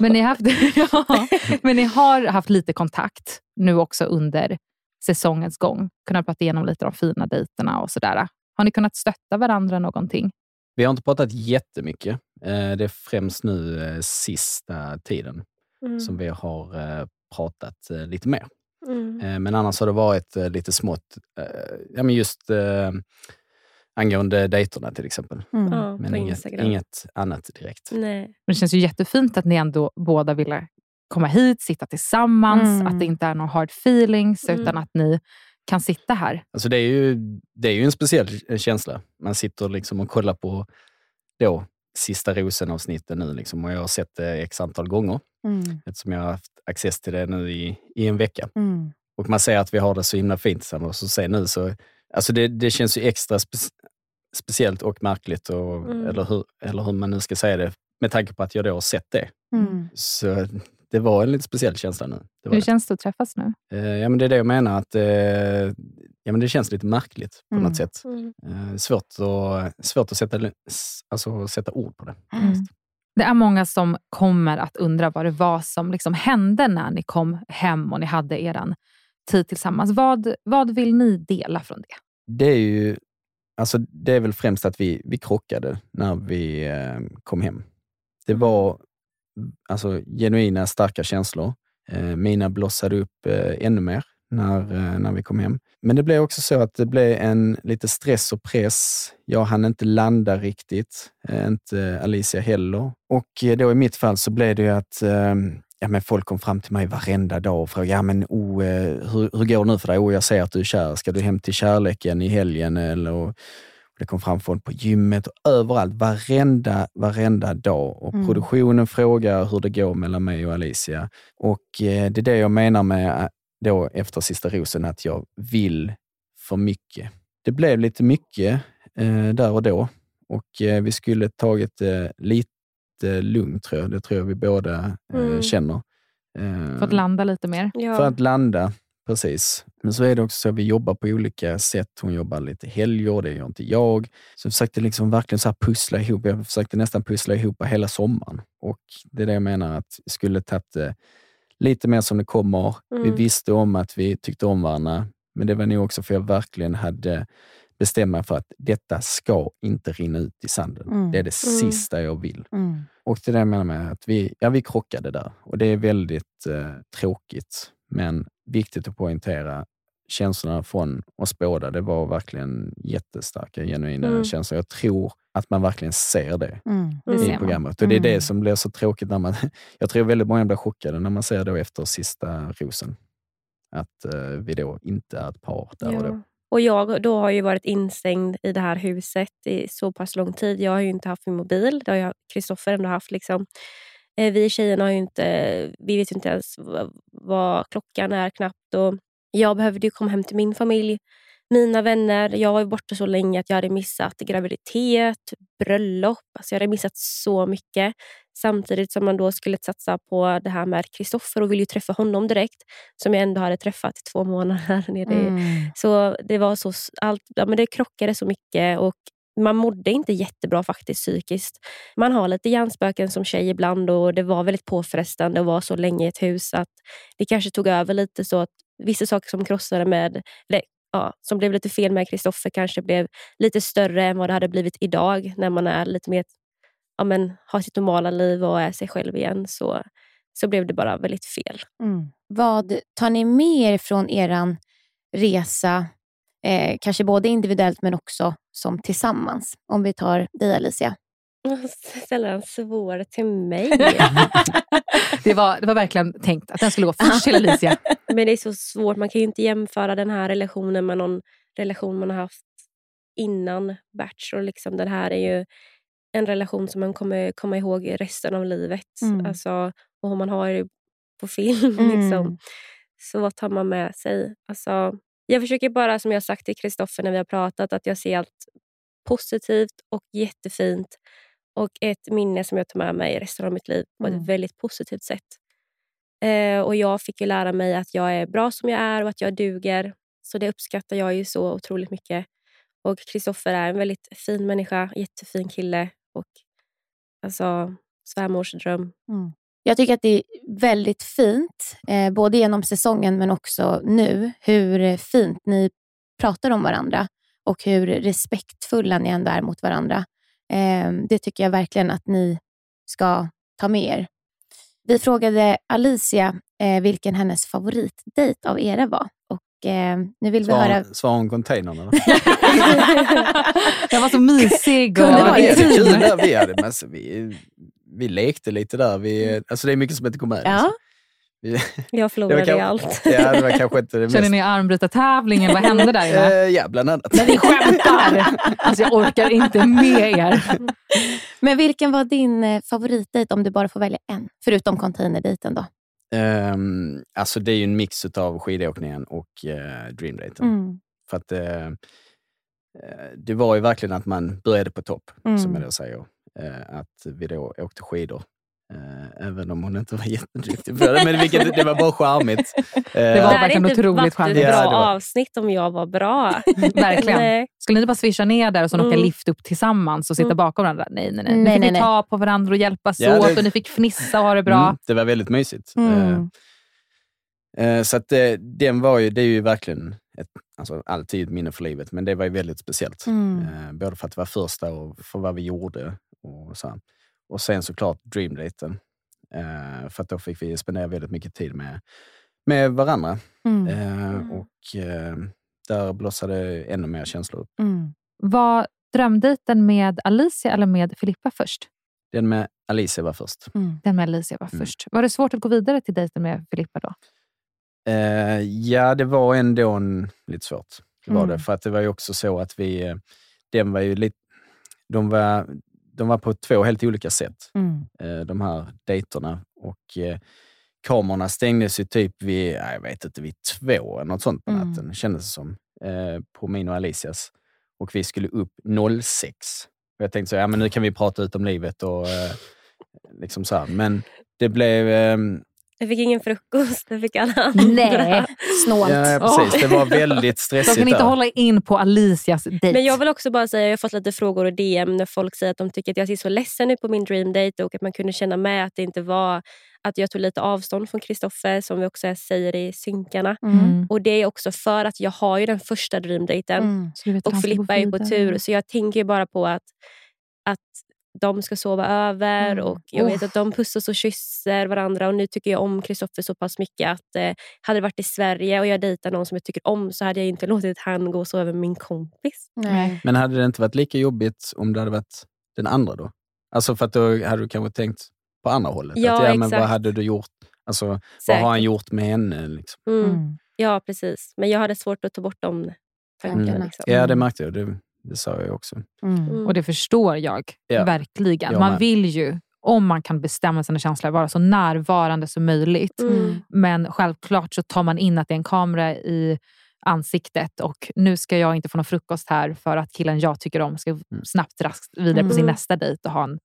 Men ni, haft, ja, men ni har haft lite kontakt nu också under säsongens gång. Kunnat prata igenom lite de fina dejterna och sådär. Har ni kunnat stötta varandra någonting? Vi har inte pratat jättemycket. Eh, Det är främst nu eh, sista tiden Mm. som vi har eh, pratat lite mer. Mm. Men annars har det varit lite smått, ja, men just angående dejterna till exempel. Mm. Ja, men inget, inget annat direkt. Nej. Men det känns ju jättefint att ni ändå båda ville komma hit, sitta tillsammans, Mm. att det inte är några hard feelings, Mm. utan att ni kan sitta här. Alltså det, är ju, det är ju en speciell eh, känsla. Man sitter liksom och kollar på då, sista rosen-avsnittet nu liksom, och jag har sett det x antal gånger Mm. eftersom jag har haft access till det nu i, i en vecka. Mm. Och man ser att vi har det så himla fint tillsammans. Och se nu så, alltså det, det känns ju extra spe, speciellt och märkligt, och, Mm. eller, hur, eller hur man nu ska säga det, med tanke på att jag då har sett det. Mm. Så det var en lite speciell känsla nu. Det var Hur det. känns det att träffas nu? Eh, ja, men det är det jag menar, att eh, ja, men det känns lite märkligt på Mm. något sätt. Mm. Eh, svårt att, svårt att sätta, alltså, sätta ord på det. Mm. Det är många som kommer att undra vad det var som liksom hände när ni kom hem och ni hade er tid tillsammans. Vad, vad vill ni dela från det? Det är ju alltså, det är väl främst att vi, vi krockade när vi eh, kom hem. Det var alltså, genuina, starka känslor. Eh, mina blossade upp eh, ännu mer när, eh, när vi kom hem. Men det blev också så att det blev en lite stress och press. Jag hann inte landa riktigt, eh, inte Alicia heller. Och eh, då i mitt fall så blev det ju att ja, men folk kom fram till mig varenda dag och frågade, ja, men, oh, hur, hur går det nu för dig? Oh, jag ser att du är kär. Ska du hem till kärleken i helgen? Eller, och det kom fram folk på gymmet och överallt, varenda, varenda dag. Och Mm. produktionen frågar hur det går mellan mig och Alicia. Och eh, det är det jag menar med eh, då efter Sista rosen, att jag vill för mycket. Det blev lite mycket eh, där och då och eh, vi skulle tagit det lite lugnt tror jag. Det tror jag vi båda eh, Mm. känner. Eh, För att landa lite mer? för att landa, precis. Men så är det också så att vi jobbar på olika sätt. Hon jobbar lite helger, det gör inte jag. Så jag försökte liksom verkligen så pussla ihop. Jag försökte nästan pussla ihop hela sommaren. Och det är det jag menar, att vi skulle tagit det lite mer som det kommer. Vi Mm. visste om att vi tyckte om varandra, men det var nog också för jag verkligen hade bestämt mig för att detta ska inte rinna ut i sanden. Mm. Det är det Mm. sista jag vill. Mm. Och det är det jag menar med att vi, ja, vi krockade där och det är väldigt eh, tråkigt, men viktigt att poängtera. Känslorna från oss båda, det var verkligen jättestarka, genuina Mm. känslor. Jag tror att man verkligen ser det Mm, det ser i man. programmet. Och det är Mm. det som blir så tråkigt när man... Jag tror väldigt många blir chockade när man ser då efter sista rosen att eh, vi då inte är ett par där och då. Ja. Och jag då har ju varit instängd i det här huset i så pass lång tid. Jag har ju inte haft min mobil. Det har jag- Kristoffer ändå haft. Liksom. Eh, Vi tjejerna har ju inte, vi vet ju inte ens vad, klockan är knappt. Och jag behövde ju komma hem till min familj, mina vänner. Jag var borta så länge att jag hade missat graviditet, bröllop. Alltså jag hade missat så mycket. Samtidigt som man då skulle satsa på det här med Kristoffer och ville ju träffa honom direkt. Som jag ändå hade träffat i två månader. Mm. Så det var så, allt, ja, men det krockade så mycket och man mådde inte jättebra faktiskt psykiskt. Man har lite hjärnspöken som tjej ibland och det var väldigt påfrestande att vara så länge i ett hus att det kanske tog över lite så att vissa saker som krossade med, eller, ja, som blev lite fel med Kristoffer kanske blev lite större än vad det hade blivit idag när man är lite mer, ja, men, har sitt normala liv och är sig själv igen. Så, så blev det bara väldigt fel. Mm. Vad tar ni med er från er resa, eh, kanske både individuellt men också som tillsammans? Om vi tar dig Alicia. Ställa en svår till mig. Det var, det var verkligen tänkt att den skulle gå först till Alicia. Men det är så svårt. Man kan ju inte jämföra den här relationen med någon relation man har haft innan Bachelor. Liksom. Den här är ju en relation som man kommer komma ihåg resten av livet. Mm. Alltså, och man har det på film. Mm. Liksom. Så vad tar man med sig? Alltså, jag försöker bara, som jag sagt till Kristoffer när vi har pratat, att jag ser allt positivt och jättefint. Och ett minne som jag tar med mig resten av mitt liv på Mm. ett väldigt positivt sätt. Eh, och Jag fick ju lära mig att jag är bra som jag är och att jag duger. Så det uppskattar jag ju så otroligt mycket. Och Kristoffer är en väldigt fin människa, jättefin kille. Och alltså, svärmors dröm. Jag tycker att det är väldigt fint, eh, både genom säsongen men också nu, hur fint ni pratar om varandra och hur respektfulla ni ändå är mot varandra. Eh, det tycker jag verkligen att ni ska ta med er. Vi frågade Alicia eh, vilken hennes favoritdejt av era var. Och, eh, nu vill vi höra... Svar, svarar hon containern eller? Den var så mysig. Och... Kunde Ja, det är där. Vi, hade, men alltså, vi, vi lekte lite där. Vi, alltså, det är mycket som inte kom med. Ja. Liksom. Vi, Jag det förlorade i kanske- allt. Ja, det var kanske inte det Känner mest... ni armbrytartävlingen? Vad hände där inne? Eh, ja, bland annat. Men ni skämtar! Alltså jag orkar inte med er. Men vilken var din eh, favoritdejt om du bara får välja en? Förutom containerdejten då. Ehm, alltså det är ju en mix av skidåkningen och uh, dreamdaten. Mm. För att eh, eh, det var ju verkligen att man började på topp, Mm. som jag då säger. Eh, att vi då åkte skidor. Eh, även om hon inte var jätteduktig på det, men vilket, det var bara charmigt. Det var det hade verkligen inte otroligt varit ett charmigt. Ja, bra det var- avsnitt om jag var bra. Verkligen. Nej. Skulle ni bara swisha ner där och så åka Mm. lift upp tillsammans och sitta Mm. bakom varandra? Nej, nej, nej. Nej, Ni fick nej, ta på varandra och hjälpas Ja, åt det- och ni fick fnissa och ha det bra. Mm, det var väldigt mysigt. Mm. Eh, eh, så att det, den var ju, det är ju verkligen ett, alltså, alltid ett minne för livet, men det var ju väldigt speciellt. Mm. Eh, både för att det var första och för vad vi gjorde. Och, så och sen såklart dreamdaten. Eh, för då fick vi spendera väldigt mycket tid med, med varandra. Mm. Eh, och eh, där blossade ännu mer känslor upp. Mm. Var drömdejten med Alicia eller med Filippa först? Den med Alicia var först. Mm. Den med Alicia var Mm. först. Var det svårt att gå vidare till dejten med Filippa då? Eh, ja, det var ändå en, lite svårt. Det var Mm. det. För att det var ju också så att vi... eh, Den var ju lite... De var, de var på två helt olika sätt, Mm. eh, de här dejterna. Och eh, kamerorna stängdes ju typ vid, ja, jag vet inte, vid två eller något sånt på Mm. natten, kändes det som. Eh, på min och Alicias. Och vi skulle upp 06. Och jag tänkte så, ja men nu kan vi prata ut om livet och eh, liksom så här. Men det blev... Jag fick ingen frukost, det fick alla andra. Nej, snålt. Ja, precis. Det var väldigt De stressigt kan inte där. hålla in på Alicias dejt. Men jag vill också bara säga, jag har fått lite frågor och DM när folk säger att de tycker att jag ser så ledsen ut på min dream date och att man kunde känna med att det inte var att jag tog lite avstånd från Kristoffer som vi också säger i synkarna. Mm. Och det är också för att jag har ju den första dreamdaten Mm. Och Filippa är ju på tur. Så jag tänker ju bara på att, att de ska sova över Mm. och jag vet Uff. att de pussas och kysser varandra. Och nu tycker jag om Kristoffer så pass mycket att eh, hade det varit i Sverige och jag dejtar någon som jag tycker om så hade jag inte låtit han gå och sova med min kompis. Nej. Men hade det inte varit lika jobbigt om det hade varit den andra då? Alltså för att då hade du kanske tänkt på andra hållet. Ja, att, ja, men vad hade du gjort? Alltså, vad har han gjort med henne? Liksom? Mm. Mm. Ja, precis. Men jag hade svårt att ta bort de tankarna. Mm. Liksom. Ja, det märkte jag. Det, det sa jag också. Mm. Mm. Och det förstår jag Ja. verkligen. Jag Man vill ju, om man kan bestämma sina känslor, vara så närvarande som möjligt. Mm. Men självklart så tar man in att det är en kamera i ansiktet och nu ska jag inte få någon frukost här för att killen jag tycker om ska snabbt raskt vidare på sin Mm. nästa dejt och ha en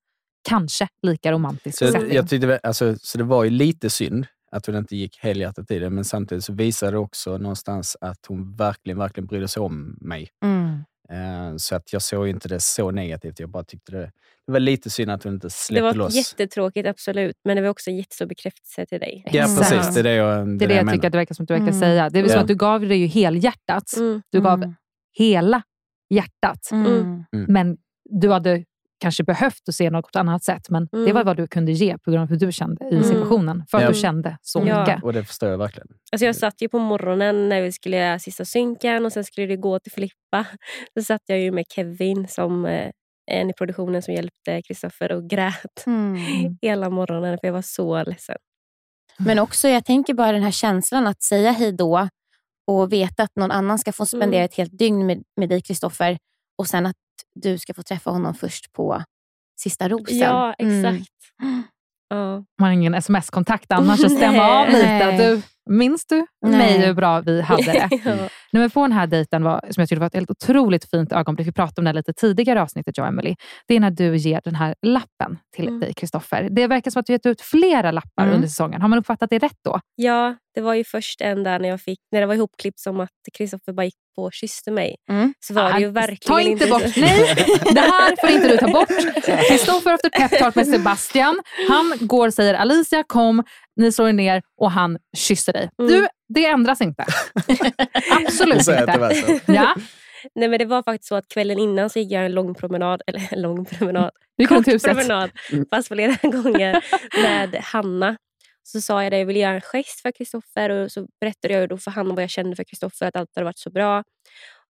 kanske lika romantisk Så, setting. jag tyckte, alltså, så det var ju lite synd att hon inte gick helhjärtat i det, men samtidigt så visade det också någonstans att hon verkligen, verkligen brydde sig om mig. Mm. Eh, Så att jag såg inte det så negativt. Jag bara tyckte det, det var lite synd att hon inte Det släppte var loss. jättetråkigt, absolut. Men det var också en jättestor bekräftelse till dig. Ja, Exakt. precis. Det är det jag, Det är det jag menar. tycker att det verkar som att du verkar Mm. säga. Det är väl så Ja. att du gav det ju helhjärtat. Mm. Du gav Mm. hela hjärtat. Mm. Mm. Men du hade kanske behövt att se något annat sätt. Men det Mm. var vad du kunde ge på grund av hur du kände i Mm. situationen. För att Ja. du kände så Ja. mycket. Och det förstår jag verkligen. Alltså jag satt ju på morgonen när vi skulle göra sista synken och sen skulle det gå till Filippa. Så satt jag ju med Kevin, som eh, en i produktionen som hjälpte Kristoffer och grät Mm. hela morgonen för jag var så ledsen. Men också, jag tänker bara den här känslan att säga hej då och veta att någon annan ska få spendera Mm. ett helt dygn med, med dig, Kristoffer, och sen att du ska få träffa honom först på sista rosen. Ja, Mm. exakt. Ja. Man har ingen sms-kontakt annars att stämma av lite. Du, minns du Nej. mig hur bra vi hade det? Ja. Nummer på den här dejten var, som jag tyckte var ett helt otroligt fint ögonblick. Vi pratade om det lite tidigare avsnittet, jag och Emily. Det är när du ger den här lappen till Mm. dig, Kristoffer. Det verkar som att du gett ut flera lappar Mm. under säsongen. Har man uppfattat det rätt då? Ja, det var ju först en där när jag fick, när det var ihopklippt som att Kristoffer bara gick på och kysste mig. Mm. Så var det ju Ah, verkligen Ta inte bort, nej! Det här får inte du ta bort. Kristoffer efter peptalk med Sebastian. Han går och säger Alicia kom, ni slår er ner och han kysser dig. Mm. Du, det ändras inte. Absolut att inte. Ja. Nej men det var faktiskt så att kvällen innan så gick jag en lång promenad, eller en lång promenad, kort promenad, fast flera gånger med Hanna. Så sa jag det, jag ville göra en gest för Kristoffer och så berättade jag ju då för Hanna vad jag kände för Kristoffer, att allt hade varit så bra.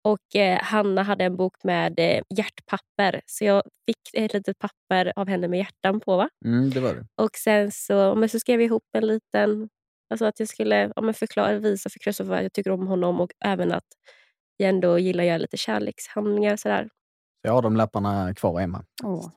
Och eh, Hanna hade en bok med eh, hjärtpapper, så jag fick ett litet papper av henne med hjärtan på. Va? Mm, det var det. Och sen så, men så skrev jag ihop en liten, alltså att jag skulle ja, men förklara, visa för Kristoffer att jag tycker om honom och även att jag ändå gillar att göra lite kärlekshandlingar. Sådär. Jag har de lapparna kvar hemma. Ja.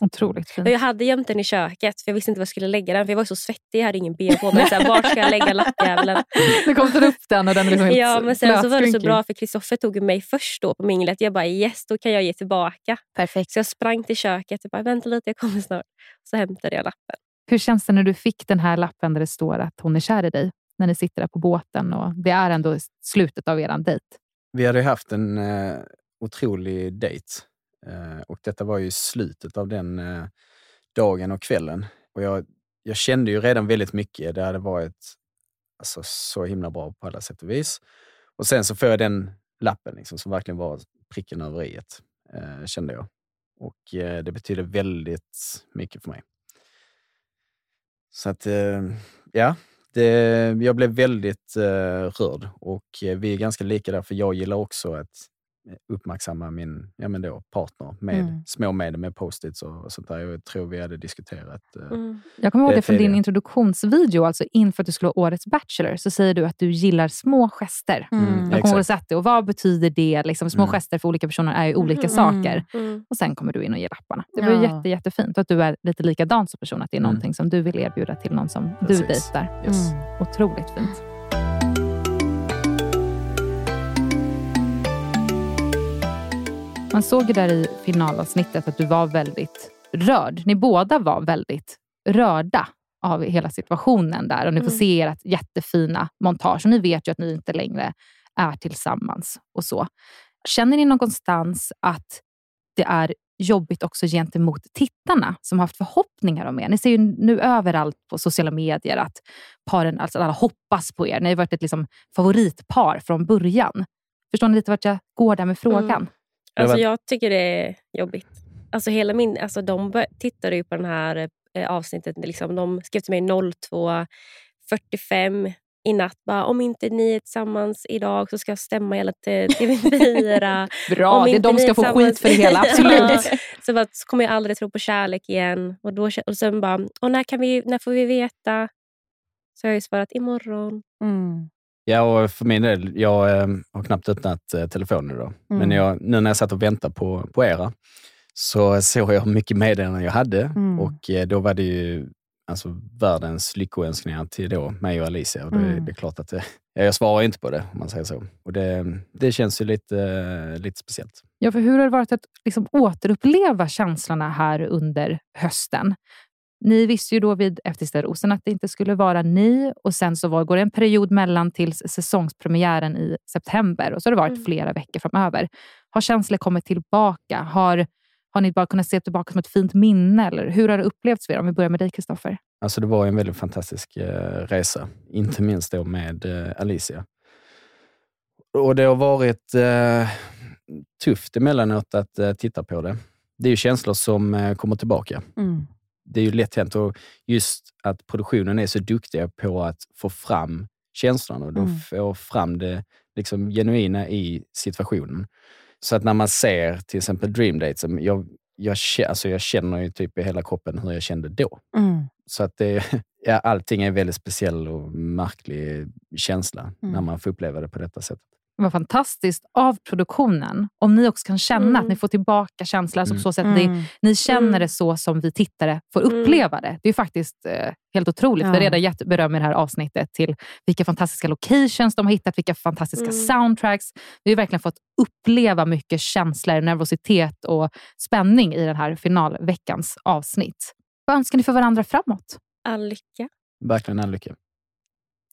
Otroligt fint. Och jag hade gömt den i köket för jag visste inte var jag skulle lägga den. För Jag var så svettig, jag hade ingen ben på mig. Så här, Var ska jag lägga lappjäveln? Du kom ta upp den och den är liksom helt Ja, men sen så var det så bra för Kristoffer tog mig först då på minglet. Jag bara yes, då kan jag ge tillbaka. Perfekt. Så jag sprang till köket och bara vänta lite, jag kommer snart. Så hämtade jag lappen. Hur känns det när du fick den här lappen där det står att hon är kär i dig? När ni sitter där på båten och det är ändå slutet av er dejt. Vi hade ju haft en eh, otrolig dejt. Eh, och detta var ju slutet av den eh, dagen och kvällen. Och jag, jag kände ju redan väldigt mycket. Det hade varit alltså, så himla bra på alla sätt och vis. Och sen så får jag den lappen liksom, som verkligen var pricken över i eh, kände jag. Och eh, det betyder väldigt mycket för mig. Så att, eh, ja, det, jag blev väldigt eh, rörd och eh, vi är ganska lika där, för jag gillar också att uppmärksamma min ja, men då, partner med Mm. små medel, med post-its och, och sånt där. Jag tror vi hade diskuterat eh, Jag kommer ihåg det från din introduktionsvideo, alltså inför att du skulle vara årets Bachelor, så säger du att du gillar små gester. Mm, jag kommer ihåg att sätta det. Och vad betyder det? Liksom, små Mm. gester för olika personer är ju olika Mm. saker. Mm. Och Sen kommer du in och ger lapparna. Det var Ja. jätte, jättefint. Och att du är lite likadan som person. Att det är Mm. någonting som du vill erbjuda till någon som du Precis. dejtar. Yes. Otroligt fint. Man såg ju där i finalavsnittet att du var väldigt rörd. Ni båda var väldigt rörda av hela situationen där. Och ni får Mm. se ert jättefina montage. Och ni vet ju att ni inte längre är tillsammans och så. Känner ni någonstans att det är jobbigt också gentemot tittarna som har haft förhoppningar om er? Ni ser ju nu överallt på sociala medier att paren, alltså alla hoppas på er. Ni har varit ett liksom favoritpar från början. Förstår ni lite vart jag går där med frågan? Mm. Det Alltså, jag tycker det är jobbigt. Alltså, hela min, alltså, de tittade ju på den här eh, avsnittet. Liksom. De skrev till mig 02.45 i natt. Bara, om inte ni är tillsammans idag så ska jag stämma hela till TV4. Bra, Om det, de ska få skit för det hela. Absolut. Ja. så, bara, så kommer jag aldrig tro på kärlek igen. Och, då, och sen bara, och när, kan vi, när får vi veta? Så har jag ju svarat imorgon. Mm. Ja, och för min del, jag eh, har knappt öppnat eh, telefonen idag. Mm. Men jag, nu när jag satt och väntade på, på era så såg jag mycket meddelanden jag hade Mm. och eh, då var det ju alltså, världens lyckoönskningar till då, mig och Alicia. Och det, Mm. det är klart att det, ja, jag svarar inte på det om man säger så. Och det, det känns ju lite, lite speciellt. Ja, för hur har det varit att liksom återuppleva känslorna här under hösten? Ni visste ju då vid Efter rosen att det inte skulle vara ni och sen så var, går det en period mellan tills säsongspremiären i september och så har det varit Mm. flera veckor framöver. Har känslor kommit tillbaka? Har, har ni bara kunnat se tillbaka som ett fint minne? Eller hur har det upplevts för er? Om vi börjar med dig, Kristoffer. Alltså det var en väldigt fantastisk eh, resa, inte minst då med eh, Alicia. Och det har varit eh, tufft emellanåt att eh, titta på det. Det är ju känslor som eh, kommer tillbaka. Mm. Det är ju lätt hänt och just att produktionen är så duktiga på att få fram känslorna och de Mm. får fram det liksom genuina i situationen. Så att när man ser till exempel Dream Dates, jag, jag, kä- alltså jag känner ju typ i hela kroppen hur jag kände då. Mm. Så att det, ja, allting är en väldigt speciell och märklig känsla Mm. när man får uppleva det på detta sätt. Vad fantastiskt av produktionen. Om ni också kan känna Mm. att ni får tillbaka känslan så, Mm. så sätt Mm. ni känner Mm. det så som vi tittare får Mm. uppleva det. Det är faktiskt eh, helt otroligt. Vi har Ja. redan gett beröm i det här avsnittet till vilka fantastiska locations de har hittat, vilka fantastiska Mm. soundtracks. Vi har verkligen fått uppleva mycket känslor, nervositet och spänning i den här finalveckans avsnitt. Vad önskar ni för varandra framåt? All lycka. Verkligen all lycka.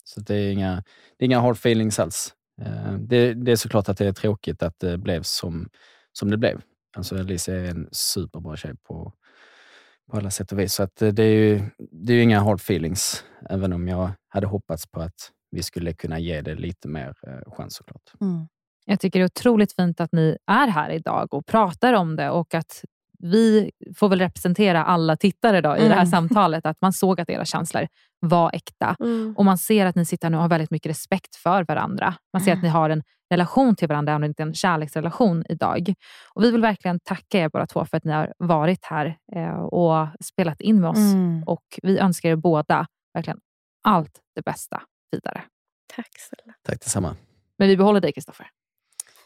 Så det är inga, det är inga hard feelings alls. Eh, det, det är såklart att det är tråkigt att det blev som, som det blev. Alltså Elise är en superbra tjej på, på alla sätt och vis. Så att eh, det är ju det är ju inga hard feelings, även om jag hade hoppats på att vi skulle kunna ge det lite mer eh, chans såklart. Mm. Jag tycker det är otroligt fint att ni är här idag och pratar om det och att vi får väl representera alla tittare då i det här Mm. samtalet. Att man såg att era känslor var äkta. Mm. Och man ser att ni sitter nu och har väldigt mycket respekt för varandra. Man ser att ni har en relation till varandra, även om det inte är en kärleksrelation idag. Och Vi vill verkligen tacka er båda två för att ni har varit här eh, och spelat in med oss. Mm. Och Vi önskar er båda verkligen allt det bästa vidare. Tack snälla. Tack detsamma. Men vi behåller dig, Kristoffer.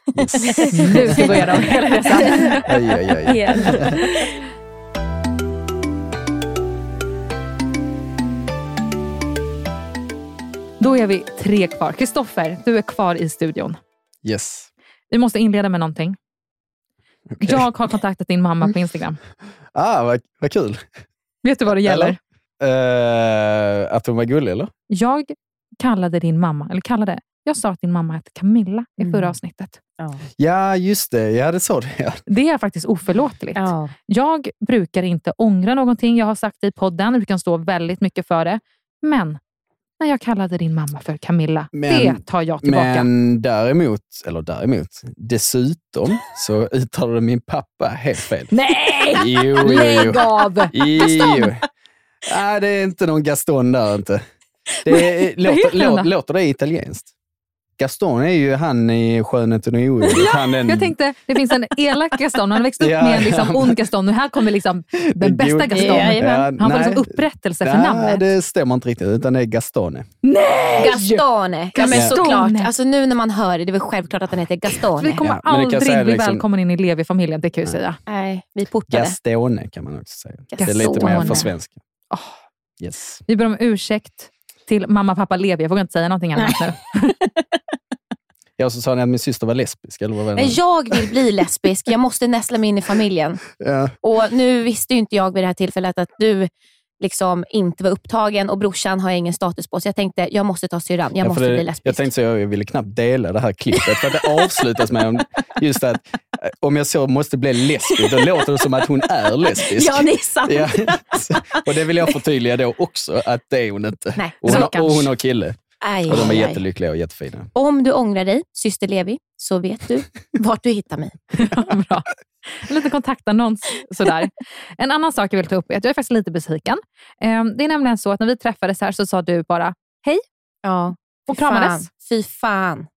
Nu ska vi gå igenom hela resan. Oj, oj. Igen. Då är vi tre kvar. Kristoffer, du är kvar i studion. Yes. Vi måste inleda med någonting. Okej. Jag har kontaktat din mamma på Instagram. Ah, vad, vad kul. Vet du vad det gäller? Eller? Eh, att hon var gullig, eller? Jag kallade din mamma, eller kallade, jag sa att din mamma hette Camilla i förra avsnittet. Ja, just det. Ja, det sa du. Ja. Det är faktiskt oförlåtligt. Ja. Jag brukar inte ångra någonting jag har sagt i podden. Jag brukar stå väldigt mycket för det. Men när jag kallade din mamma för Camilla, Men- det tar jag tillbaka. Men däremot, eller däremot, dessutom så uttalade min pappa helt fel. Nej! Jo, jo, jo. Lägg av! Jo. Nej, det är inte någon Gaston där inte. Det är, låter, låter, låter det italienskt? Gaston är ju han i Skönheten och odjuret. Han den- Jag tänkte, det finns en elak Gaston. Han har växt upp Ja, med en liksom ja. ond Gaston. Och här kommer liksom den bästa Gaston. Ja, Han får liksom upprättelse för Nej, namnet. det stämmer inte riktigt, utan det är Gastone. Nej! Gastone. Ja, men Gastone. såklart. Alltså, nu när man hör det, det är väl självklart att den heter Gastone. Vi kommer Ja, aldrig bli liksom- välkommen in i Levi-familjen, det kan jag ju säga. Nej, vi portade. Gastone kan man också säga. Det är lite Gastone. mer för svenska. Yes. Vi ber om ursäkt till mamma, pappa, Levi. Jag vågar inte säga någonting annat nu. Ja, så sa ni att min syster var lesbisk, eller vad var det? Jag vill bli lesbisk. Jag måste nästla mig in i familjen. Ja. Och Nu visste ju inte jag vid det här tillfället att du liksom inte var upptagen och brorsan har jag ingen status på. Så jag tänkte, jag måste ta syrran. Jag Ja, måste det, bli lesbisk. Jag tänkte så, jag ville knappt dela det här klippet, för att det avslutas med om- just att eh, om jag så måste bli lesbisk, då låter det som att hon är lesbisk. Ja, det är sant. Ja. Och det vill jag förtydliga då också, att det är hon inte. Nej, och, hon och hon har kille. Aj, och de är aj, aj. jättelyckliga och jättefina. Om du ångrar dig, syster Levi, så vet du vart du hittar mig. Bra. En liten kontaktannons sådär. En annan sak jag vill ta upp är att jag är faktiskt lite besviken. Ehm, Det är nämligen så att när vi träffades här så sa du bara hej Ja, och fy fan. kramades. Fy fan.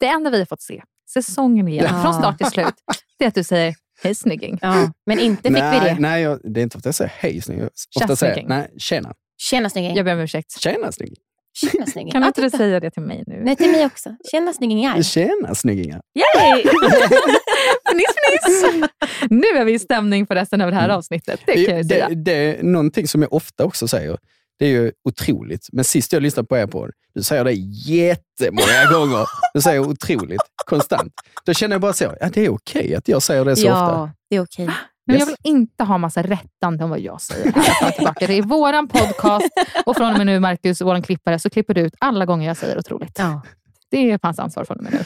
Det enda vi har fått se, säsongen igenom, Ja. från start till slut, det är att du säger hej snygging. Ja, men inte fick nej, vi det. Nej, jag, det är inte att jag säger hej snygg. Jag Tja, ofta säger snygging. nej, tjena. Tjena snygging. Jag ber om ursäkt. Tjena snygg. Tjena snygging. Kan Ja, inte du säga det till mig nu? Nej, till mig också. Tjena snyggingar. Tjena snyggingar. Yay! fniss, fniss! Nu är vi i stämning för resten av det här avsnittet. Det kan jag Det, säga. det, det är någonting som jag ofta också säger. Det är ju otroligt. Men sist jag lyssnade på er på du säger det jättemånga gånger. Du säger otroligt, konstant. Då känner jag bara så, ja det är okej att jag säger det så ofta. Ja, det är okej. Men jag Yes. vill inte ha massa rättande om vad jag säger. Jag. Det är våran podcast och från och med nu, Marcus, vår klippare, så klipper du ut alla gånger jag säger otroligt. Ja. Det är hans ansvar från och med nu.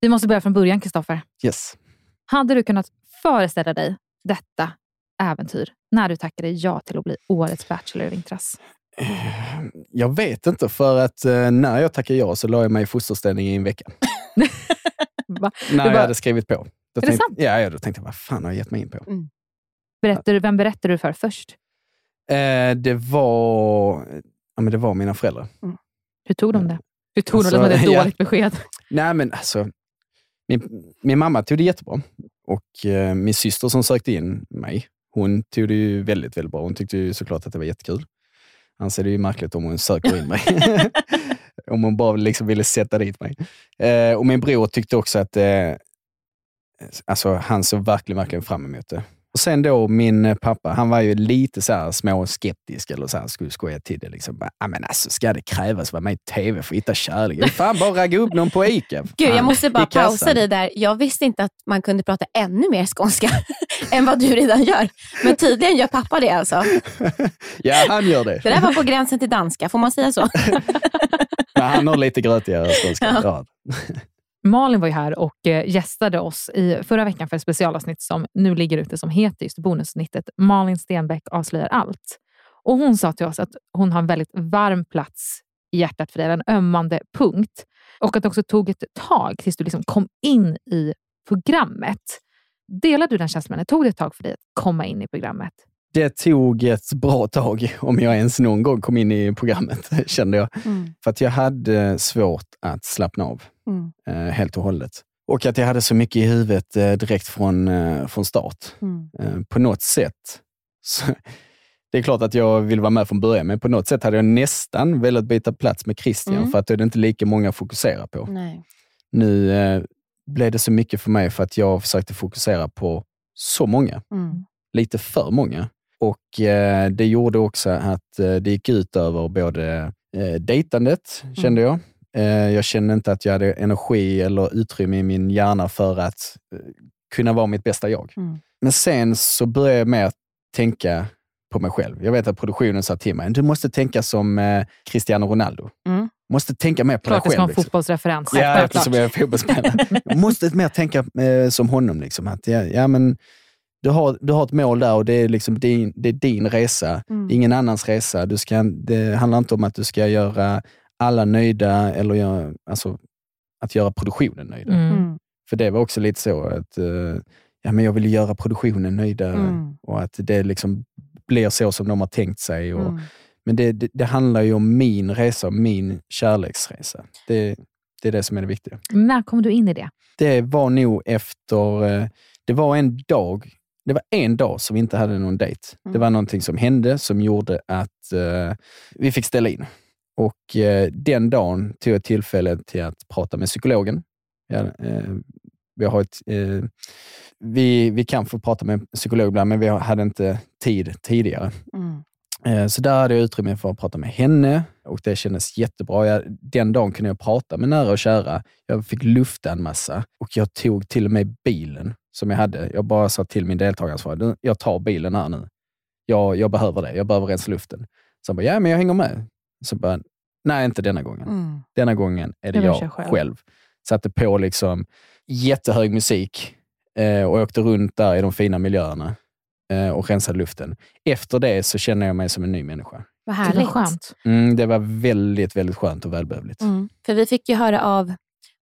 Vi måste börja från början, Kristoffer. Yes. Hade du kunnat föreställa dig detta äventyr när du tackade ja till att bli årets Bachelor i vintras? Jag vet inte, för att eh, när jag tackade ja så la jag mig i fosterställning i en vecka. När Du jag bara- hade skrivit på. Då det tänkte, sant? Ja, ja, då tänkte jag, vad fan har jag gett mig in på? Berättar vem berättar du för först? Eh, det, var, ja, men det var mina föräldrar. Hur tog de det? Hur tog Alltså, de det som ett ja. dåligt besked? Nej, men alltså, min, min mamma tog det jättebra. Och eh, min syster som sökte in mig, hon tog det ju väldigt, väldigt bra. Hon tyckte ju såklart att det var jättekul. Annars är det ju märkligt om hon söker in mig. Om hon bara liksom ville sätta dit mig. Eh, och min bror tyckte också att eh, alltså, han såg verkligen, verkligen fram emot det. Och sen då min eh, pappa, han var ju lite så här småskeptisk eller så här, skulle skoja till det. Liksom. Bara, "Ah, men alltså, ska det krävas att vara med i TV för att hitta kärlek? Fan bara ragga upp någon på ICA. Gud, jag måste bara pausa dig där. Jag visste inte att man kunde prata ännu mer skånska än vad du redan gör. Men tydligen gör pappa det alltså. Ja, han gör det. Det där var på gränsen till danska, får man säga så? Men han har lite grötigare skånska. Ja. Malin var ju här och eh, gästade oss i förra veckan för ett specialavsnitt som nu ligger ute som heter just bonusavsnittet Malin Stenbeck avslöjar allt. Och Hon sa till oss att hon har en väldigt varm plats i hjärtat för dig, en ömmande punkt. Och att det också tog ett tag tills du liksom kom in i programmet. Delar du den känslan? Det tog det ett tag för dig att komma in i programmet? Det tog ett bra tag, om jag ens någon gång kom in i programmet, kände jag. Mm. För att jag hade svårt att slappna av Mm. eh, helt och hållet. Och att jag hade så mycket i huvudet eh, direkt från, eh, från start. Mm. På något sätt, så, det är klart att jag vill vara med från början, men på något sätt hade jag nästan velat byta plats med Christian, Mm. för att då är det inte lika många att fokusera på. Nej. Nu blev det så mycket för mig för att jag försökte fokusera på så många. Mm. Lite för många. Och eh, det gjorde också att eh, det gick ut över både eh, dejtandet, kände jag. Eh, jag kände inte att jag hade energi eller utrymme i min hjärna för att eh, kunna vara mitt bästa jag. Mm. Men sen så började jag med att tänka på mig själv. Jag vet att produktionen sa till mig, du måste tänka som eh, Cristiano Ronaldo. Mm. måste tänka mer på Klart dig själv. en liksom. fotbollsreferens. Ja, eftersom jag är fotbollsspelare. Måste mer tänka eh, som honom. Liksom, att, ja, ja, men, du, har, du har ett mål där och det är, liksom din, det är din resa. Mm. Ingen annans resa. Du ska, det handlar inte om att du ska göra alla nöjda eller göra, alltså, att göra produktionen nöjda. Mm. För det var också lite så att eh, ja, men jag vill göra produktionen nöjda Mm. och att det liksom blir så som de har tänkt sig. Och, Mm. Men det, det, det handlar ju om min resa, min kärleksresa. Det, det är det som är det viktiga. När kom du in i det? Det var nog efter, eh, det var en dag, det var en dag som vi inte hade någon dejt. Mm. Det var någonting som hände som gjorde att eh, vi fick ställa in. Och eh, den dagen tog jag tillfället till att prata med psykologen. Eh, vi, har ett, eh, vi, vi kan få prata med psykolog ibland, men vi hade inte tid tidigare. Mm. Så där hade jag utrymme för att prata med henne och det kändes jättebra. Jag, den dagen kunde jag prata med nära och kära. Jag fick lufta en massa och jag tog till och med bilen som jag hade. Jag bara sa till min deltagaransvarig, "Du, jag tar bilen här nu. Jag, jag behöver det. Jag behöver rensa luften. Så han bara, ja men jag hänger med. Så bara, nej inte denna gången. Mm. Denna gången är det Jag jag själv. själv. Satte på liksom jättehög musik eh, och åkte runt där i de fina miljöerna eh, och rensade luften. Efter det så känner jag mig som en ny människa. Vad Det var härligt. skönt. Mm, det var väldigt, väldigt skönt och välbehövligt. Mm. För vi fick ju höra av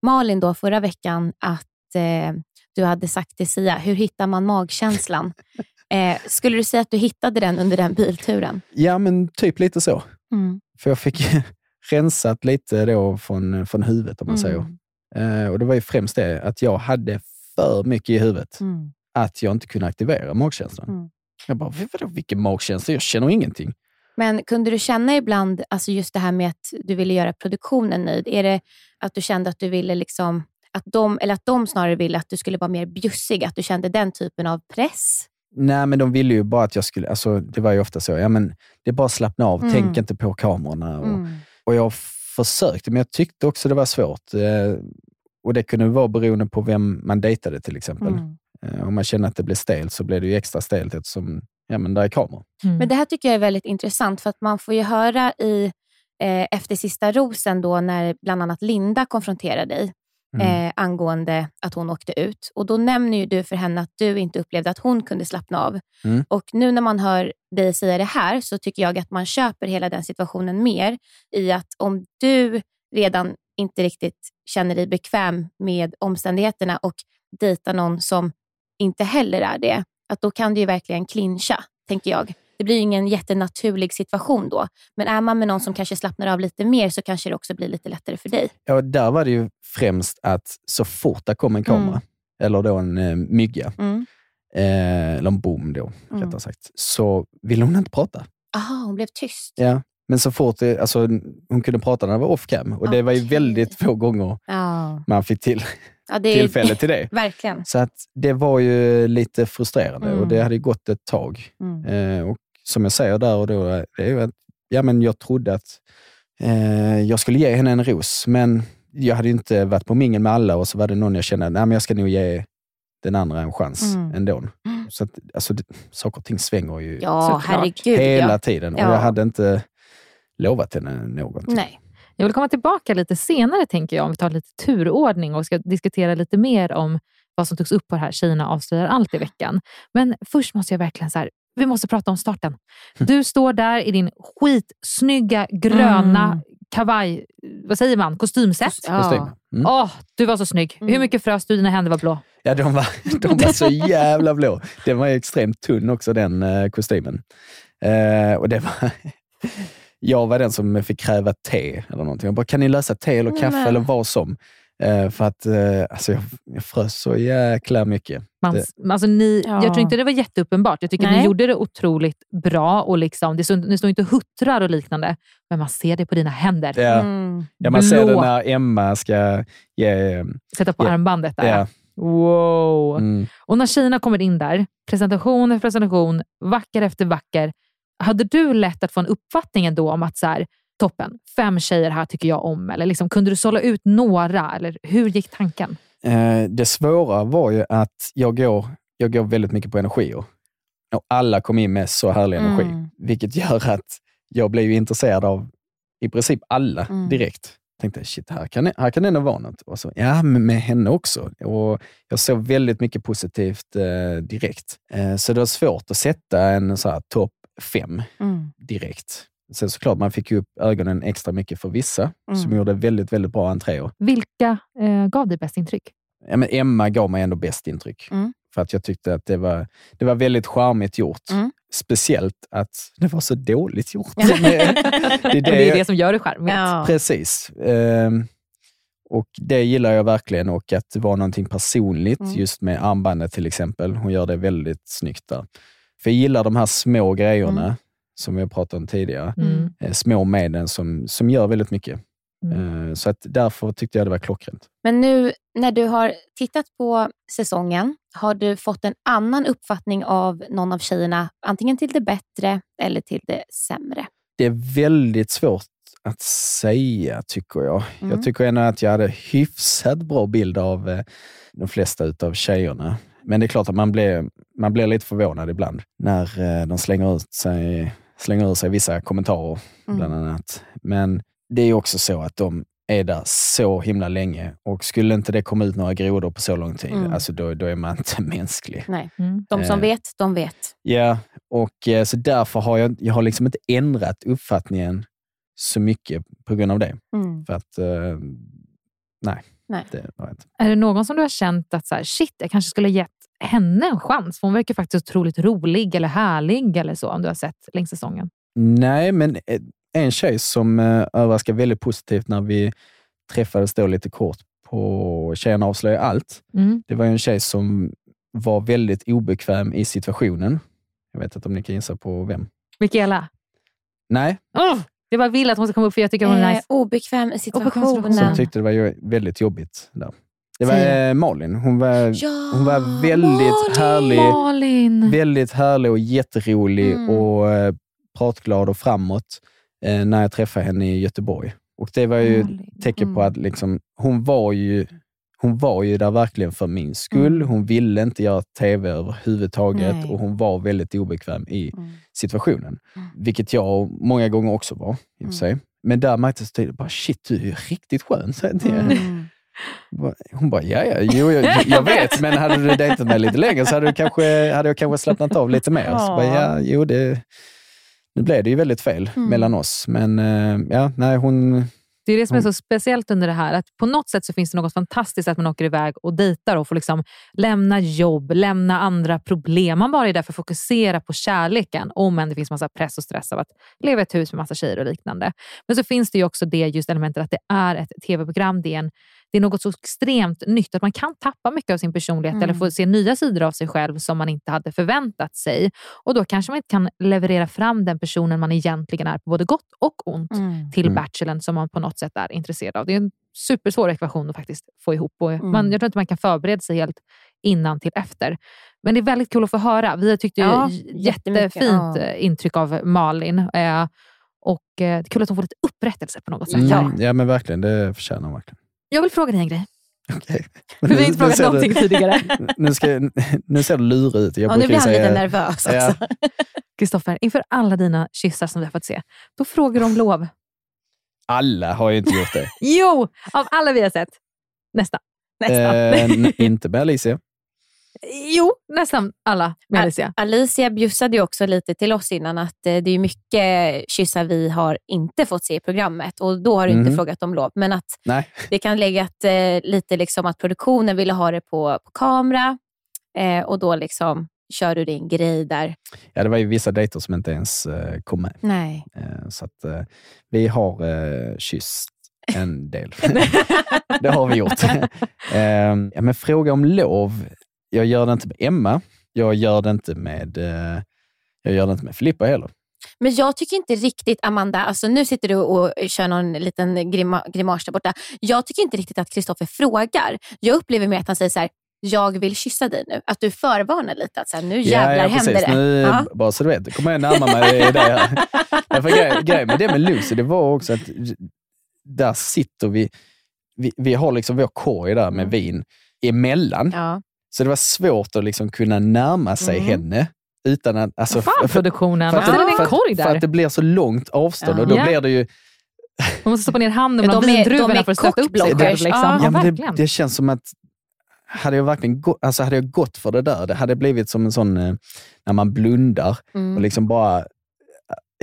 Malin då förra veckan att eh, du hade sagt till Sia, hur hittar man magkänslan? eh, skulle du säga att du hittade den under den bilturen? Ja, men typ lite så. Mm. För jag fick rensat lite då från, från huvudet, om man säger. Eh, och Det var ju främst det, att jag hade för mycket i huvudet. Mm. Att jag inte kunde aktivera magkänslan. Mm. Jag bara, vadå, vilken magkänsla? Jag känner ingenting. Men kunde du känna ibland, alltså just det här med att du ville göra produktionen nöjd, är det att du kände att du ville liksom, att de, eller att de snarare ville att du skulle vara mer bjussig, att du kände den typen av press? Nej, men de ville ju bara att jag skulle... Alltså, det var ju ofta så. Ja, men det är bara att slappna av. Mm. Tänk inte på kamerorna. Och, Mm. och jag försökte, men jag tyckte också det var svårt. Eh, och Det kunde vara beroende på vem man dejtade till exempel. Mm. Eh, om man känner att det blir stelt så blir det ju extra stelt eftersom ja, men där är kameror. Mm. Men det här tycker jag är väldigt intressant för att man får ju höra i eh, efter sista rosen då när bland annat Linda konfronterar dig Mm. eh, angående att hon åkte ut. Och Då nämner ju du för henne att du inte upplevde att hon kunde slappna av. Mm. Och Nu när man hör dig säga det här så tycker jag att man köper hela den situationen mer i att om du redan inte riktigt känner dig bekväm med omständigheterna och dejtar någon som inte heller är det, att då kan det ju verkligen clincha, tänker jag. Det blir ingen jättenaturlig situation då. Men är man med någon som kanske slappnar av lite mer så kanske det också blir lite lättare för dig. Ja, där var det ju främst att så fort det kom en kamera, Mm. eller då en eh, mygga, Mm. eh, eller en bom då, Mm. rättare sagt, så ville hon inte prata. Aha, hon blev tyst. Ja, Men så fort det, alltså, hon kunde prata när det var off cam och det var ju väldigt få gånger Ja. man fick till, Ja, det tillfälle till det. Verkligen. Så att det var ju lite frustrerande Mm. och det hade ju gått ett tag. Mm. Eh, och som jag säger där och då, det är ju att ja, men jag trodde att eh, jag skulle ge henne en ros, men jag hade ju inte varit på mingel med alla och så var det någon jag kände, nej men jag ska nog ge den andra en chans Mm. ändå. Så att, alltså, det, saker och ting svänger ju Ja, herregud, hela ja. tiden och Ja. jag hade inte lovat henne någonting. Nej. Jag vill komma tillbaka lite senare, tänker jag, om vi tar lite turordning och ska diskutera lite mer om vad som togs upp på det här Tjejerna avslöjar allt i veckan. Men först måste jag verkligen så här, vi måste prata om starten. Du står där i din skitsnygga gröna Mm. kavaj, vad säger man, kostymset. Kostym. Mm. Åh, du var så snygg. Hur mycket frös du? Dina händer var blå. Ja, de var, de var så jävla blå. Den var ju extremt tunn också, den eh, kostymen. Eh, och det var, jag var den som fick kräva te eller någonting. Jag bara, kan ni lösa te eller Nej, kaffe men. eller vad som? Eh, för att eh, alltså, jag, jag frös så jäkla mycket. Man, Det, alltså ni, Ja. Jag tror inte det var jätteuppenbart. Jag tycker Nej. ni gjorde det otroligt bra. och liksom, det stod, Ni står inte och huttrar och liknande, men man ser det på dina händer. ja. Mm. ja, man ser det Blå. när Emma ska ge... Sätta på Ja. armbandet där. Ja. Wow! Mm. Och när tjejerna kommer in där, presentation efter presentation, vacker efter vacker. Hade du lätt att få en uppfattning ändå om att så här, toppen, fem tjejer här tycker jag om? Eller liksom, kunde du sålla ut några? Eller hur gick tanken? Eh, det svåra var ju att jag går, jag går väldigt mycket på energier. Och alla kom in med så härlig Mm. energi, vilket gör att jag blev intresserad av i princip alla Mm. direkt. Tänkte, shit, här kan, här kan det nog vara något. Och så, ja, men med henne också. Och jag såg väldigt mycket positivt eh, direkt. Eh, så det var svårt att sätta en så här topp fem Mm. direkt. Sen såklart, man fick ju upp ögonen extra mycket för vissa som Mm. gjorde väldigt, väldigt bra entréer. Vilka eh, gav dig bäst intryck? Ja, men Emma gav mig ändå bäst intryck. Mm. För att jag tyckte att det var, det var väldigt charmigt gjort. Mm. Speciellt att det var så dåligt gjort. det, det är det, är det som gör det charmigt. Ja. Precis. Ehm, och det gillar jag verkligen och att det var någonting personligt Mm. just med armbandet till exempel. Hon gör det väldigt snyggt där. För jag gillar de här små grejerna Mm. Som vi har pratat om tidigare. Mm. Eh, små medel som, som gör väldigt mycket. Mm. Eh, så att därför tyckte jag det var klockrent. Men nu när du har tittat på säsongen, har du fått en annan uppfattning av någon av tjejerna, antingen till det bättre eller till det sämre? Det är väldigt svårt att säga, tycker jag. Mm. Jag tycker ändå att jag hade hyfsat bra bild av eh, de flesta utav tjejerna. Men det är klart att man blir, man blir lite förvånad ibland när de slänger ut sig, slänger ur sig vissa kommentarer, Mm. bland annat. Men det är också så att de är där så himla länge och skulle inte det komma ut några grodor på så lång tid, Mm. alltså då, då är man inte mänsklig. Nej. Mm. De som Eh. vet, de vet. Ja, och eh, så därför har jag, jag har liksom inte ändrat uppfattningen så mycket på grund av det. Mm. För att, eh, nej, Nej. det jag inte. Är det någon som du har känt att så här, shit, jag kanske skulle gett henne en chans? För hon verkar faktiskt otroligt rolig eller härlig eller så, om du har sett längs säsongen. Nej, men eh, en tjej som eh, överraskade väldigt positivt när vi träffades då lite kort på Tjejerna avslöjar allt. Mm. Det var en tjej som var väldigt obekväm i situationen. Jag vet inte om ni kan gissa på vem. Mikaela. Nej, Oh, jag bara vill att hon ska komma upp för jag tycker hon är Eh, nice. obekväm i situationen. som tyckte det var väldigt jobbigt där. Det var eh, Malin. Hon var, Ja, hon var väldigt härlig. Malin! Väldigt härlig och jätterolig Mm. och eh, pratglad och framåt eh, när jag träffade henne i Göteborg. Och Det var ju Malin. tecken på Mm. att liksom, hon, var ju, hon var ju där verkligen för min skull. Mm. Hon ville inte göra TV överhuvudtaget Nej. och hon var väldigt obekväm i Mm. situationen. Vilket jag många gånger också var, i och för sig. Men där märktes det bara shit du är ju riktigt skön. till henne. Mm. Hon bara, ja, ja, jo, jag, jag vet, men hade du dejtat mig lite längre så hade, du kanske, hade jag kanske slappnat av lite mer. Så bara, ja, jo, det, nu blev det ju väldigt fel Mm. mellan oss. Men eh, ja, nej, hon... Det är det som är så speciellt under det här. Att På något sätt så finns det något fantastiskt att man åker iväg och dejtar och får liksom lämna jobb, lämna andra problem. Man bara är där för att fokusera på kärleken, om än det finns massa press och stress av att leva i ett hus med massa tjejer och liknande. Men så finns det ju också det just elementet att det är ett tv-program. Det är en, det är något så extremt nytt att man kan tappa mycket av sin personlighet Mm. eller få se nya sidor av sig själv som man inte hade förväntat sig. Och då kanske man inte kan leverera fram den personen man egentligen är på både gott och ont Mm. till Mm. Bachelorn som man på något sätt är intresserad av. Det är en supersvår ekvation att faktiskt få ihop. Och Mm. man, jag tror inte man kan förbereda sig helt innan till efter. Men det är väldigt kul att få höra. Vi tyckte ju Ja, jättefint ja. intryck av Malin. Eh, och eh, det är kul att hon får lite upprättelse på något sätt. Mm, ja, men verkligen. Det förtjänar hon verkligen. Jag vill fråga dig en grej. Men För vi har inte frågat ser du- någonting tidigare. Nu, ska, nu ser du lurig ut. Jag Ja, nu blir han säga- lite nervös också. Ja. Kristoffer, inför alla dina kyssar som vi har fått se, då frågar du om lov. Alla har ju inte gjort det. Jo, av alla vi har sett. Nästan. Eh, n- inte med Alicia. Jo, nästan alla med Al- Alicia. Alicia bjussade ju också lite till oss innan att eh, det är mycket kyssar vi har inte fått se i programmet och då har du inte Mhm. frågat om lov. Men att Nej. det kan lägga att, eh, lite liksom att produktionen ville ha det på, på kamera eh, och då liksom kör du din grej där. Ja, det var ju vissa dejter som inte ens eh, kom med. Nej. Eh, så att eh, vi har eh, kysst en del. det har vi gjort. eh, ja, men fråga om lov. Jag gör det inte med Emma. Jag gör det inte med, eh, jag gör det inte med Filippa heller. Men jag tycker inte riktigt, Amanda, alltså nu sitter du och kör någon liten grima, grimas där borta. Jag tycker inte riktigt att Kristoffer frågar. Jag upplever mer att han säger så här, jag vill kyssa dig nu. Att du förvarnar lite, att så här, nu jävlar ja, ja, händer precis. det. Nu, Ja. Bara så du vet, kommer jag närma mig det här. Därför grej, grej med det med Lucy, det var också att där sitter vi, vi, vi har liksom vår korg där med vin emellan. Mm. Ja. Så det var svårt att liksom kunna närma sig Mm. henne utan att... Alltså, Fan, produktionen. för att Varför det- ställer ni en för att- korg För där? att det blir så långt avstånd Ja. och då Ja. blir det ju... Man måste stoppa ner handen är- vindruvorna för att stötta upp sig själv. Liksom. Ja. Ja, men det, verkligen. det känns som att hade jag verkligen gå, alltså hade jag gått för det där, det hade blivit som en sån, eh, när man blundar Mm. och liksom bara,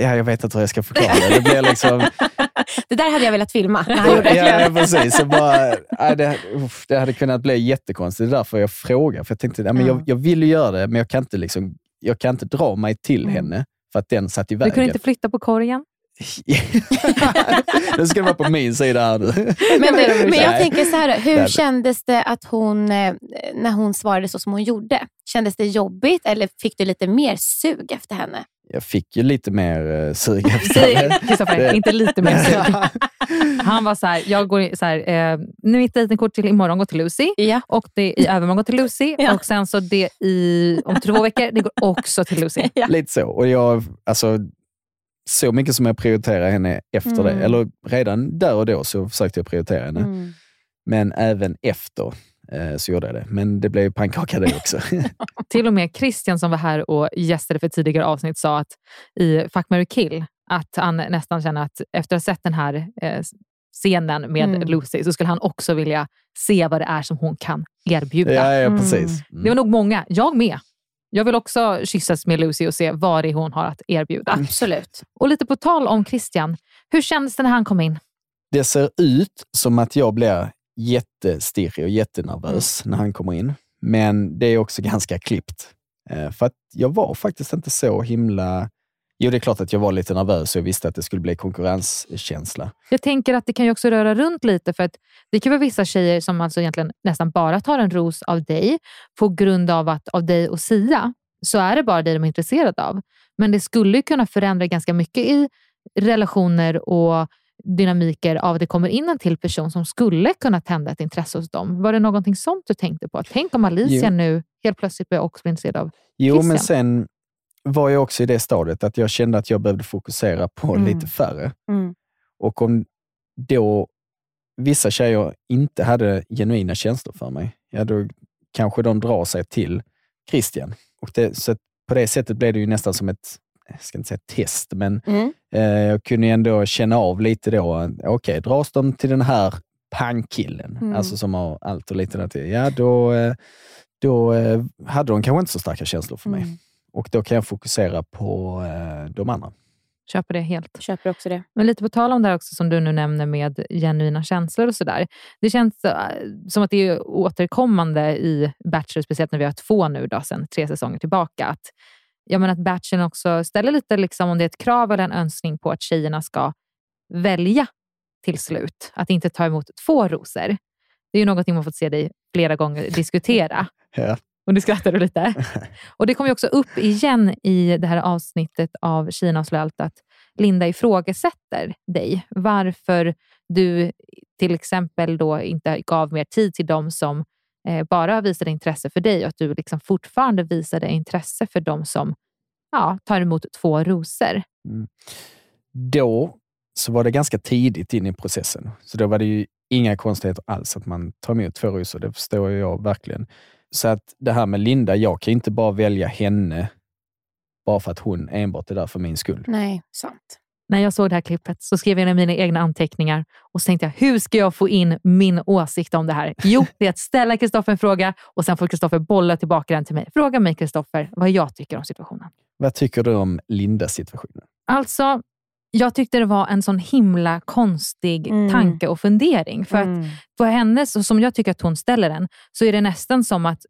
ja, jag vet inte hur jag ska förklara det. Det blir liksom, Det där hade jag velat filma när han gjorde ja, ja, precis. Så bara, ja, det, uff, det hade kunnat bli jättekonstigt. Det är därför jag frågar. För jag tänkte, ja, men jag, jag vill ju göra det, men jag kan inte, liksom, jag kan inte dra mig till henne för att den satt i Du vägen. kunde inte flytta på korgen? Nu ska det vara på min sida här nu. Men, men jag Nej. tänker så här, hur Nej. kändes det att hon, eh, när hon svarade så som hon gjorde? Kändes det jobbigt eller fick du lite mer sug efter henne? Jag fick ju lite mer uh, sug efter inte lite mer sug. Han var så här, jag går så här, eh, nu mitt dejtingkort till imorgon går till Lucy och det i övermorgon går till Lucy och sen så det i, om två veckor, det går också till Lucy. Lite så. Och jag, alltså, så mycket som jag prioriterar henne efter Mm. det, eller redan där och då så försökte jag prioritera henne. Mm. Men även efter eh, så gjorde jag det. Men det blev ju pannkaka det också. Till och med Christian som var här och gästade för tidigare avsnitt sa att i Fuck, marry, kill att han nästan känner att efter att ha sett den här eh, scenen med Mm. Lucy så skulle han också vilja se vad det är som hon kan erbjuda. Ja, ja, precis. Det var nog många, jag med. Jag vill också kyssas med Lucy och se vad det är hon har att erbjuda. Absolut. Och lite på tal om Christian, hur kändes det när han kom in? Det ser ut som att jag blir jättestirrig och jättenervös när han kommer in. Men det är också ganska klippt. Eh, för att jag var faktiskt inte så himla... Jo, det är klart att jag var lite nervös och jag visste att det skulle bli konkurrenskänsla. Jag tänker att det kan ju också röra runt lite för att det kan vara vissa tjejer som alltså egentligen nästan bara tar en ros av dig på grund av att av dig och Sia så är det bara dig de är intresserade av. Men det skulle ju kunna förändra ganska mycket i relationer och dynamiker av att det kommer in en till person som skulle kunna tända ett intresse hos dem. Var det någonting sånt du tänkte på? Tänk om Alicia Jo. nu helt plötsligt blir också bli intresserad av Jo, Christian. men sen var jag också i det stadiet att jag kände att jag behövde fokusera på Mm. lite färre. Mm. Och om då vissa tjejer inte hade genuina känslor för mig, ja då kanske de drar sig till Christian. Och det, så på det sättet blev det ju nästan som ett, jag ska inte säga test, men Mm. eh, jag kunde ju ändå känna av lite då, okej, dras de till den här pangkillen, Mm. alltså som har allt och lite där till, ja då, eh, då eh, hade de kanske inte så starka känslor för mig. Mm. Och då kan jag fokusera på eh, de andra. Köper det helt. Köper också det. Men lite på tal om det här också som du nu nämner med genuina känslor och sådär. Det känns som att det är återkommande i Bachelor, speciellt när vi har två nu då, sedan tre säsonger tillbaka. Att, jag menar att Bachelor också ställer lite, liksom, om det är ett krav eller en önskning på att tjejerna ska välja till slut. Att inte ta emot två rosor. Det är ju någonting man fått se dig flera gånger diskutera. Ja. Och nu skrattar du lite. Och det kom ju också upp igen i det här avsnittet av Kina-avslöjat att Linda ifrågasätter dig. Varför du till exempel då inte gav mer tid till dem som bara visade intresse för dig och att du liksom fortfarande visade intresse för dem som ja, tar emot två rosor. Mm. Då så var det ganska tidigt in i processen. Så då var det ju inga konstigheter alls att man tar emot två rosor. Det förstår jag verkligen. Så att det här med Linda, jag kan inte bara välja henne bara för att hon enbart är där för min skull. Nej, sant. När jag såg det här klippet så skrev jag ner mina egna anteckningar och så tänkte jag, hur ska jag få in min åsikt om det här? Jo, det är att ställa Kristoffer en fråga och sen får Kristoffer bolla tillbaka den till mig. Fråga mig Kristoffer vad jag tycker om situationen. Vad tycker du om Lindas situationen? Alltså, jag tyckte det var en sån himla konstig Mm. tanke och fundering. För att på henne, som jag tycker att hon ställer den, så är det nästan som att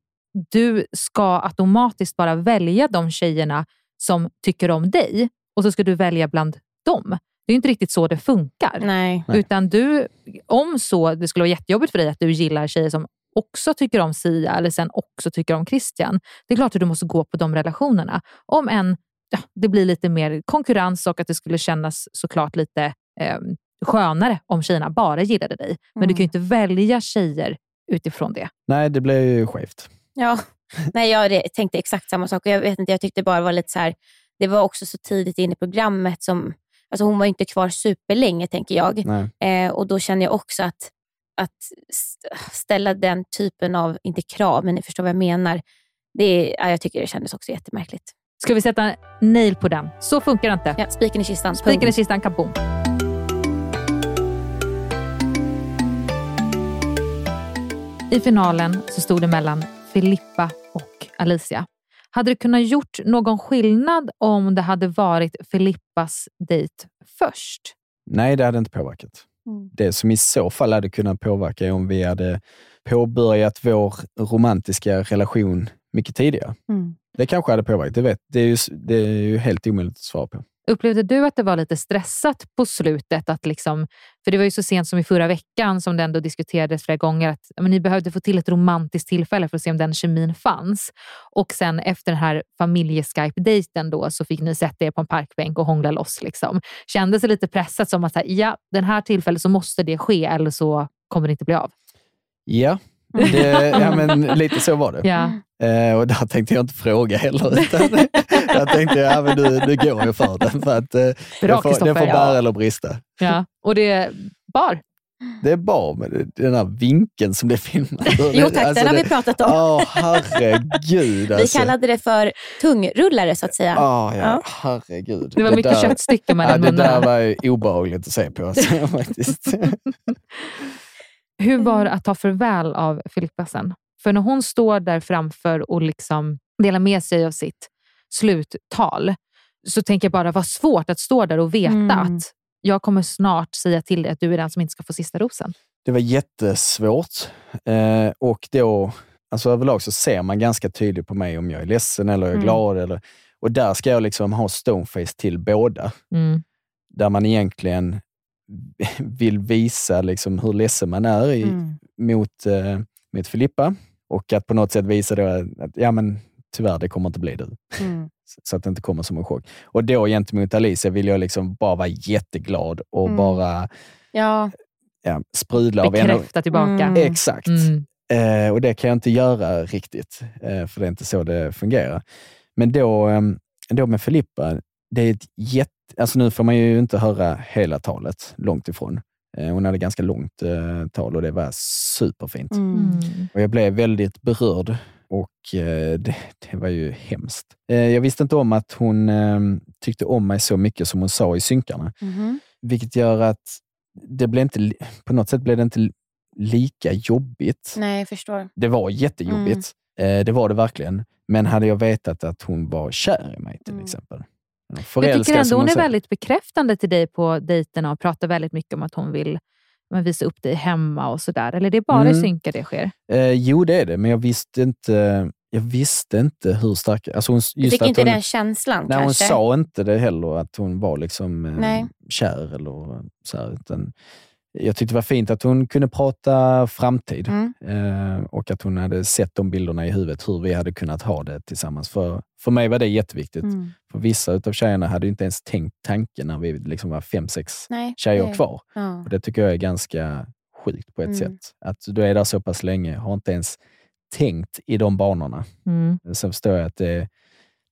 du ska automatiskt bara välja de tjejerna som tycker om dig och så ska du välja bland dem. Det är ju inte riktigt så det funkar. Nej. Utan du, om så, det skulle vara jättejobbigt för dig att du gillar tjejer som också tycker om Sia eller sen också tycker om Christian. Det är klart att du måste gå på de relationerna. Om en, ja, det blir lite mer konkurrens och att det skulle kännas såklart lite eh, skönare om tjejerna bara gillade dig. Men du kan ju inte välja tjejer utifrån det. Nej, det blev ju skevt. Ja, nej, jag tänkte exakt samma sak. Och jag, vet inte, jag tyckte bara det var lite så här, det var också så tidigt in i programmet som, alltså hon var inte kvar superlänge tänker jag. Eh, och då känner jag också att, att st- ställa den typen av, inte krav, men ni förstår vad jag menar. Det, är- ja, jag tycker det kändes också jättemärkligt. Ska vi sätta nail på den? Så funkar det inte. Ja, spiken i kistan. Spiken i kistan, kaboom. I finalen så stod det mellan Filippa och Alicia. Hade det kunnat gjort någon skillnad om det hade varit Filippas dejt först? Nej, det hade inte påverkat. Mm. Det som i så fall hade kunnat påverka är om vi hade påbörjat vår romantiska relation mycket tidigare. Mm. Det kanske hade påverkat, det, vet. Det, är ju, det är ju helt omöjligt att svara på. Upplevde du att det var lite stressat på slutet? Att liksom, för det var ju så sent som i förra veckan som det ändå diskuterades flera gånger att men ni behövde få till ett romantiskt tillfälle för att se om den kemin fanns. Och sen efter den här familjeskype-dejten då så fick ni sätta er på en parkbänk och hångla loss. Liksom. Kändes det lite pressat som att så här, ja, den här tillfället så måste det ske eller så kommer det inte bli av? Ja, det, ja men lite så var det. Ja. Eh, och där tänkte jag inte fråga heller. Utan jag tänkte, ja men du, du går ju för den. För att, eh, det, får, det får bära Ja. eller brista. Ja. Och det bar. Det är bra med det- den här vinkeln som det är filmat. Jo tack, Alltså, den har det- vi pratat om. Åh, herregud. Vi Alltså. kallade det för tungrullare så att säga. Ah, ja, herregud. Det var mycket köttstycken mellan ja, Det där var ju obehagligt att se på. Alltså, faktiskt. Hur var det att ta farväl av Filippa sen? För när hon står där framför och liksom delar med sig av sitt sluttal, så tänker jag bara vad svårt att stå där och veta Mm. att jag kommer snart säga till dig att du är den som inte ska få sista rosen. Det var jättesvårt. Eh, och då, alltså överlag så ser man ganska tydligt på mig om jag är ledsen eller jag är Mm. glad. Eller, och där ska jag liksom ha stoneface till båda. Mm. Där man egentligen vill visa liksom hur ledsen man är i, Mm. mot, eh, mot Filippa. Och att på något sätt visa då att ja, men, tyvärr, det kommer inte bli du. Mm. Så att det inte kommer som en chock. Och då gentemot Alicia vill jag liksom bara vara jätteglad och Mm. bara Ja. ja, sprudla av Bekräfta tillbaka. Mm. Exakt. Mm. Eh, och det kan jag inte göra riktigt, eh, för det är inte så det fungerar. Men då, eh, då med Filippa, det är ett jätte... Alltså nu får man ju inte höra hela talet, långt ifrån. Eh, hon hade ganska långt eh, tal och det var superfint. Mm. Och jag blev väldigt berörd och eh, det, det var ju hemskt. Eh, jag visste inte om att hon eh, tyckte om mig så mycket som hon sa i synkarna. Mhm. Vilket gör att det blev inte, på något sätt blev det inte li- lika jobbigt. Nej, jag förstår. Det var jättejobbigt. Eh, det var det verkligen. Men hade jag vetat att hon var kär i mig till Mm. exempel. Jag tycker ändå hon är väldigt bekräftande till dig på dejterna och pratar väldigt mycket om att hon vill men, visa upp dig hemma och sådär. Eller det är bara i Mm. synkar det sker? Eh, jo, det är det, men jag visste inte, jag visste inte hur stark... Alltså hon, just Du fick att inte hon, den känslan Nej, hon kanske? sa inte det heller, att hon var liksom eh, kär eller så här, utan jag tyckte det var fint att hon kunde prata framtid Mm. eh, och att hon hade sett de bilderna i huvudet, hur vi hade kunnat ha det tillsammans. För, för mig var det jätteviktigt. Mm. För vissa av tjejerna hade inte ens tänkt tanken när vi liksom var fem, sex Nej, tjejer det- kvar. ja. Och det tycker jag är ganska sjukt på ett Mm. sätt. Att du är där så pass länge, har inte ens tänkt i de banorna. Mm. Sen förstår jag att det,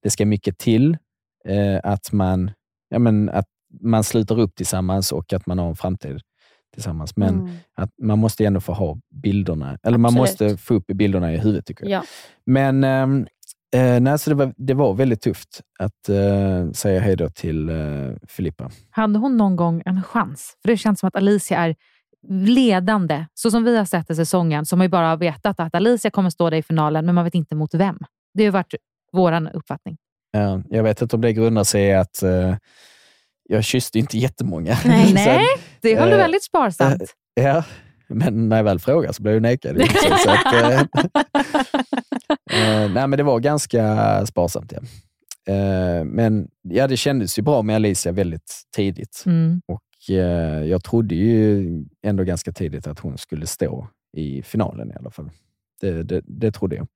det ska mycket till eh, att, man, ja, men att man slutar upp tillsammans och att man har en framtid tillsammans. Men Mm. att man måste ändå få ha bilderna, eller man Absolut. måste få upp bilderna i huvudet tycker jag. Ja. Men ehm, eh, nej, så det, var, det var väldigt tufft att eh, säga hej då till eh, Filippa. Hade hon någon gång en chans? För det känns som att Alicia är ledande. Så som vi har sett i säsongen man ju bara vetat att Alicia kommer stå där i finalen, men man vet inte mot vem. Det har varit vår uppfattning. Eh, jag vet inte om det grundar sig i att eh, jag kysste inte jättemånga. Nej, Nej det höll du eh, väldigt sparsamt. eh, ja, men när jag väl frågade så blev jag nekad. så att, eh, eh, nej, men det var ganska sparsamt. Ja. Eh, men ja, det kändes ju bra med Alicia väldigt tidigt. Mm. Och eh, jag trodde ju ändå ganska tidigt att hon skulle stå i finalen i alla fall. Det, det, det trodde jag.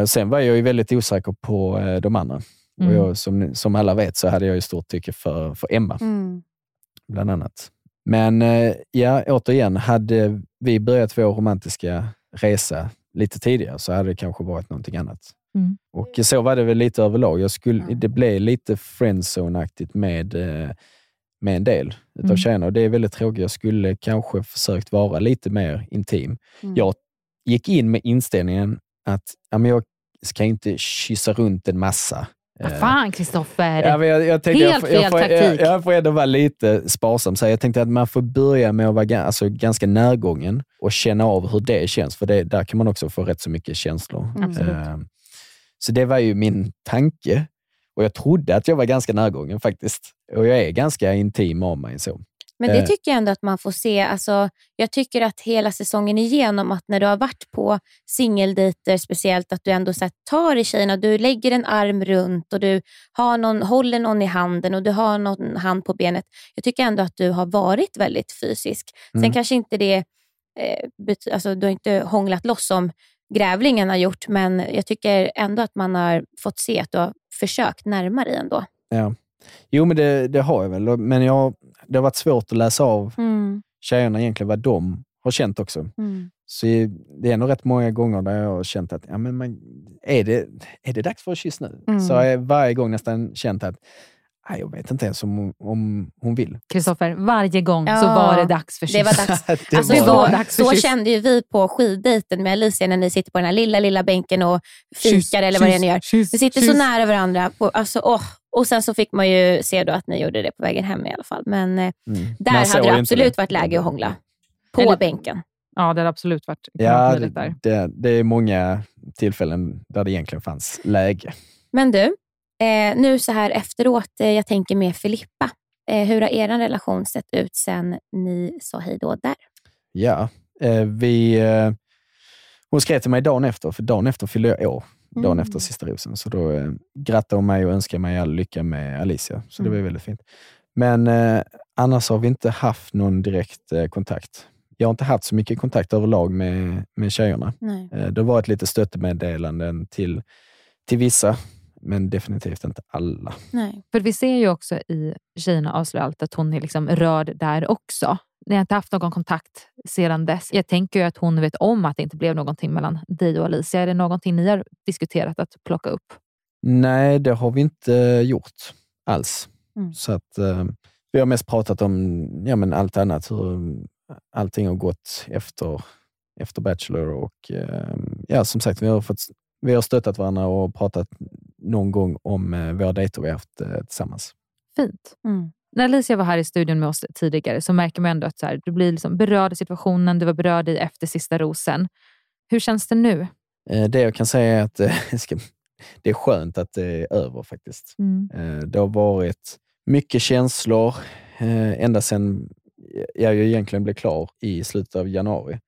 Eh, sen var jag ju väldigt osäker på eh, de andra. Mm. Och jag, som, som alla vet så hade jag ju stort tycke för, för Emma, Mm. bland annat. Men eh, ja, återigen, hade vi börjat vår romantiska resa lite tidigare så hade det kanske varit någonting annat. Mm. Och så var det väl lite överlag. Jag skulle, Det blev lite friendzone-aktigt med, eh, med en del utav Mm. tjejerna och det är väldigt tråkigt. Jag skulle kanske försökt vara lite mer intim. Mm. Jag gick in med inställningen att ja, men jag ska inte kyssa runt en massa. Vad fan Kristoffer! Ja, men jag, jag tänkte, Helt jag, fel jag, taktik. jag, jag får ändå vara lite sparsam. Så jag tänkte att man får börja med att vara alltså, ganska närgången och känna av hur det känns. För det, där kan man också få rätt så mycket känslor. Mm. Så det var ju min tanke. Och jag trodde att jag var ganska närgången faktiskt. Och jag är ganska intim av mig. så. Men det Eh, tycker jag ändå att man får se. Alltså, jag tycker att hela säsongen igenom, att när du har varit på singeldejter speciellt, att du ändå så här, tar i tjejerna, du lägger en arm runt och du har någon, håller någon i handen och du har någon hand på benet. Jag tycker ändå att du har varit väldigt fysisk. Sen Mm. kanske inte det, eh, alltså, du har inte hånglat loss som grävlingen har gjort, men jag tycker ändå att man har fått se att du har försökt närma dig ändå. Ja. Jo, men det, det har jag väl. Men jag, det har varit svårt att läsa av Mm. tjejerna egentligen vad de har känt också. Mm. Så det är nog rätt många gånger där jag har känt att ja, men man, är, det, är det dags för ett kyss nu? Mm. Så har jag varje gång nästan känt att nej, jag vet inte ens om, hon- om hon vill. Kristoffer, varje gång så Ja, var det dags för det var kyss. dags. Det Alltså, var- så, dags så kyss. kände ju vi på skiddejten med Alicia när ni sitter på den här lilla, lilla bänken och fikar Kyss, eller vad det är ni gör. kyss, Ni sitter kyss. så nära varandra. På, alltså, åh. Och sen så fick man ju se då att ni gjorde det på vägen hem i alla fall. Men eh, Mm. där Man hade det absolut det. varit läge att hångla. På Eller- bänken. Ja, det hade absolut varit Ja, det, där. det, det är många tillfällen där det egentligen fanns läge. Men du, eh, nu så här efteråt, eh, jag tänker med Filippa. Eh, hur har er relation sett ut sen ni sa hej då där? Ja, eh, vi... Eh, hon skrev till mig dagen efter, för dagen efter fyllde jag år. Dagen Mm. efter sista rosen. Så då eh, grattade hon mig och önskade mig all lycka med Alicia. Så det var Mm. väldigt fint. Men eh, annars har vi inte haft någon direkt eh, kontakt. Jag har inte haft så mycket kontakt överlag med, med tjejerna. Nej. Eh, det har varit lite stöttemeddelanden till, till vissa, men definitivt inte alla. Nej. För vi ser ju också i Tjejerna avslöjar allt att hon är liksom rörd där också. Ni har inte haft någon kontakt sedan dess. Jag tänker ju att hon vet om att det inte blev någonting mellan dig och Alicia. Är det någonting ni har diskuterat att plocka upp? Nej, det har vi inte gjort alls. Mm. Så att, eh, vi har mest pratat om ja, men allt annat, hur allting har gått efter, efter Bachelor. Och, eh, ja, som sagt, vi har, fått, vi har stöttat varandra och pratat någon gång om eh, våra dejter vi har haft eh, tillsammans. Fint. Mm. När Alicia var här i studion med oss tidigare så märker man ändå att så här, du blir liksom berörd i situationen. Du var berörd i efter sista rosen. Hur känns det nu? Eh, det jag kan säga är att eh, det är skönt att det är över faktiskt. Mm. Eh, Det har varit mycket känslor ända sedan jag egentligen blev klar i slutet av januari. Så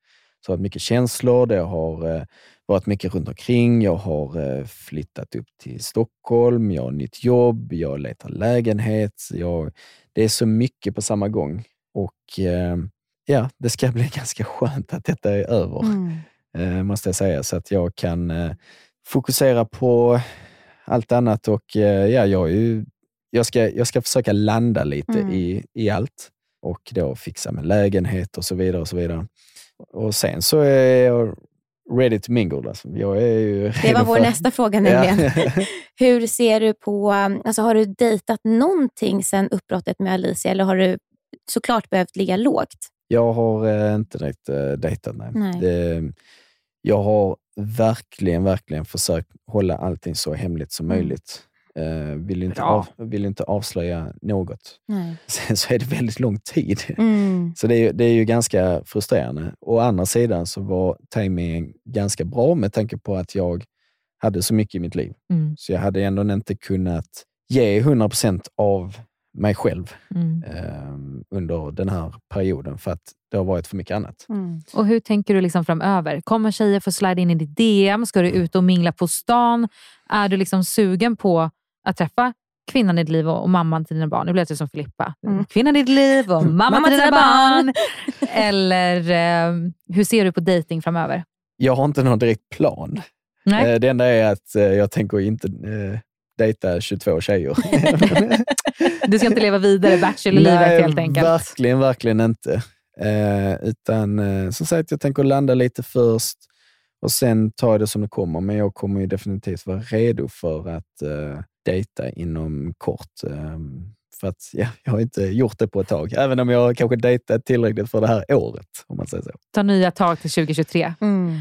det har varit mycket känslor, det har varit mycket runt omkring. Jag har flyttat upp till Stockholm, jag har nytt jobb, jag letar lägenhet. Jag, det är så mycket på samma gång. Och eh, ja, det ska bli ganska skönt att detta är över, Mm. eh, måste jag säga. Så att jag kan eh, fokusera på allt annat och eh, ja, jag, är ju, jag, ska, jag ska försöka landa lite Mm. i, i allt och då fixa med lägenhet och så vidare. Och så vidare. Och sen så är jag ready to mingle. Alltså. Jag är ju Det var vår för- nästa fråga Ja. Hur ser du på, alltså har du dejtat någonting sedan uppbrottet med Alicia eller har du såklart behövt ligga lågt? Jag har eh, inte direkt eh, dejtat, nej. Nej. Det, jag har verkligen, verkligen försökt hålla allting så hemligt som Mm. möjligt. Eh, vill, inte av, vill inte avslöja något. Nej. Sen så är det väldigt lång tid. Mm. Så det är, ju- det är ju ganska frustrerande. Å andra sidan så var tajmingen ganska bra med tanke på att jag hade så mycket i mitt liv. Mm. Så jag hade ändå inte kunnat ge 100% av mig själv Mm. eh, under den här perioden för att det har varit för mycket annat. Och hur tänker du liksom framöver? Kommer tjejer få slide in i ditt DM? Ska du ut och mingla på stan? Är du liksom sugen på att träffa kvinnan i ditt liv och och mamman till dina barn? Nu blev det som Filippa. Mm. Kvinnan i ditt liv och mamma till dina barn. Eller eh, hur ser du på dating framöver? Jag har inte någon direkt plan. Nej. Eh, det enda är att eh, jag tänker inte eh, dejta 22 tjejer. Du ska inte leva vidare bachelorlivet Nej, helt enkelt. verkligen, verkligen inte. Utan som sagt, jag tänker landa lite först och sen jag det som det kommer. Men jag kommer ju definitivt vara redo för att dejta inom kort. För att ja, jag har inte gjort det på ett tag. Även om jag kanske dejtat tillräckligt för det här året, om man säger så. Ta nya tag till 2023.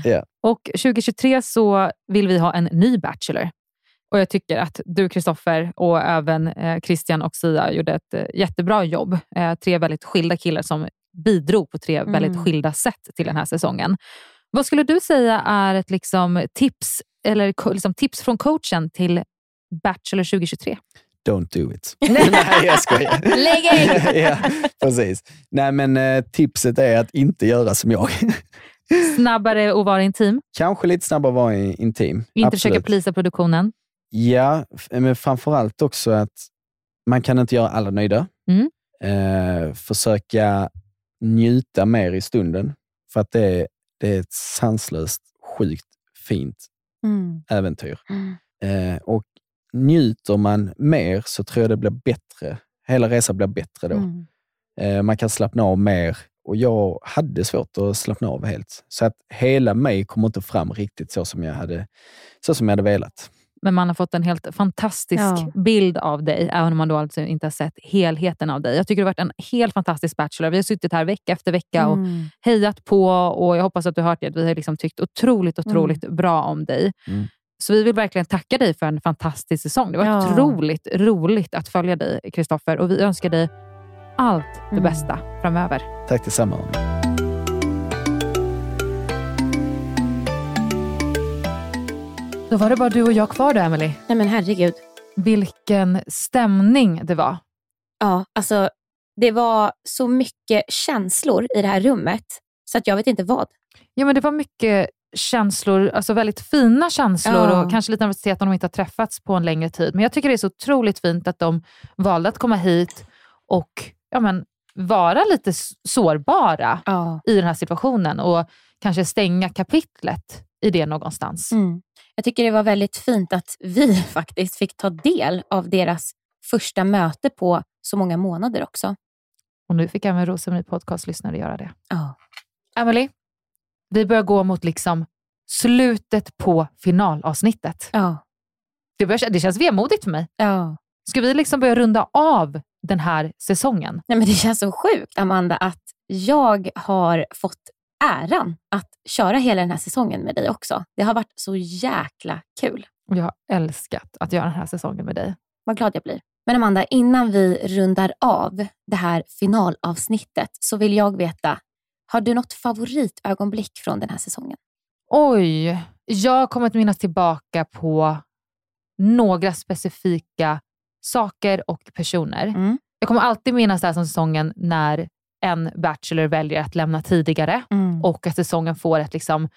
Ja. Och 2023 så vill vi ha en ny Bachelor. Och Jag tycker att du, Kristoffer, och även eh, Christian och Sia gjorde ett eh, jättebra jobb. Eh, tre väldigt skilda killar som bidrog på tre Mm. väldigt skilda sätt till den här säsongen. Vad skulle du säga är ett liksom, tips, eller liksom, tips från coachen till Bachelor 2023? Don't do it. Nej, jag skojar. Lägg ägg! ja, precis. Nej, men eh, tipset är att inte göra som jag. Snabbare och vara intim. Kanske lite snabbare vara i- intim. Inte försöka Absolut. plisa produktionen. Ja, men framförallt också att man kan inte göra alla nöjda. Mm. Eh, försöka njuta mer i stunden. För att det är, det är ett sanslöst, sjukt fint Mm. äventyr. Eh, och njuter man mer så tror jag det blir bättre. Hela resan blir bättre då. Mm. Eh, man kan slappna av mer och jag hade svårt att slappna av helt. Så att hela mig kommer inte fram riktigt så som jag hade, så som jag hade velat. Men man har fått en helt fantastisk Ja. bild av dig, även om man då alltså inte har sett helheten av dig. Jag tycker du har varit en helt fantastisk Bachelor. Vi har suttit här vecka efter vecka och Mm. hejat på och jag hoppas att du har hört det. att Vi har liksom tyckt otroligt, otroligt bra om dig. Mm. Så vi vill verkligen tacka dig för en fantastisk säsong. Det var Ja. otroligt roligt att följa dig, Kristoffer. Och vi önskar dig allt det Mm. bästa framöver. Tack detsamma. Då var det bara du och jag kvar då, Emily. Nej men herregud. Vilken stämning det var. Ja, alltså det var så mycket känslor i det här rummet så att jag vet inte vad. Ja, men det var mycket känslor, alltså väldigt fina känslor Ja. och kanske lite nervositet om de inte har träffats på en längre tid. Men jag tycker det är så otroligt fint att de valde att komma hit och ja, men, vara lite sårbara Ja. i den här situationen och kanske stänga kapitlet i det någonstans. Mm. Jag tycker det var väldigt fint att vi faktiskt fick ta del av deras första möte på så många månader också. Och nu fick även Rosemarie Podcast-lyssnare göra det. Ja. Emily, vi börjar gå mot liksom slutet på finalavsnittet. Ja. Det, börjar, det känns vemodigt för mig. Ja. Ska vi liksom börja runda av den här säsongen? Nej, men det känns så sjukt, Amanda, att jag har fått äran att köra hela den här säsongen med dig också. Det har varit så jäkla kul. Jag har älskat att göra den här säsongen med dig. Vad glad jag blir. Men Amanda, innan vi rundar av det här finalavsnittet så vill jag veta, har du något favoritögonblick från den här säsongen? Oj, jag kommer att minnas tillbaka på några specifika saker och personer. Mm. Jag kommer alltid minnas det här som säsongen när en bachelor väljer att lämna tidigare Mm. och att säsongen får ett, liksom,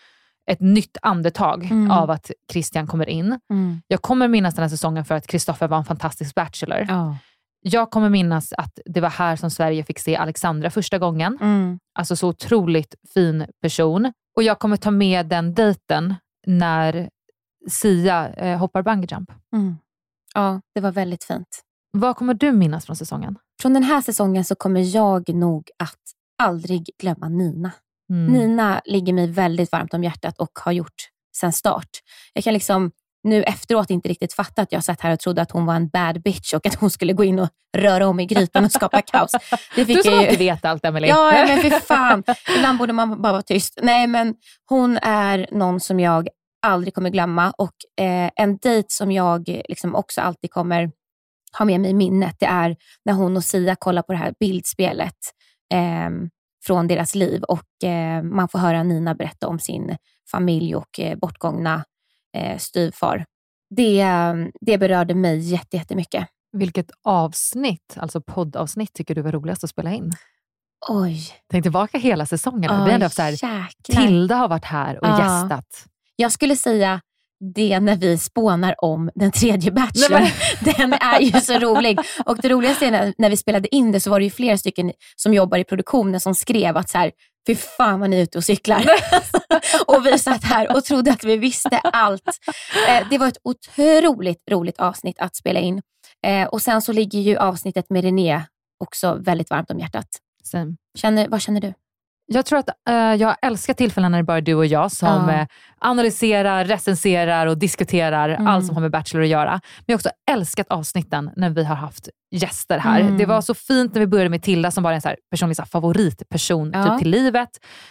ett nytt andetag Mm. av att Christian kommer in. Mm. Jag kommer minnas den här säsongen för att Kristoffer var en fantastisk bachelor. Ja. Jag kommer minnas att det var här som Sverige fick se Alexandra första gången. Mm. Alltså så otroligt fin person. Och jag kommer ta med den dejten när Sia eh, hoppar bungyjump. Mm. Ja, det var väldigt fint. Vad kommer du minnas från säsongen? Från den här säsongen så kommer jag nog att aldrig glömma Nina. Mm. Nina ligger mig väldigt varmt om hjärtat och har gjort sen start. Jag kan liksom nu efteråt inte riktigt fatta att jag satt här och trodde att hon var en bad bitch och att hon skulle gå in och röra om i grytan och skapa kaos. Det Du som jag ju- alltid vet allt, Emelie. Ja, men för fan. Ibland borde man bara vara tyst. Nej, men hon är någon som jag aldrig kommer glömma och eh, en dejt som jag liksom också alltid kommer ha med mig i minnet, det är när hon och Sia kollar på det här bildspelet eh, från deras liv och eh, man får höra Nina berätta om sin familj och eh, bortgångna eh, styvfar. Det, eh, det berörde mig jätte- jättemycket. Vilket avsnitt, alltså poddavsnitt, tycker du var roligast att spela in? Oj. Tänk tillbaka hela säsongen. Oj, vi haft så här. Tilda har varit här och Ja. gästat. Jag skulle säga det när vi spånar om den tredje bachelorn. Den är ju så rolig. Och det roligaste är när, när vi spelade in det så var det ju flera stycken som jobbar i produktionen som skrev att så här, fy fan vad ni är ute och cyklar. och vi satt här och trodde att vi visste allt. Eh, det var ett otroligt roligt avsnitt att spela in. Eh, och sen så ligger ju avsnittet med René också väldigt varmt om hjärtat. Same. Känner, vad känner du? Jag tror att eh, jag älskar tillfällen när det bara är du och jag som Ja. analyserar, recenserar och diskuterar Mm. allt som har med Bachelor att göra. Men jag har också älskat avsnitten när vi har haft gäster här. Mm. Det var så fint när vi började med Tilda som var en så här personlig så här favoritperson Ja. typ till livet.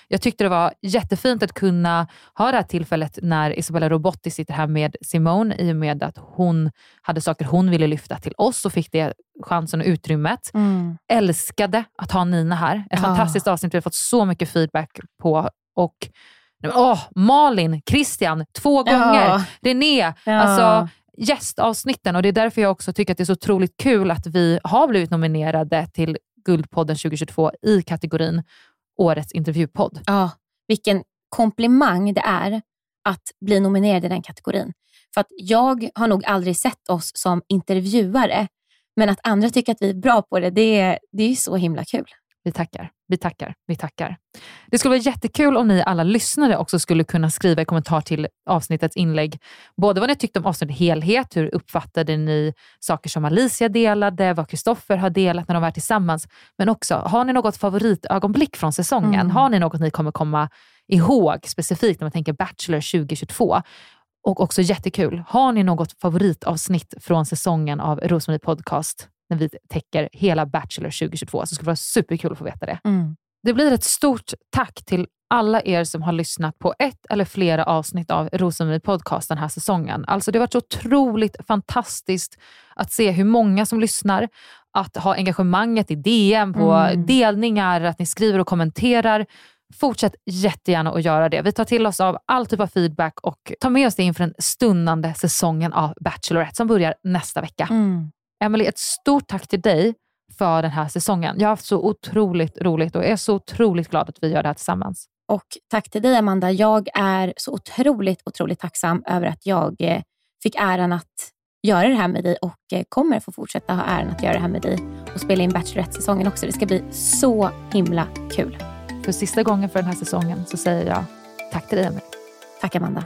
Jag tyckte det var jättefint att kunna ha det här tillfället när Isabella Robotti sitter här med Simone i och med att hon hade saker hon ville lyfta till oss och fick det chansen och utrymmet Mm. älskade att ha Nina här. Ett Ja. fantastiskt avsnitt vi har fått så mycket feedback på. Och åh, Malin, Christian, två Ja. gånger. René, Ja. alltså gästavsnitten. Och det är därför jag också tycker att det är så otroligt kul att vi har blivit nominerade till Guldpodden 2022 i kategorin Årets intervjupodd. Ja, vilken komplimang det är att bli nominerad i den kategorin. För att jag har nog aldrig sett oss som intervjuare, men att andra tycker att vi är bra på det, det är, det är så himla kul. Vi tackar, vi tackar, vi tackar. Det skulle vara jättekul om ni alla lyssnare också skulle kunna skriva i kommentar till avsnittets inlägg, både vad ni tyckte om avsnittet helhet, hur uppfattade ni saker som Alicia delade, vad Kristoffer har delat när de var tillsammans, men också, har ni något favoritögonblick från säsongen? Mm. Har ni något ni kommer komma ihåg specifikt när man tänker Bachelor 2022? Och också jättekul, har ni något favoritavsnitt från säsongen av Rosmarie Podcast när vi täcker hela Bachelor 2022? Så skulle det vara superkul att få veta det. Mm. Det blir ett stort tack till alla er som har lyssnat på ett eller flera avsnitt av Rosmarie Podcast den här säsongen. Alltså det har varit så otroligt fantastiskt att se hur många som lyssnar, att ha engagemanget i DM, på Mm. delningar, att ni skriver och kommenterar. Fortsätt jättegärna att göra det. Vi tar till oss av all typ av feedback och tar med oss det inför den stundande säsongen av Bachelorette som börjar nästa vecka. Mm. Emily, ett stort tack till dig för den här säsongen. Jag har haft så otroligt roligt och är så otroligt glad att vi gör det här tillsammans. Och tack till dig Amanda. Jag är så otroligt, otroligt tacksam över att jag eh, fick äran att göra det här med dig och eh, kommer få fortsätta ha äran att göra det här med dig och spela in Bachelorette-säsongen också. Det ska bli så himla kul. För sista gången för den här säsongen så säger jag tack till dig Emily. Tack Amanda.